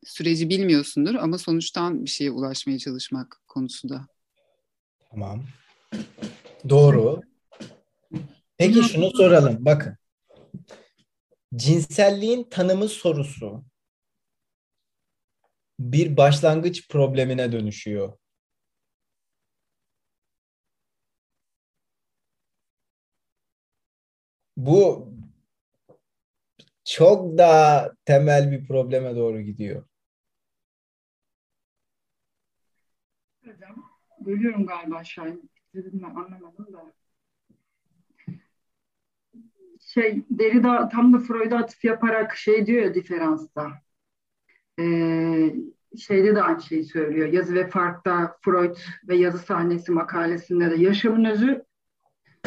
Süreci bilmiyorsundur ama sonuçtan bir şeye ulaşmaya çalışmak konusunda. Tamam. Doğru. Peki şunu soralım. Bakın. Cinselliğin tanımı sorusu bir başlangıç problemine dönüşüyor. Bu çok daha temel bir probleme doğru gidiyor. Hocam, bölüyorum galiba Şahin. Dedim anlamadım da. Şey, Derrida tam da Freud'a atıf yaparak şey diyor ya diferansta. Ee, şeyde de aynı şeyi söylüyor. Yazı ve Fark'ta Freud ve yazı sahnesi makalesinde de yaşamın özü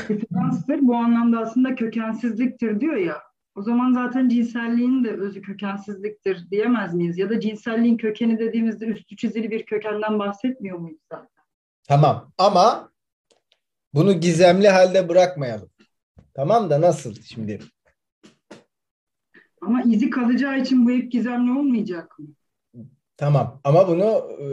diferanstır. Bu anlamda aslında kökensizliktir diyor ya. O zaman zaten cinselliğin de özü kökensizliktir diyemez miyiz? Ya da cinselliğin kökeni dediğimizde üstü çizili bir kökenden bahsetmiyor muyuz zaten? Tamam ama bunu gizemli halde bırakmayalım. Tamam da nasıl şimdi? Ama izi kalacağı için bu hep gizemli olmayacak mı? Tamam ama bunu e,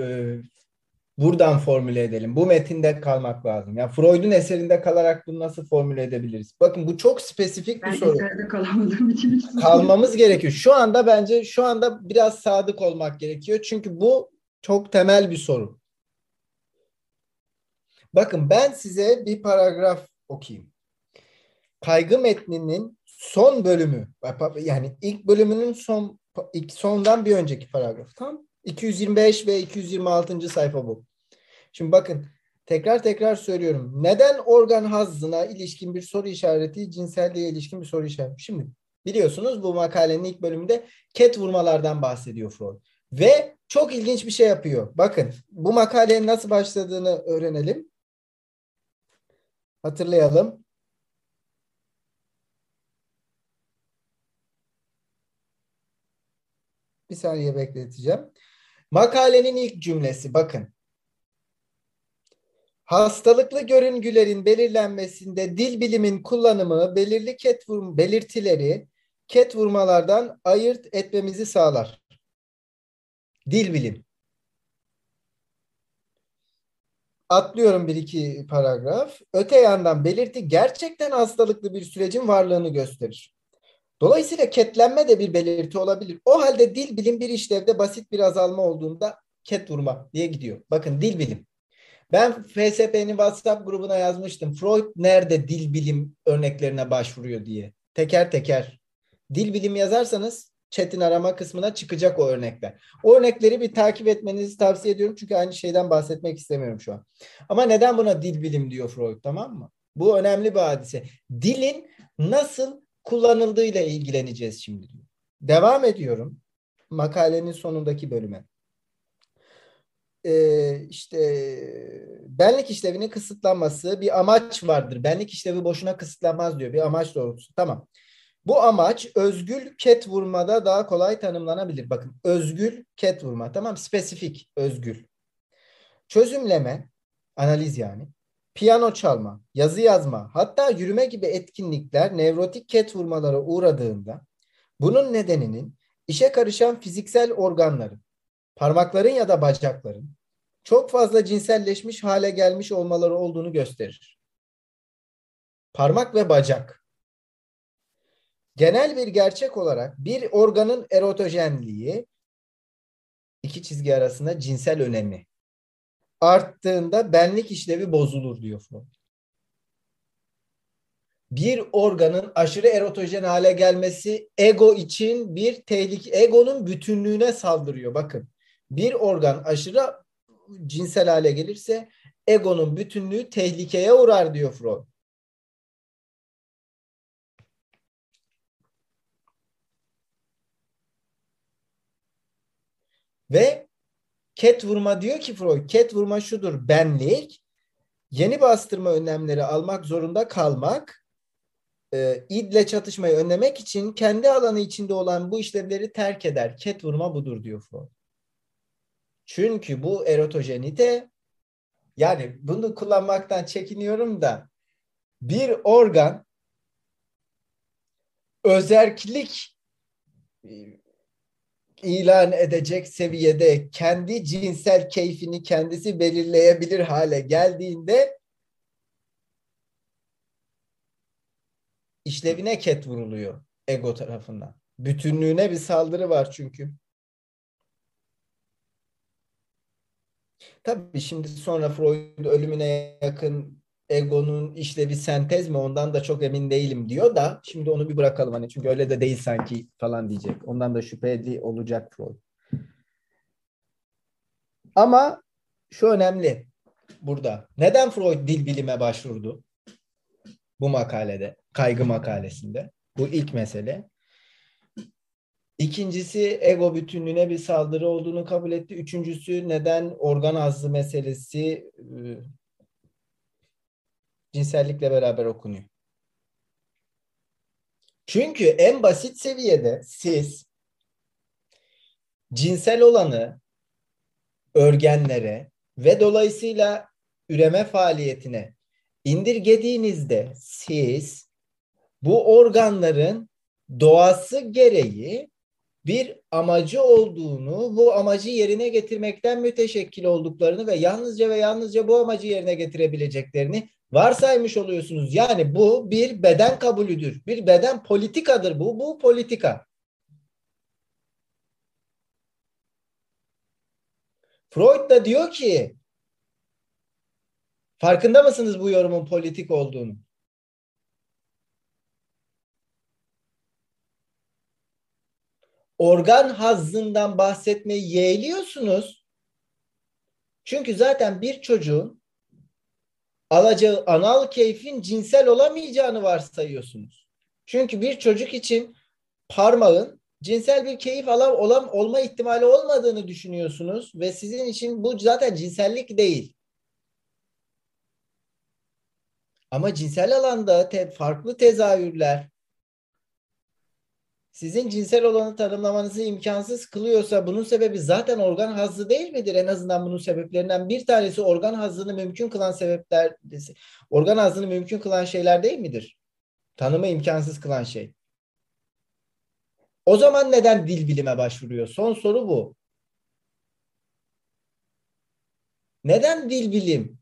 buradan formüle edelim. Bu metinde kalmak lazım. Yani Freud'un eserinde kalarak bunu nasıl formüle edebiliriz? Bakın bu çok spesifik ben bir soru. Ben eserde kalamadığım için hiç Kalmamız gerekiyor. Şu anda bence şu anda biraz sadık olmak gerekiyor. Çünkü bu çok temel bir soru. Bakın ben size bir paragraf okuyayım. Kaygı metninin son bölümü yani ilk bölümünün son ilk sondan bir önceki paragraf. Tam 225 ve 226. sayfa bu. Şimdi bakın tekrar tekrar söylüyorum. Neden organ hazzına ilişkin bir soru işareti, cinselliğe ilişkin bir soru işareti? Şimdi biliyorsunuz bu makalenin ilk bölümünde ket vurmalardan bahsediyor Freud. Ve çok ilginç bir şey yapıyor. Bakın bu makalenin nasıl başladığını öğrenelim. Hatırlayalım. Bir saniye bekleteceğim. Makalenin ilk cümlesi bakın. Hastalıklı görüngülerin belirlenmesinde dil bilimin kullanımı belirli ket vurma, belirtileri ket vurmalardan ayırt etmemizi sağlar. Dil bilim. Atlıyorum bir iki paragraf. Öte yandan belirti gerçekten hastalıklı bir sürecin varlığını gösterir. Dolayısıyla ketlenme de bir belirti olabilir. O halde dil bilim bir işlevde basit bir azalma olduğunda ket vurma diye gidiyor. Bakın dil bilim. Ben FSP'nin WhatsApp grubuna yazmıştım. Freud nerede dil bilim örneklerine başvuruyor diye. Teker teker. Dil bilim yazarsanız chat'in arama kısmına çıkacak o örnekler. O örnekleri bir takip etmenizi tavsiye ediyorum. Çünkü aynı şeyden bahsetmek istemiyorum şu an. Ama neden buna dil bilim diyor Freud tamam mı? Bu önemli bir hadise. Dilin nasıl kullanıldığıyla ilgileneceğiz şimdi. Devam ediyorum makalenin sonundaki bölüme. Ee, işte benlik işlevinin kısıtlanması bir amaç vardır. Benlik işlevi boşuna kısıtlanmaz diyor. Bir amaç doğrultusu. Tamam. Bu amaç özgül ket vurmada daha kolay tanımlanabilir. Bakın özgül ket vurma. Tamam spesifik özgül. Çözümleme, analiz yani. Piyano çalma, yazı yazma, hatta yürüme gibi etkinlikler nevrotik ket vurmalara uğradığında bunun nedeninin işe karışan fiziksel organların, parmakların ya da bacakların çok fazla cinselleşmiş hale gelmiş olmaları olduğunu gösterir. Parmak ve bacak. Genel bir gerçek olarak bir organın erotojenliği iki çizgi arasında cinsel önemi arttığında benlik işlevi bozulur diyor Freud. Bir organın aşırı erotojen hale gelmesi ego için bir tehlike, egonun bütünlüğüne saldırıyor. Bakın bir organ aşırı cinsel hale gelirse egonun bütünlüğü tehlikeye uğrar diyor Freud. Ve ket vurma diyor ki Freud, ket vurma şudur, benlik, yeni bastırma önlemleri almak zorunda kalmak, e, idle çatışmayı önlemek için kendi alanı içinde olan bu işlevleri terk eder. Ket vurma budur diyor Freud. Çünkü bu erotojenite yani bunu kullanmaktan çekiniyorum da bir organ özerklik ilan edecek seviyede kendi cinsel keyfini kendisi belirleyebilir hale geldiğinde işlevine ket vuruluyor ego tarafından. Bütünlüğüne bir saldırı var çünkü. Tabii şimdi sonra Freud ölümüne yakın egonun işlevi sentez mi ondan da çok emin değilim diyor da şimdi onu bir bırakalım hani çünkü öyle de değil sanki falan diyecek. Ondan da şüpheli olacak Freud. Ama şu önemli burada. Neden Freud dil bilime başvurdu? Bu makalede, kaygı makalesinde. Bu ilk mesele. İkincisi ego bütünlüğüne bir saldırı olduğunu kabul etti. Üçüncüsü neden organ azlı meselesi cinsellikle beraber okunuyor. Çünkü en basit seviyede siz cinsel olanı örgenlere ve dolayısıyla üreme faaliyetine indirgediğinizde siz bu organların doğası gereği bir amacı olduğunu, bu amacı yerine getirmekten müteşekkil olduklarını ve yalnızca ve yalnızca bu amacı yerine getirebileceklerini varsaymış oluyorsunuz. Yani bu bir beden kabulüdür. Bir beden politikadır bu. Bu politika. Freud da diyor ki farkında mısınız bu yorumun politik olduğunu? Organ hazzından bahsetmeyi yeğliyorsunuz. Çünkü zaten bir çocuğun alacağı anal keyfin cinsel olamayacağını varsayıyorsunuz. Çünkü bir çocuk için parmağın cinsel bir keyif alan olan olma ihtimali olmadığını düşünüyorsunuz ve sizin için bu zaten cinsellik değil. Ama cinsel alanda te, farklı tezahürler sizin cinsel olanı tanımlamanızı imkansız kılıyorsa bunun sebebi zaten organ hazzı değil midir? En azından bunun sebeplerinden bir tanesi organ hazzını mümkün kılan sebepler, organ hazzını mümkün kılan şeyler değil midir? Tanımı imkansız kılan şey. O zaman neden dil bilime başvuruyor? Son soru bu. Neden dil bilim?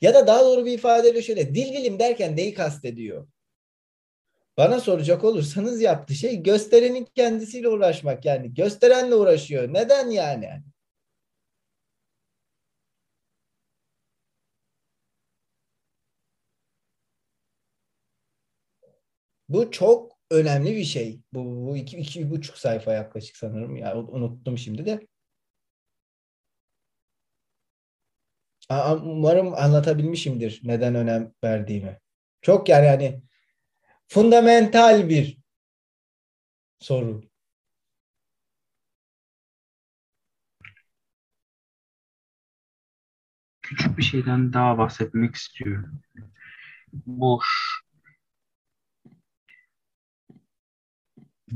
Ya da daha doğru bir ifadeyle şöyle, dil bilim derken neyi kastediyor? Bana soracak olursanız yaptığı şey gösterenin kendisiyle uğraşmak yani. Gösterenle uğraşıyor. Neden yani? Bu çok önemli bir şey. Bu, bu iki, iki buçuk sayfa yaklaşık sanırım. Ya unuttum şimdi de. Umarım anlatabilmişimdir neden önem verdiğimi. Çok yani hani fundamental bir soru. Küçük bir şeyden daha bahsetmek istiyorum. Bu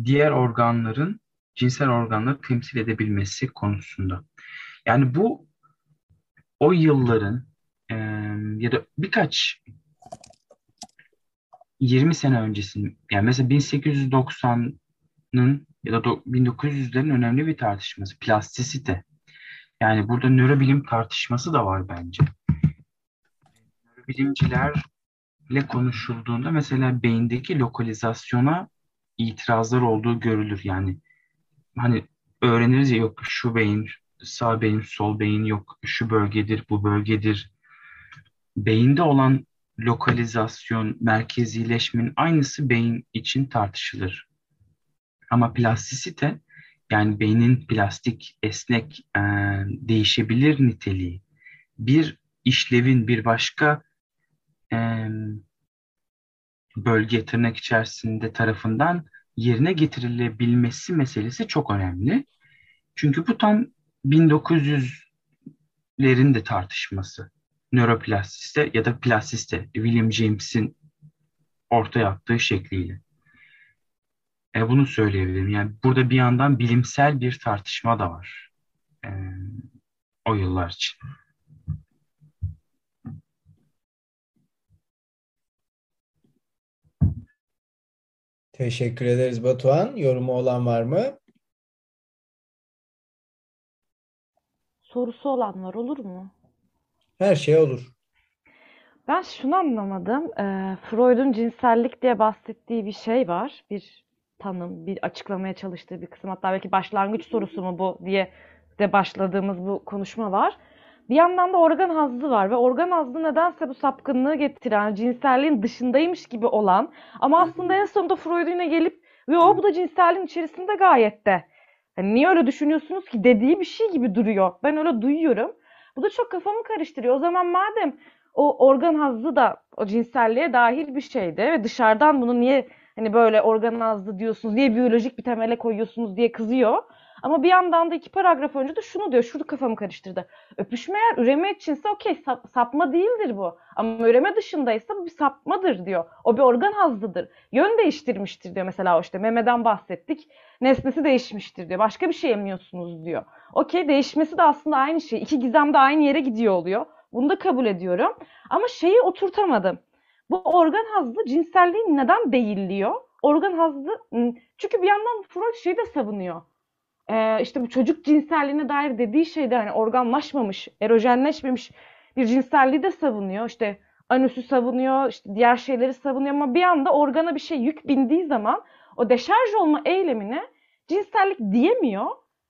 diğer organların cinsel organları temsil edebilmesi konusunda. Yani bu o yılların e, ya da birkaç 20 sene öncesinin yani mesela 1890'ın ya da 1900'lerin önemli bir tartışması plastisite. Yani burada nörobilim tartışması da var bence. Nörobilimcilerle konuşulduğunda mesela beyindeki lokalizasyona itirazlar olduğu görülür. Yani hani öğreniriz ya yok şu beyin, sağ beyin, sol beyin yok şu bölgedir, bu bölgedir. Beyinde olan lokalizasyon, merkezileşmenin aynısı beyin için tartışılır. Ama plastisite yani beynin plastik, esnek, e, değişebilir niteliği bir işlevin bir başka e, bölge tırnak içerisinde tarafından yerine getirilebilmesi meselesi çok önemli. Çünkü bu tam 1900'lerin de tartışması. Nöroplastiste ya da plastiste William James'in ortaya attığı şekliyle. E, bunu söyleyebilirim. Yani burada bir yandan bilimsel bir tartışma da var. E, o yıllar için. Teşekkür ederiz Batuhan. Yorumu olan var mı? Sorusu olanlar olur mu? Her şey olur. Ben şunu anlamadım. Ee, Freud'un cinsellik diye bahsettiği bir şey var. Bir tanım, bir açıklamaya çalıştığı bir kısım. Hatta belki başlangıç sorusu mu bu diye de başladığımız bu konuşma var. Bir yandan da organ hazzı var ve organ hazzı nedense bu sapkınlığı getiren, cinselliğin dışındaymış gibi olan ama aslında en sonunda Freud yine gelip yo bu da cinselliğin içerisinde gayet de. Hani niye öyle düşünüyorsunuz ki dediği bir şey gibi duruyor. Ben öyle duyuyorum. Bu da çok kafamı karıştırıyor. O zaman madem o organ hazzı da o cinselliğe dahil bir şeydi ve dışarıdan bunu niye hani böyle organ hazzı diyorsunuz, niye biyolojik bir temele koyuyorsunuz diye kızıyor. Ama bir yandan da iki paragraf önce de şunu diyor. Şurada kafamı karıştırdı. Öpüşme eğer üreme içinse okey sap, sapma değildir bu. Ama üreme dışındaysa bu bir sapmadır diyor. O bir organ hazzıdır. Yön değiştirmiştir diyor mesela o işte memeden bahsettik. Nesnesi değişmiştir diyor. Başka bir şey yemiyorsunuz diyor. Okey değişmesi de aslında aynı şey. İki gizem de aynı yere gidiyor oluyor. Bunu da kabul ediyorum. Ama şeyi oturtamadım. Bu organ hazzı cinselliğin neden değilliyor? Organ hazzı çünkü bir yandan Freud şeyi de savunuyor e, işte bu çocuk cinselliğine dair dediği şeyde hani organlaşmamış, erojenleşmemiş bir cinselliği de savunuyor. İşte anüsü savunuyor, işte diğer şeyleri savunuyor ama bir anda organa bir şey yük bindiği zaman o deşarj olma eylemine cinsellik diyemiyor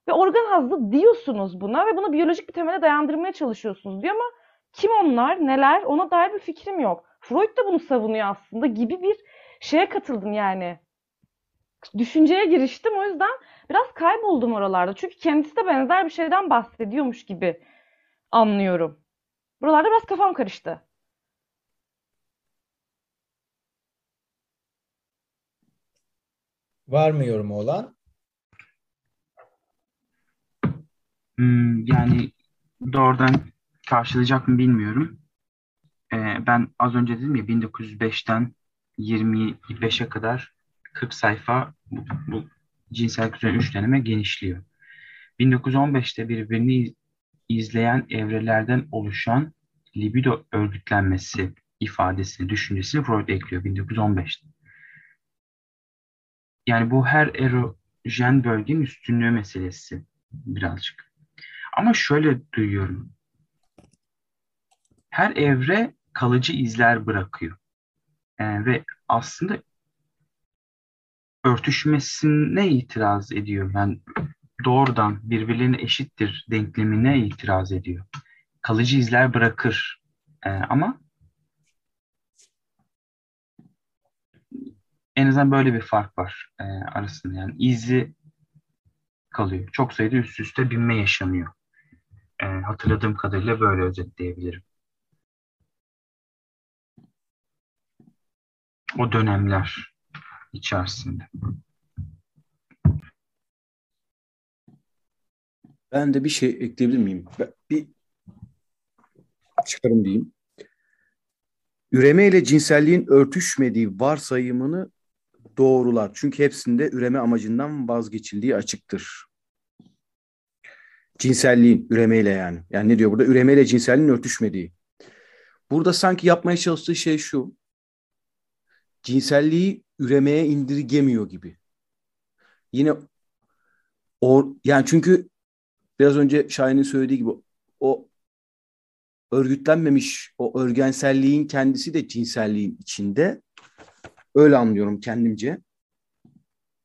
ve organ hazzı diyorsunuz buna ve bunu biyolojik bir temele dayandırmaya çalışıyorsunuz diyor ama kim onlar, neler ona dair bir fikrim yok. Freud da bunu savunuyor aslında gibi bir şeye katıldım yani. Düşünceye giriştim o yüzden biraz kayboldum oralarda. Çünkü kendisi de benzer bir şeyden bahsediyormuş gibi anlıyorum. Buralarda biraz kafam karıştı. Var mı yorumu olan? Hmm, yani doğrudan karşılayacak mı bilmiyorum. Ee, ben az önce dedim ya 1905'ten 25'e kadar 40 sayfa bu, bu cinsel üzerine üç deneme genişliyor. 1915'te birbirini izleyen evrelerden oluşan libido örgütlenmesi ifadesini, düşüncesini Freud ekliyor 1915'te. Yani bu her erojen bölgenin üstünlüğü meselesi birazcık. Ama şöyle duyuyorum. Her evre kalıcı izler bırakıyor. Ee, ve aslında örtüşmesine itiraz ediyor. Yani doğrudan birbirlerine eşittir denklemine itiraz ediyor. Kalıcı izler bırakır. Ee, ama en azından böyle bir fark var e, arasında. Yani izi kalıyor. Çok sayıda üst üste binme yaşanıyor. E, hatırladığım kadarıyla böyle özetleyebilirim. O dönemler. İçerisinde. Ben de bir şey ekleyebilir miyim? Bir çıkarım diyeyim. Üreme ile cinselliğin örtüşmediği varsayımını doğrular. Çünkü hepsinde üreme amacından vazgeçildiği açıktır. Cinselliğin, üremeyle yani. Yani ne diyor burada? Üremeyle cinselliğin örtüşmediği. Burada sanki yapmaya çalıştığı şey şu. Cinselliği üremeye indirgemiyor gibi. Yine or, yani çünkü biraz önce Şahin'in söylediği gibi o örgütlenmemiş o örgenselliğin kendisi de cinselliğin içinde. Öyle anlıyorum kendimce.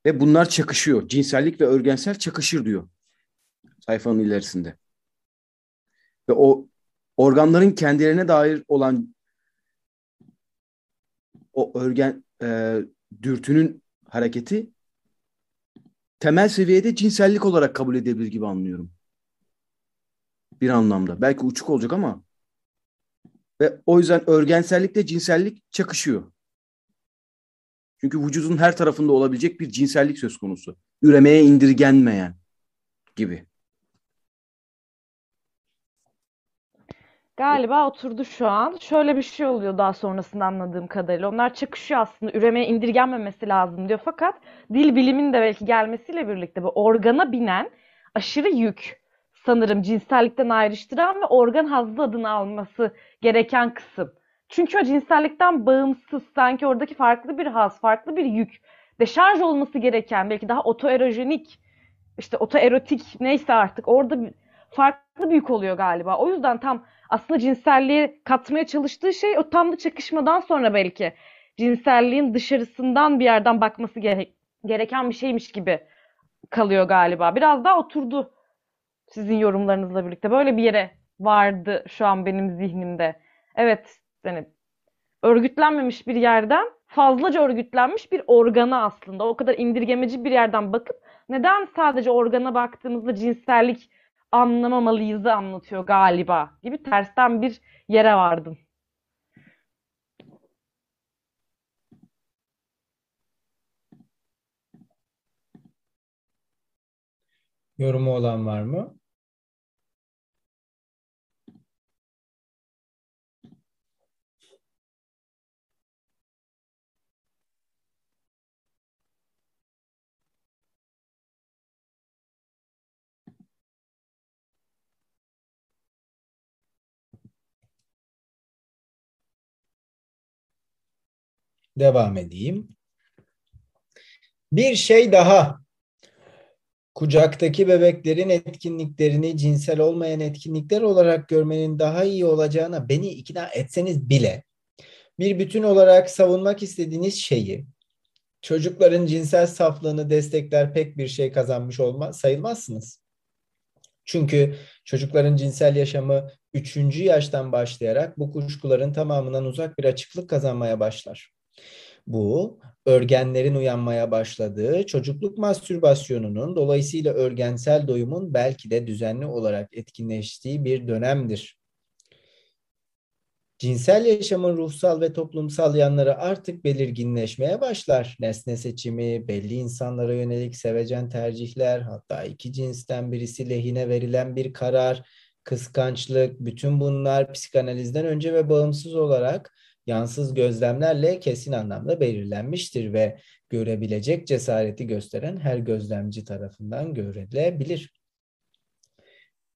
Ve bunlar çakışıyor. Cinsellik ve örgensel çakışır diyor. Sayfanın ilerisinde. Ve o organların kendilerine dair olan o örgen e, dürtünün hareketi temel seviyede cinsellik olarak kabul edebilir gibi anlıyorum. Bir anlamda. Belki uçuk olacak ama ve o yüzden örgensellikle cinsellik çakışıyor. Çünkü vücudun her tarafında olabilecek bir cinsellik söz konusu. Üremeye indirgenmeyen gibi. Galiba oturdu şu an. Şöyle bir şey oluyor daha sonrasında anladığım kadarıyla. Onlar çakışıyor aslında. Üremeye indirgenmemesi lazım diyor. Fakat dil bilimin de belki gelmesiyle birlikte bu organa binen aşırı yük sanırım cinsellikten ayrıştıran ve organ hazzı adını alması gereken kısım. Çünkü o cinsellikten bağımsız sanki oradaki farklı bir haz, farklı bir yük, deşarj olması gereken belki daha otoerojenik, işte otoerotik neyse artık orada farklı bir yük oluyor galiba. O yüzden tam aslında cinselliğe katmaya çalıştığı şey o tam da çakışmadan sonra belki cinselliğin dışarısından bir yerden bakması gerek, gereken bir şeymiş gibi kalıyor galiba. Biraz daha oturdu sizin yorumlarınızla birlikte. Böyle bir yere vardı şu an benim zihnimde. Evet, yani örgütlenmemiş bir yerden fazlaca örgütlenmiş bir organa aslında. O kadar indirgemeci bir yerden bakıp neden sadece organa baktığımızda cinsellik anlamamalıyızı anlatıyor galiba gibi tersten bir yere vardım. Yorumu olan var mı? Devam edeyim. Bir şey daha. Kucaktaki bebeklerin etkinliklerini cinsel olmayan etkinlikler olarak görmenin daha iyi olacağına beni ikna etseniz bile bir bütün olarak savunmak istediğiniz şeyi çocukların cinsel saflığını destekler pek bir şey kazanmış olma sayılmazsınız. Çünkü çocukların cinsel yaşamı üçüncü yaştan başlayarak bu kuşkuların tamamından uzak bir açıklık kazanmaya başlar. Bu örgenlerin uyanmaya başladığı çocukluk mastürbasyonunun dolayısıyla örgensel doyumun belki de düzenli olarak etkinleştiği bir dönemdir. Cinsel yaşamın ruhsal ve toplumsal yanları artık belirginleşmeye başlar. Nesne seçimi, belli insanlara yönelik sevecen tercihler, hatta iki cinsten birisi lehine verilen bir karar, kıskançlık, bütün bunlar psikanalizden önce ve bağımsız olarak yansız gözlemlerle kesin anlamda belirlenmiştir ve görebilecek cesareti gösteren her gözlemci tarafından görülebilir.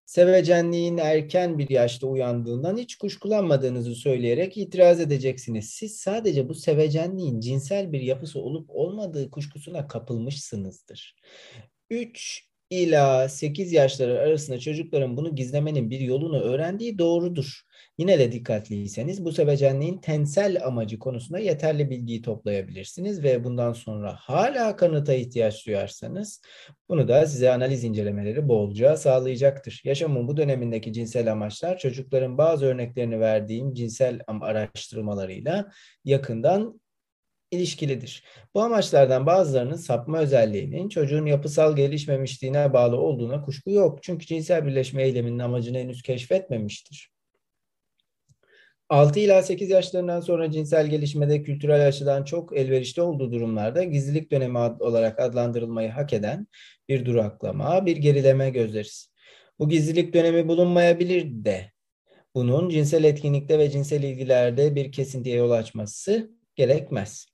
Sevecenliğin erken bir yaşta uyandığından hiç kuşkulanmadığınızı söyleyerek itiraz edeceksiniz. Siz sadece bu sevecenliğin cinsel bir yapısı olup olmadığı kuşkusuna kapılmışsınızdır. 3 ila 8 yaşları arasında çocukların bunu gizlemenin bir yolunu öğrendiği doğrudur. Yine de dikkatliyseniz bu sevecenliğin tensel amacı konusunda yeterli bilgiyi toplayabilirsiniz ve bundan sonra hala kanıta ihtiyaç duyarsanız bunu da size analiz incelemeleri bolca sağlayacaktır. Yaşamın bu dönemindeki cinsel amaçlar çocukların bazı örneklerini verdiğim cinsel araştırmalarıyla yakından ilişkilidir. Bu amaçlardan bazılarının sapma özelliğinin çocuğun yapısal gelişmemişliğine bağlı olduğuna kuşku yok. Çünkü cinsel birleşme eyleminin amacını henüz keşfetmemiştir. 6 ila 8 yaşlarından sonra cinsel gelişmede kültürel açıdan çok elverişli olduğu durumlarda gizlilik dönemi ad- olarak adlandırılmayı hak eden bir duraklama, bir gerileme gözleriz. Bu gizlilik dönemi bulunmayabilir de bunun cinsel etkinlikte ve cinsel ilgilerde bir kesintiye yol açması gerekmez.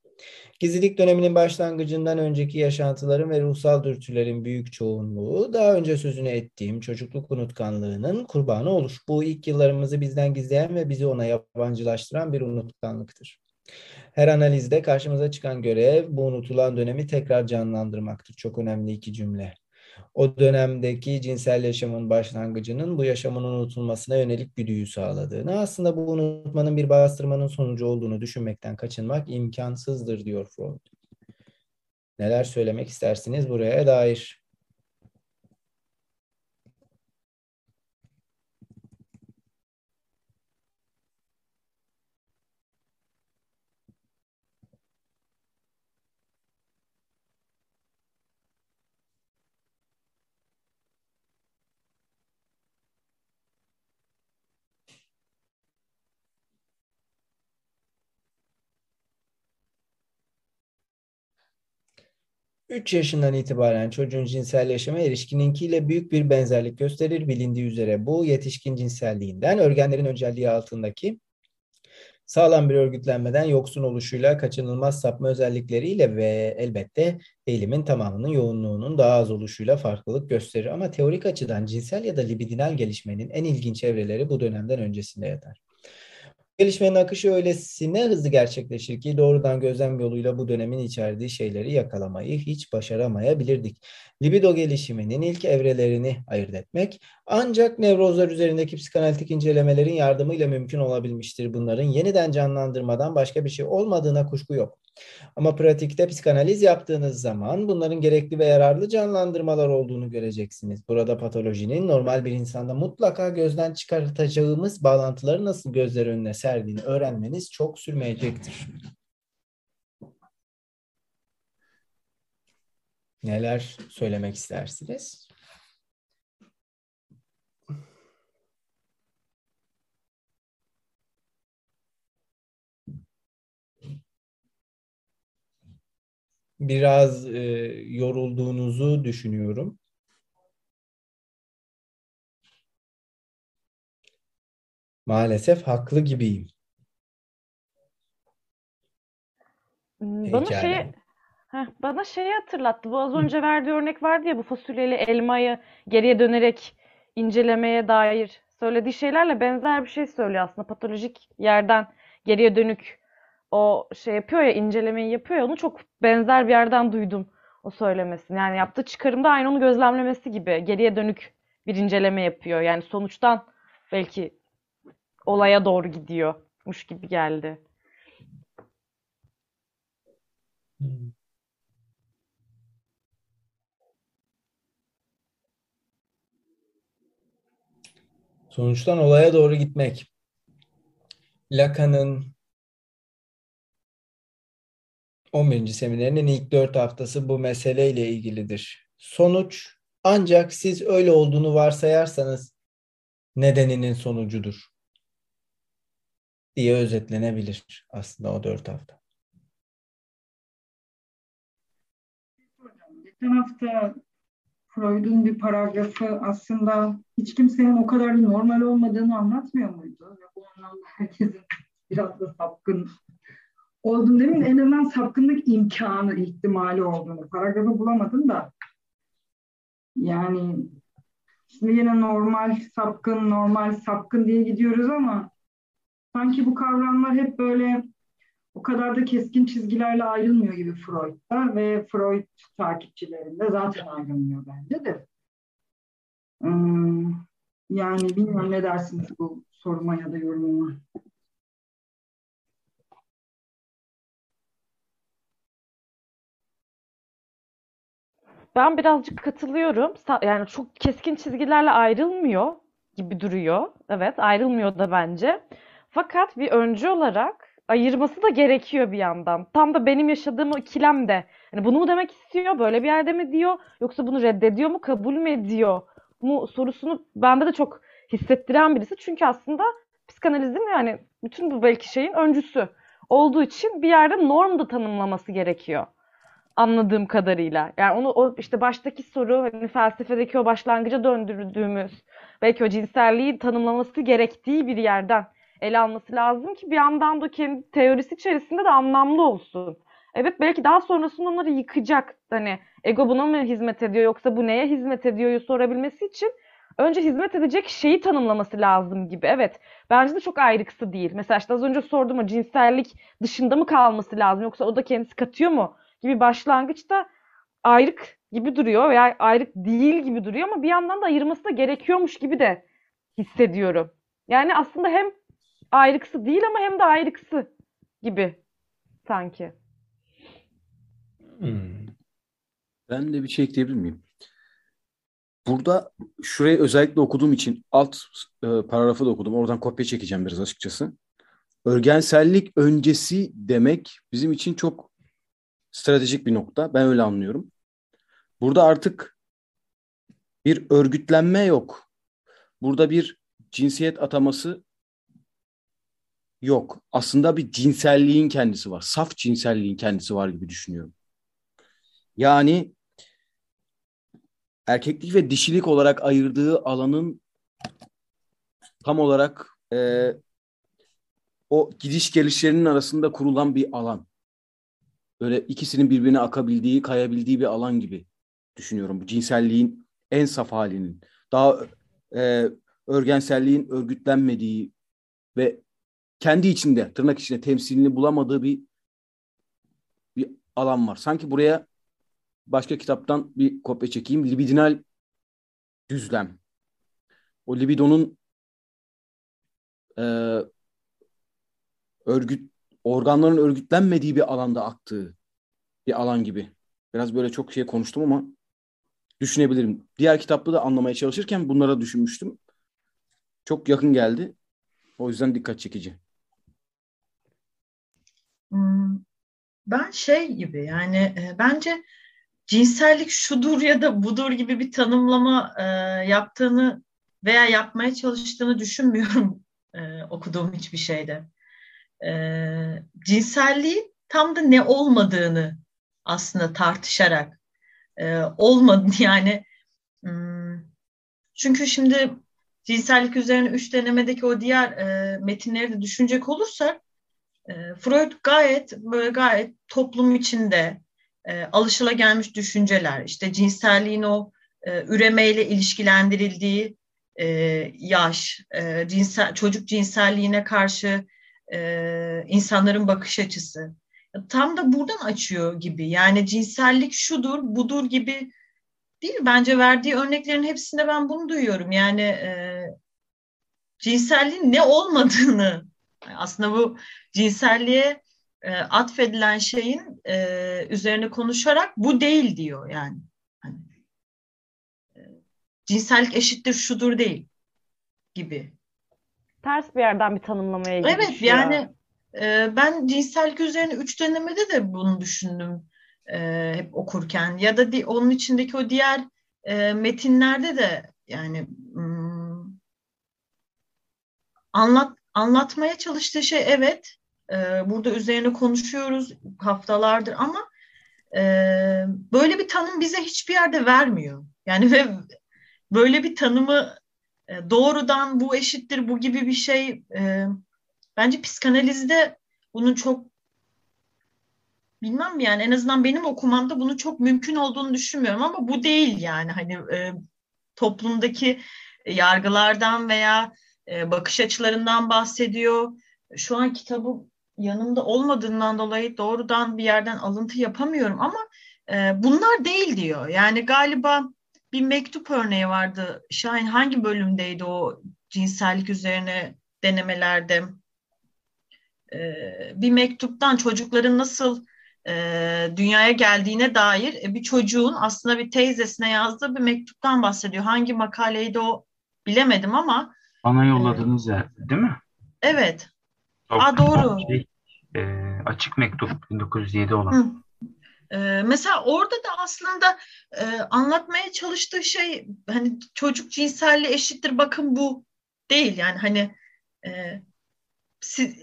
Gizlilik döneminin başlangıcından önceki yaşantıların ve ruhsal dürtülerin büyük çoğunluğu daha önce sözünü ettiğim çocukluk unutkanlığının kurbanı olur. Bu ilk yıllarımızı bizden gizleyen ve bizi ona yabancılaştıran bir unutkanlıktır. Her analizde karşımıza çıkan görev bu unutulan dönemi tekrar canlandırmaktır. Çok önemli iki cümle. O dönemdeki cinsel yaşamın başlangıcının bu yaşamın unutulmasına yönelik güdüyü sağladığını, aslında bu unutmanın bir bastırmanın sonucu olduğunu düşünmekten kaçınmak imkansızdır diyor Freud. Neler söylemek istersiniz buraya dair? Üç yaşından itibaren çocuğun cinsel yaşamı erişkininkiyle büyük bir benzerlik gösterir. Bilindiği üzere bu yetişkin cinselliğinden örgenlerin öncelliği altındaki sağlam bir örgütlenmeden yoksun oluşuyla kaçınılmaz sapma özellikleriyle ve elbette eğilimin tamamının yoğunluğunun daha az oluşuyla farklılık gösterir. Ama teorik açıdan cinsel ya da libidinal gelişmenin en ilginç evreleri bu dönemden öncesinde yatar. Gelişmenin akışı öylesine hızlı gerçekleşir ki doğrudan gözlem yoluyla bu dönemin içerdiği şeyleri yakalamayı hiç başaramayabilirdik. Libido gelişiminin ilk evrelerini ayırt etmek ancak nevrozlar üzerindeki psikanalitik incelemelerin yardımıyla mümkün olabilmiştir. Bunların yeniden canlandırmadan başka bir şey olmadığına kuşku yok. Ama pratikte psikanaliz yaptığınız zaman bunların gerekli ve yararlı canlandırmalar olduğunu göreceksiniz. Burada patolojinin normal bir insanda mutlaka gözden çıkartacağımız bağlantıları nasıl gözler önüne serdiğini öğrenmeniz çok sürmeyecektir. Neler söylemek istersiniz? Biraz e, yorulduğunuzu düşünüyorum. Maalesef haklı gibiyim. Bana Pekala. Heh, bana şeyi hatırlattı. Bu az önce verdiği örnek vardı ya bu fasulyeli elmayı geriye dönerek incelemeye dair söylediği şeylerle benzer bir şey söylüyor aslında. Patolojik yerden geriye dönük o şey yapıyor ya incelemeyi yapıyor ya onu çok benzer bir yerden duydum o söylemesini. Yani yaptığı çıkarımda aynı onu gözlemlemesi gibi geriye dönük bir inceleme yapıyor. Yani sonuçtan belki olaya doğru gidiyormuş gibi geldi. Sonuçtan olaya doğru gitmek. Lacan'ın 11. seminerinin ilk 4 haftası bu meseleyle ilgilidir. Sonuç ancak siz öyle olduğunu varsayarsanız nedeninin sonucudur diye özetlenebilir aslında o 4 hafta. Geçen hafta Freud'un bir paragrafı aslında hiç kimsenin o kadar normal olmadığını anlatmıyor muydu? Ve bu anlamda herkesin biraz da sapkın mi? En azından sapkınlık imkanı, ihtimali olduğunu. Paragrafı bulamadım da. Yani şimdi yine normal sapkın, normal sapkın diye gidiyoruz ama sanki bu kavramlar hep böyle o kadar da keskin çizgilerle ayrılmıyor gibi Freud'da ve Freud takipçilerinde zaten ayrılmıyor bence de. Hmm, yani bilmiyorum ne dersiniz bu soruma ya da yorumuma. Ben birazcık katılıyorum. Yani çok keskin çizgilerle ayrılmıyor gibi duruyor. Evet, ayrılmıyor da bence. Fakat bir öncü olarak ayırması da gerekiyor bir yandan. Tam da benim yaşadığım o ikilem de. Yani bunu mu demek istiyor, böyle bir yerde mi diyor, yoksa bunu reddediyor mu, kabul mü ediyor mu sorusunu bende de çok hissettiren birisi. Çünkü aslında psikanalizin yani bütün bu belki şeyin öncüsü olduğu için bir yerde norm da tanımlaması gerekiyor. Anladığım kadarıyla. Yani onu o işte baştaki soru hani felsefedeki o başlangıca döndürdüğümüz belki o cinselliği tanımlaması gerektiği bir yerden ele alması lazım ki bir yandan da kendi teorisi içerisinde de anlamlı olsun. Evet belki daha sonrasında onları yıkacak. Hani ego buna mı hizmet ediyor yoksa bu neye hizmet ediyor sorabilmesi için önce hizmet edecek şeyi tanımlaması lazım gibi. Evet bence de çok ayrıksı değil. Mesela işte az önce sordum o cinsellik dışında mı kalması lazım yoksa o da kendisi katıyor mu gibi başlangıçta ayrık gibi duruyor veya ayrık değil gibi duruyor ama bir yandan da ayırması da gerekiyormuş gibi de hissediyorum. Yani aslında hem ayrıksı değil ama hem de ayrıksı gibi sanki. Hmm. Ben de bir şey ekleyebilir miyim? Burada şurayı özellikle okuduğum için alt e, paragrafı da okudum. Oradan kopya çekeceğim biraz açıkçası. Örgensellik öncesi demek bizim için çok stratejik bir nokta. Ben öyle anlıyorum. Burada artık bir örgütlenme yok. Burada bir cinsiyet ataması yok. Aslında bir cinselliğin kendisi var. Saf cinselliğin kendisi var gibi düşünüyorum. Yani erkeklik ve dişilik olarak ayırdığı alanın tam olarak e, o gidiş gelişlerinin arasında kurulan bir alan. Böyle ikisinin birbirine akabildiği, kayabildiği bir alan gibi düşünüyorum. Bu cinselliğin en saf halinin. Daha e, örgenselliğin örgütlenmediği ve kendi içinde, tırnak içinde temsilini bulamadığı bir bir alan var. Sanki buraya başka kitaptan bir kopya çekeyim. Libidinal düzlem. O libidonun e, örgüt organların örgütlenmediği bir alanda aktığı bir alan gibi. Biraz böyle çok şey konuştum ama düşünebilirim. Diğer kitapta da anlamaya çalışırken bunlara düşünmüştüm. Çok yakın geldi. O yüzden dikkat çekici. Hmm, ben şey gibi yani e, bence cinsellik şudur ya da budur gibi bir tanımlama e, yaptığını veya yapmaya çalıştığını düşünmüyorum e, okuduğum hiçbir şeyde. E, cinselliği tam da ne olmadığını aslında tartışarak e, olmadı yani hmm, çünkü şimdi cinsellik üzerine üç denemedeki o diğer e, metinleri de düşünecek olursak e, Freud gayet böyle gayet toplum içinde e, alışılagelmiş düşünceler, işte cinselliğin o e, üremeyle ilişkilendirildiği e, yaş, e, cinsel, çocuk cinselliğine karşı e, insanların bakış açısı. Tam da buradan açıyor gibi. Yani cinsellik şudur, budur gibi değil. Bence verdiği örneklerin hepsinde ben bunu duyuyorum. Yani e, cinselliğin ne olmadığını aslında bu cinselliğe e, atfedilen şeyin e, üzerine konuşarak bu değil diyor yani. Hani, e, cinsellik eşittir şudur değil gibi. Ters bir yerden bir tanımlamaya gidiyor. Evet yani e, ben cinsellik üzerine üç denemede de bunu düşündüm e, hep okurken ya da di, onun içindeki o diğer e, metinlerde de yani hmm, anlat anlatmaya çalıştığı şey evet e, burada üzerine konuşuyoruz haftalardır ama e, böyle bir tanım bize hiçbir yerde vermiyor. Yani ve böyle bir tanımı doğrudan bu eşittir bu gibi bir şey e, bence psikanalizde bunun çok bilmem yani en azından benim okumamda bunu çok mümkün olduğunu düşünmüyorum ama bu değil yani hani e, toplumdaki yargılardan veya e, bakış açılarından bahsediyor. Şu an kitabı yanımda olmadığından dolayı doğrudan bir yerden alıntı yapamıyorum ama e, bunlar değil diyor. Yani galiba bir mektup örneği vardı. Şahin hangi bölümdeydi o cinsellik üzerine denemelerde? E, bir mektuptan çocukların nasıl e, dünyaya geldiğine dair e, bir çocuğun aslında bir teyzesine yazdığı bir mektuptan bahsediyor. Hangi makaleydi o bilemedim ama. Bana yolladığınız e, değil mi? Evet. Çok Aa, doğru. Şey, e, açık mektup 1907 olan. Hı. Ee, mesela orada da aslında e, anlatmaya çalıştığı şey hani çocuk cinselliği eşittir bakın bu değil yani hani e, siz,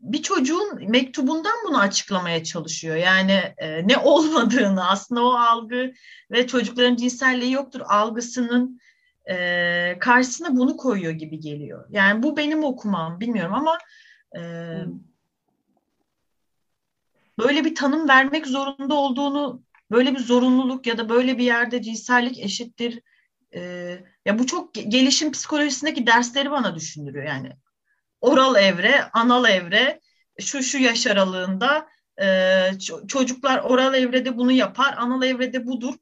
bir çocuğun mektubundan bunu açıklamaya çalışıyor. Yani e, ne olmadığını aslında o algı ve çocukların cinselliği yoktur algısının e, karşısına bunu koyuyor gibi geliyor. Yani bu benim okumam bilmiyorum ama e, böyle bir tanım vermek zorunda olduğunu böyle bir zorunluluk ya da böyle bir yerde cinsellik eşittir e, ya bu çok gelişim psikolojisindeki dersleri bana düşündürüyor yani oral evre, anal evre şu şu yaş aralığında e, çocuklar oral evrede bunu yapar, anal evrede budur.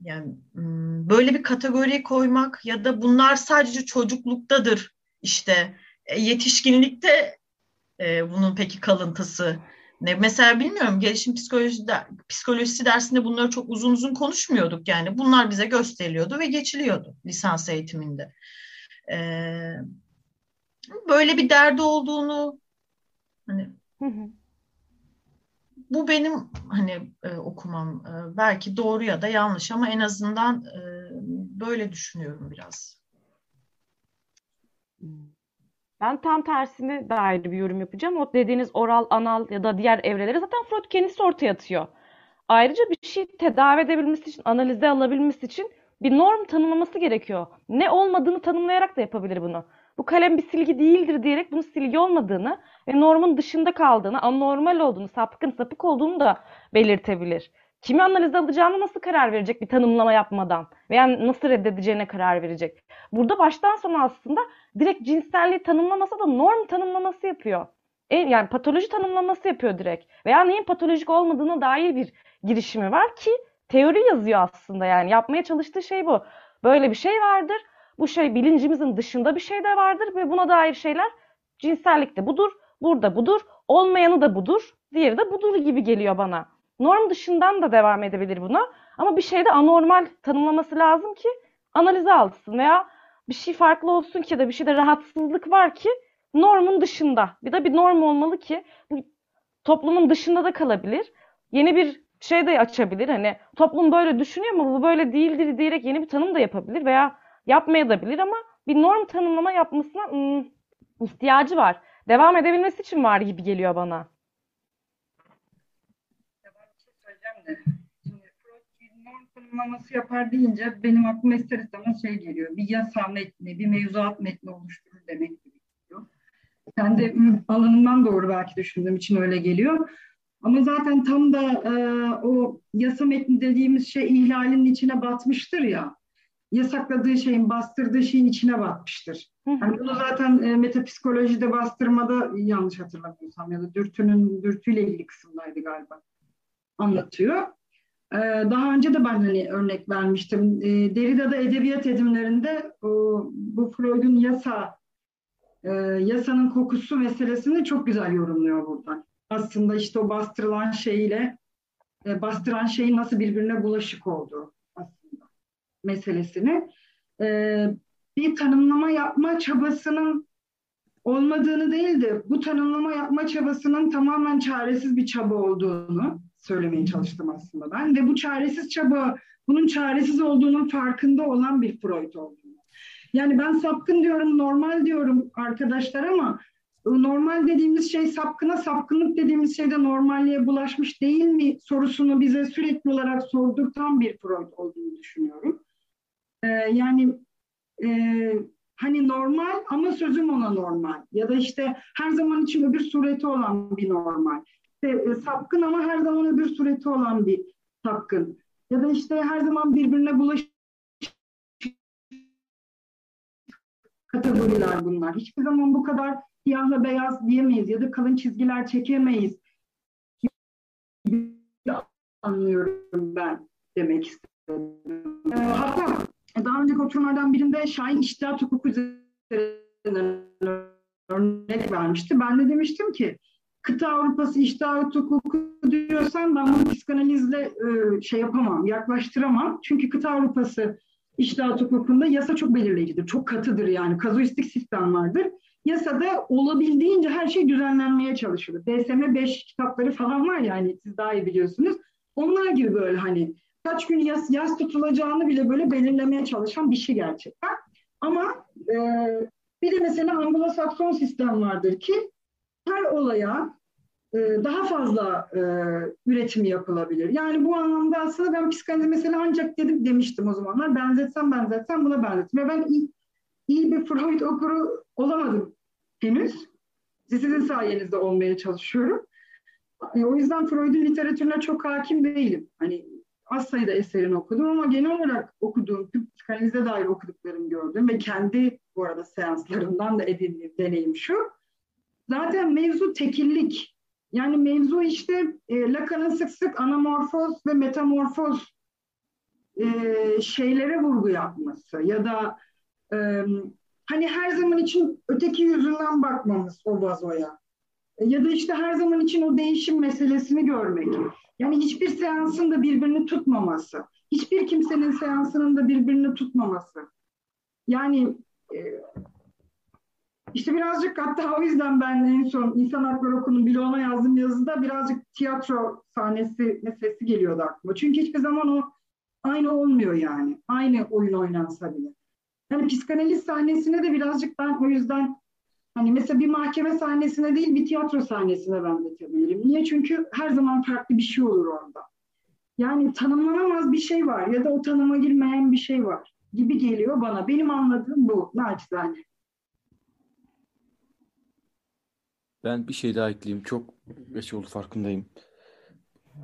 Yani hmm, böyle bir kategori koymak ya da bunlar sadece çocukluktadır işte e, yetişkinlikte e, bunun peki kalıntısı ne? Mesela bilmiyorum gelişim psikolojisi, psikolojisi dersinde bunları çok uzun uzun konuşmuyorduk yani bunlar bize gösteriliyordu ve geçiliyordu lisans eğitiminde. Ee, böyle bir derdi olduğunu hani bu benim hani e, okumam e, belki doğru ya da yanlış ama en azından e, böyle düşünüyorum biraz. Ben tam tersine dair bir yorum yapacağım. O dediğiniz oral, anal ya da diğer evreleri zaten Freud kendisi ortaya atıyor. Ayrıca bir şey tedavi edebilmesi için, analize alabilmesi için bir norm tanımlaması gerekiyor. Ne olmadığını tanımlayarak da yapabilir bunu bu kalem bir silgi değildir diyerek bunun silgi olmadığını ve normun dışında kaldığını, anormal olduğunu, sapkın, sapık olduğunu da belirtebilir. Kimi analiz alacağını nasıl karar verecek bir tanımlama yapmadan veya nasıl reddedeceğine karar verecek. Burada baştan sona aslında direkt cinselliği tanımlamasa da norm tanımlaması yapıyor. Yani patoloji tanımlaması yapıyor direkt. Veya neyin patolojik olmadığına dair bir girişimi var ki teori yazıyor aslında yani. Yapmaya çalıştığı şey bu. Böyle bir şey vardır bu şey bilincimizin dışında bir şey de vardır ve buna dair şeyler cinsellik de budur, burada budur, olmayanı da budur, diğeri de budur gibi geliyor bana. Norm dışından da devam edebilir buna ama bir şeyde anormal tanımlaması lazım ki analize alsın veya bir şey farklı olsun ki de bir şeyde rahatsızlık var ki normun dışında. Bir de bir norm olmalı ki bu toplumun dışında da kalabilir. Yeni bir şey de açabilir. Hani toplum böyle düşünüyor ama bu böyle değildir diyerek yeni bir tanım da yapabilir veya yapmayabilir ama bir norm tanımlama yapmasına ım, ihtiyacı var. Devam edebilmesi için var gibi geliyor bana. Ben bir şey söyleyeceğim de. Şimdi Freud bir norm tanımlaması yapar deyince benim aklıma ister istemez şey geliyor. Bir yasa metni, bir mevzuat metni oluşturur demek gibi geliyor. Kendi alanımdan doğru belki düşündüğüm için öyle geliyor. Ama zaten tam da e, o yasa metni dediğimiz şey ihlalin içine batmıştır ya yasakladığı şeyin, bastırdığı şeyin içine batmıştır. Yani bunu zaten e, metapsikolojide bastırmada yanlış hatırlamıyorsam ya da dürtünün dürtüyle ilgili kısımdaydı galiba anlatıyor. E, daha önce de ben hani örnek vermiştim. E, Derrida'da edebiyat edimlerinde bu Freud'un yasa e, yasanın kokusu meselesini çok güzel yorumluyor buradan. Aslında işte o bastırılan şeyle e, bastıran şeyin nasıl birbirine bulaşık olduğu meselesini e, bir tanımlama yapma çabasının olmadığını değil de bu tanımlama yapma çabasının tamamen çaresiz bir çaba olduğunu söylemeye çalıştım aslında ben ve bu çaresiz çaba bunun çaresiz olduğunun farkında olan bir Freud olduğunu. Yani ben sapkın diyorum, normal diyorum arkadaşlar ama normal dediğimiz şey sapkına, sapkınlık dediğimiz şey de normalliğe bulaşmış değil mi sorusunu bize sürekli olarak sordurtan bir Freud olduğunu düşünüyorum. E, yani e, hani normal ama sözüm ona normal ya da işte her zaman için öbür sureti olan bir normal. İşte, e, sapkın ama her zaman öbür sureti olan bir sapkın. Ya da işte her zaman birbirine bulaşık kategoriler bunlar. Hiçbir zaman bu kadar siyahla beyaz diyemeyiz ya da kalın çizgiler çekemeyiz. Anlıyorum ben demek istedim. Ee, hatta daha önceki oturumlardan birinde Şahin iştihat hukuku üzerinden örnek vermişti. Ben de demiştim ki kıta Avrupası iştihat hukuku diyorsan ben bunu psikanalizle e, şey yapamam, yaklaştıramam. Çünkü kıta Avrupası iştihat hukukunda yasa çok belirleyicidir, çok katıdır yani. Kazuistik sistem vardır. Yasada olabildiğince her şey düzenlenmeye çalışılır. DSM 5 kitapları falan var yani siz daha iyi biliyorsunuz. Onlar gibi böyle hani kaç gün yaz, yaz tutulacağını bile böyle belirlemeye çalışan bir şey gerçekten. Ama e, Bir de mesela Anglo-Sakson sistem vardır ki her olaya daha fazla e, üretim yapılabilir. Yani bu anlamda aslında ben psikanalizi mesela ancak dedim demiştim o zamanlar. Benzetsem benzetsem buna benzettim. Ben iyi, iyi bir Freud okuru olamadım henüz. Sizin sayenizde olmaya çalışıyorum. E, o yüzden Freud'un literatürüne çok hakim değilim. Hani az sayıda eserini okudum ama genel olarak okuduğum, psikanalize dair okuduklarımı gördüm ve kendi bu arada seanslarından da edindiğim deneyim şu. Zaten mevzu tekillik. Yani mevzu işte e, Lacan'ın sık sık anamorfoz ve metamorfoz e, şeylere vurgu yapması ya da e, hani her zaman için öteki yüzünden bakmamız o vazoya. E, ya da işte her zaman için o değişim meselesini görmek. Yani hiçbir seansın da birbirini tutmaması. Hiçbir kimsenin seansının da birbirini tutmaması. Yani e, işte birazcık hatta o yüzden ben en son İnsan Hakları Okulu'nun bloğuna yazdığım yazıda birazcık tiyatro sahnesi meselesi geliyordu aklıma. Çünkü hiçbir zaman o aynı olmuyor yani. Aynı oyun oynansa bile. Yani psikanaliz sahnesine de birazcık ben o yüzden hani mesela bir mahkeme sahnesine değil bir tiyatro sahnesine benzetebilirim. Niye? Çünkü her zaman farklı bir şey olur orada. Yani tanımlanamaz bir şey var ya da o tanıma girmeyen bir şey var gibi geliyor bana. Benim anladığım bu naçizane. Ben bir şey daha ekleyeyim. Çok geç oldu farkındayım.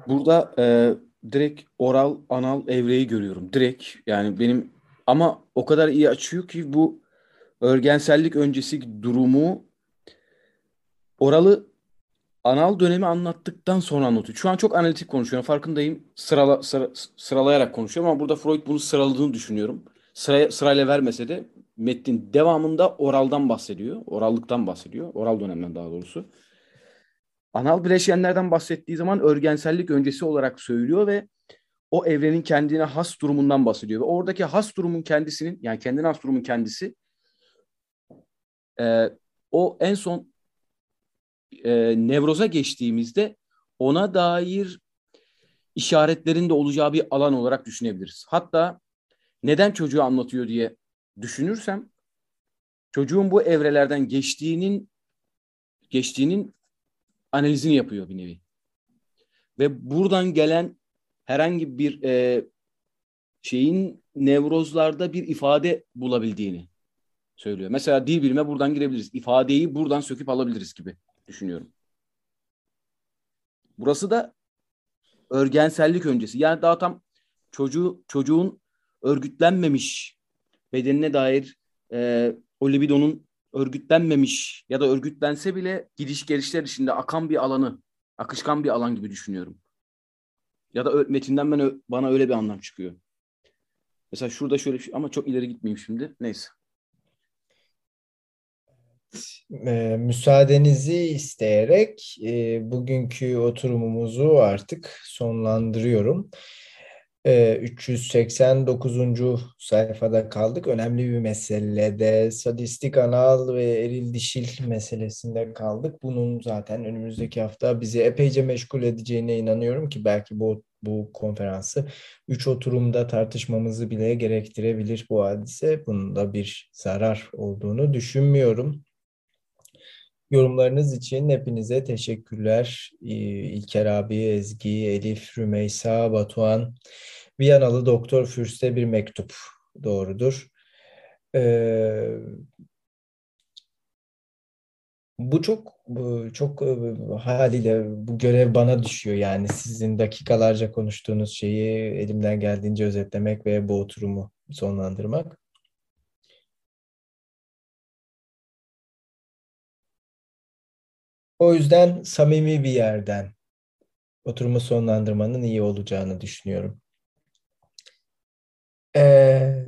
Burada e, direkt oral, anal evreyi görüyorum. Direkt yani benim ama o kadar iyi açıyor ki bu örgensellik öncesi durumu oralı anal dönemi anlattıktan sonra anlatıyor. Şu an çok analitik konuşuyorum. Farkındayım. Sırala, sıra, sıralayarak konuşuyorum ama burada Freud bunu sıraladığını düşünüyorum. Sıraya, sırayla vermese de metnin devamında oraldan bahsediyor. Orallıktan bahsediyor. Oral dönemden daha doğrusu. Anal bileşenlerden bahsettiği zaman örgensellik öncesi olarak söylüyor ve o evrenin kendine has durumundan bahsediyor. Ve oradaki has durumun kendisinin yani kendine has durumun kendisi e, o en son e, nevroza geçtiğimizde ona dair işaretlerin de olacağı bir alan olarak düşünebiliriz. Hatta neden çocuğu anlatıyor diye düşünürsem çocuğun bu evrelerden geçtiğinin geçtiğinin analizini yapıyor bir nevi. Ve buradan gelen herhangi bir e, şeyin nevrozlarda bir ifade bulabildiğini söylüyor. Mesela dil bilime buradan girebiliriz. İfadeyi buradan söküp alabiliriz gibi düşünüyorum. Burası da örgensellik öncesi. Yani daha tam çocuğu çocuğun örgütlenmemiş bedenine dair e, o libidonun örgütlenmemiş ya da örgütlense bile gidiş gelişler içinde akan bir alanı, akışkan bir alan gibi düşünüyorum. Ya da metinden ben, bana öyle bir anlam çıkıyor. Mesela şurada şöyle şey ama çok ileri gitmeyeyim şimdi. Neyse. E, müsaadenizi isteyerek e, bugünkü oturumumuzu artık sonlandırıyorum. 389. sayfada kaldık. Önemli bir meselede sadistik anal ve eril dişil meselesinde kaldık. Bunun zaten önümüzdeki hafta bizi epeyce meşgul edeceğine inanıyorum ki belki bu bu konferansı üç oturumda tartışmamızı bile gerektirebilir bu hadise. Bunun da bir zarar olduğunu düşünmüyorum. Yorumlarınız için hepinize teşekkürler. İlker abi, Ezgi, Elif, Rümeysa, Batuhan, Viyanalı Doktor Fürst'e bir mektup. Doğrudur. Ee, bu çok çok haliyle bu görev bana düşüyor yani sizin dakikalarca konuştuğunuz şeyi elimden geldiğince özetlemek ve bu oturumu sonlandırmak. O yüzden samimi bir yerden oturumu sonlandırmanın iyi olacağını düşünüyorum. Ee,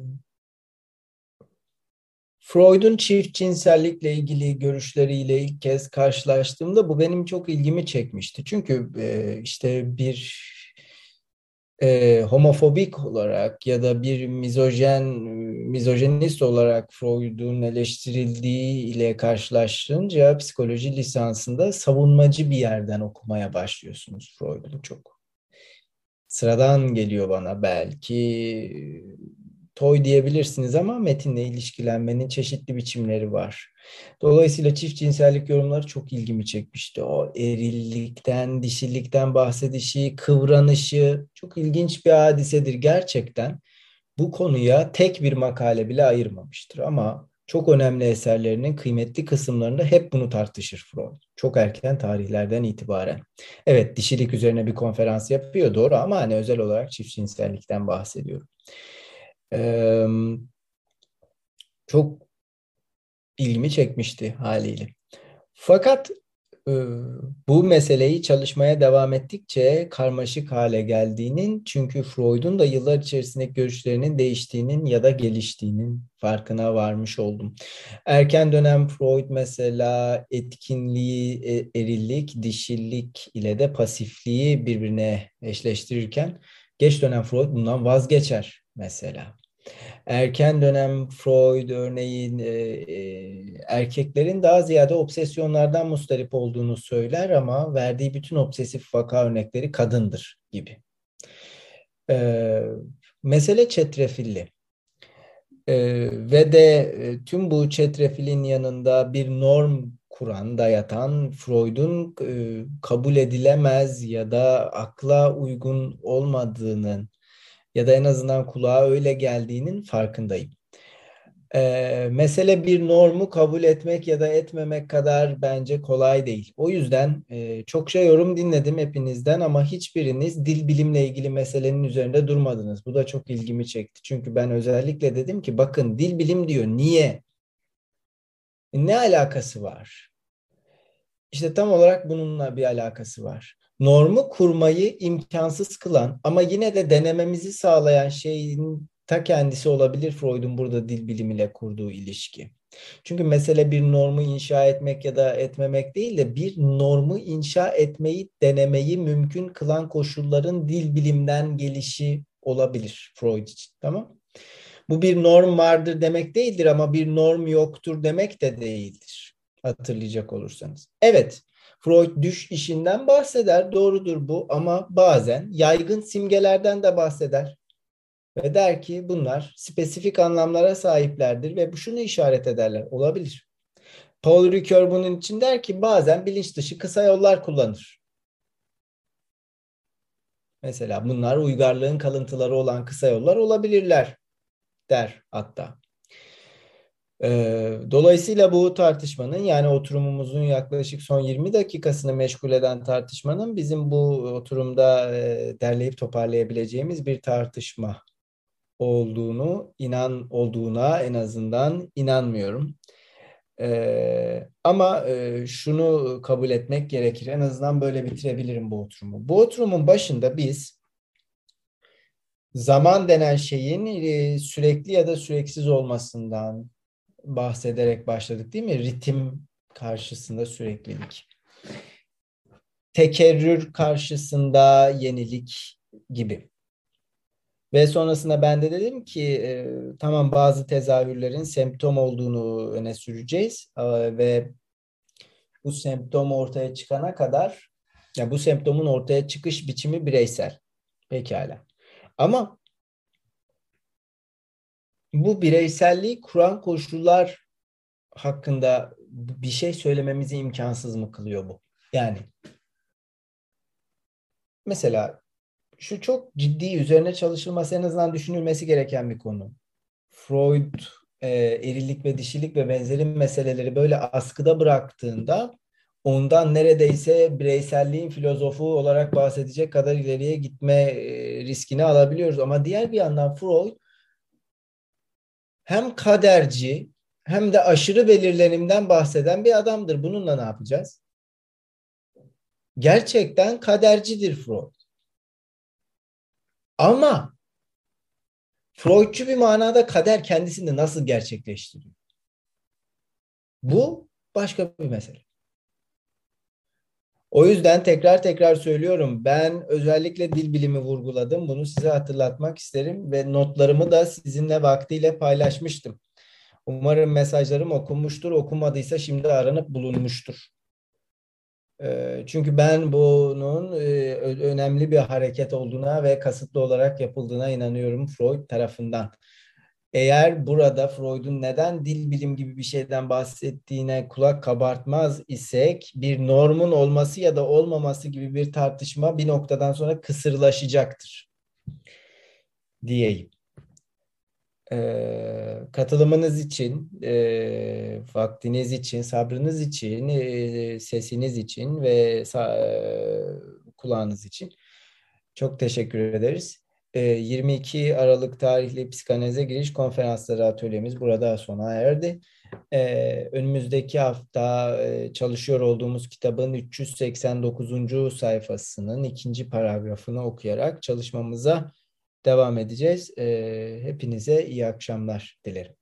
Freud'un çift cinsellikle ilgili görüşleriyle ilk kez karşılaştığımda bu benim çok ilgimi çekmişti. Çünkü e, işte bir e, homofobik olarak ya da bir mizojen, mizojenist olarak Freud'un eleştirildiği ile karşılaştırınca psikoloji lisansında savunmacı bir yerden okumaya başlıyorsunuz Freud'u çok. Sıradan geliyor bana belki toy diyebilirsiniz ama metinle ilişkilenmenin çeşitli biçimleri var. Dolayısıyla çift cinsellik yorumları çok ilgimi çekmişti. O erillikten, dişillikten bahsedişi, kıvranışı çok ilginç bir hadisedir gerçekten. Bu konuya tek bir makale bile ayırmamıştır ama çok önemli eserlerinin kıymetli kısımlarında hep bunu tartışır Freud. Çok erken tarihlerden itibaren. Evet dişilik üzerine bir konferans yapıyor doğru ama hani özel olarak çift cinsellikten bahsediyorum. Ee, çok ilgimi çekmişti haliyle. Fakat bu meseleyi çalışmaya devam ettikçe karmaşık hale geldiğinin çünkü Freud'un da yıllar içerisindeki görüşlerinin değiştiğinin ya da geliştiğinin farkına varmış oldum. Erken dönem Freud mesela etkinliği, e, erillik, dişillik ile de pasifliği birbirine eşleştirirken geç dönem Freud bundan vazgeçer mesela erken dönem Freud örneğin e, e, erkeklerin daha ziyade obsesyonlardan mustarip olduğunu söyler ama verdiği bütün obsesif vaka örnekleri kadındır gibi. E, mesele çetrefilli. E, ve de e, tüm bu çetrefilin yanında bir norm kuran, dayatan Freud'un e, kabul edilemez ya da akla uygun olmadığının ya da en azından kulağa öyle geldiğinin farkındayım. Ee, mesele bir normu kabul etmek ya da etmemek kadar bence kolay değil. O yüzden e, çok şey yorum dinledim hepinizden ama hiçbiriniz dil bilimle ilgili meselenin üzerinde durmadınız. Bu da çok ilgimi çekti. Çünkü ben özellikle dedim ki bakın dil bilim diyor. Niye? Ne alakası var? İşte tam olarak bununla bir alakası var normu kurmayı imkansız kılan ama yine de denememizi sağlayan şeyin ta kendisi olabilir Freud'un burada dil bilimiyle kurduğu ilişki. Çünkü mesele bir normu inşa etmek ya da etmemek değil de bir normu inşa etmeyi denemeyi mümkün kılan koşulların dil bilimden gelişi olabilir Freud için. Tamam? Bu bir norm vardır demek değildir ama bir norm yoktur demek de değildir. Hatırlayacak olursanız. Evet, Freud düş işinden bahseder. Doğrudur bu ama bazen yaygın simgelerden de bahseder. Ve der ki bunlar spesifik anlamlara sahiplerdir ve bu şunu işaret ederler. Olabilir. Paul Ricoeur bunun için der ki bazen bilinç dışı kısa yollar kullanır. Mesela bunlar uygarlığın kalıntıları olan kısa yollar olabilirler der hatta. Dolayısıyla bu tartışmanın yani oturumumuzun yaklaşık son 20 dakikasını meşgul eden tartışmanın bizim bu oturumda derleyip toparlayabileceğimiz bir tartışma olduğunu inan olduğuna en azından inanmıyorum. Ee, ama e, şunu kabul etmek gerekir. En azından böyle bitirebilirim bu oturumu. Bu oturumun başında biz zaman denen şeyin e, sürekli ya da süreksiz olmasından, bahsederek başladık değil mi? Ritim karşısında süreklilik. Tekerrür karşısında yenilik gibi. Ve sonrasında ben de dedim ki e, tamam bazı tezahürlerin semptom olduğunu öne süreceğiz e, ve bu semptom ortaya çıkana kadar ya bu semptomun ortaya çıkış biçimi bireysel. Pekala. Ama bu bireyselliği kuran koşullar hakkında bir şey söylememizi imkansız mı kılıyor bu? Yani mesela şu çok ciddi üzerine çalışılması en azından düşünülmesi gereken bir konu. Freud e, erillik ve dişilik ve benzeri meseleleri böyle askıda bıraktığında ondan neredeyse bireyselliğin filozofu olarak bahsedecek kadar ileriye gitme e, riskini alabiliyoruz. Ama diğer bir yandan Freud hem kaderci hem de aşırı belirlenimden bahseden bir adamdır. Bununla ne yapacağız? Gerçekten kadercidir Freud. Ama Freudçu bir manada kader kendisini nasıl gerçekleştiriyor? Bu başka bir mesele. O yüzden tekrar tekrar söylüyorum. Ben özellikle dil bilimi vurguladım. Bunu size hatırlatmak isterim ve notlarımı da sizinle vaktiyle paylaşmıştım. Umarım mesajlarım okunmuştur. Okunmadıysa şimdi aranıp bulunmuştur. Ee, çünkü ben bunun e, önemli bir hareket olduğuna ve kasıtlı olarak yapıldığına inanıyorum Freud tarafından. Eğer burada Freud'un neden dil bilim gibi bir şeyden bahsettiğine kulak kabartmaz isek bir normun olması ya da olmaması gibi bir tartışma bir noktadan sonra kısırlaşacaktır diyeyim. Ee, katılımınız için, e, vaktiniz için, sabrınız için, e, sesiniz için ve e, kulağınız için çok teşekkür ederiz. 22 Aralık tarihli psikanalize giriş konferansları atölyemiz burada sona erdi. Önümüzdeki hafta çalışıyor olduğumuz kitabın 389. sayfasının ikinci paragrafını okuyarak çalışmamıza devam edeceğiz. Hepinize iyi akşamlar dilerim.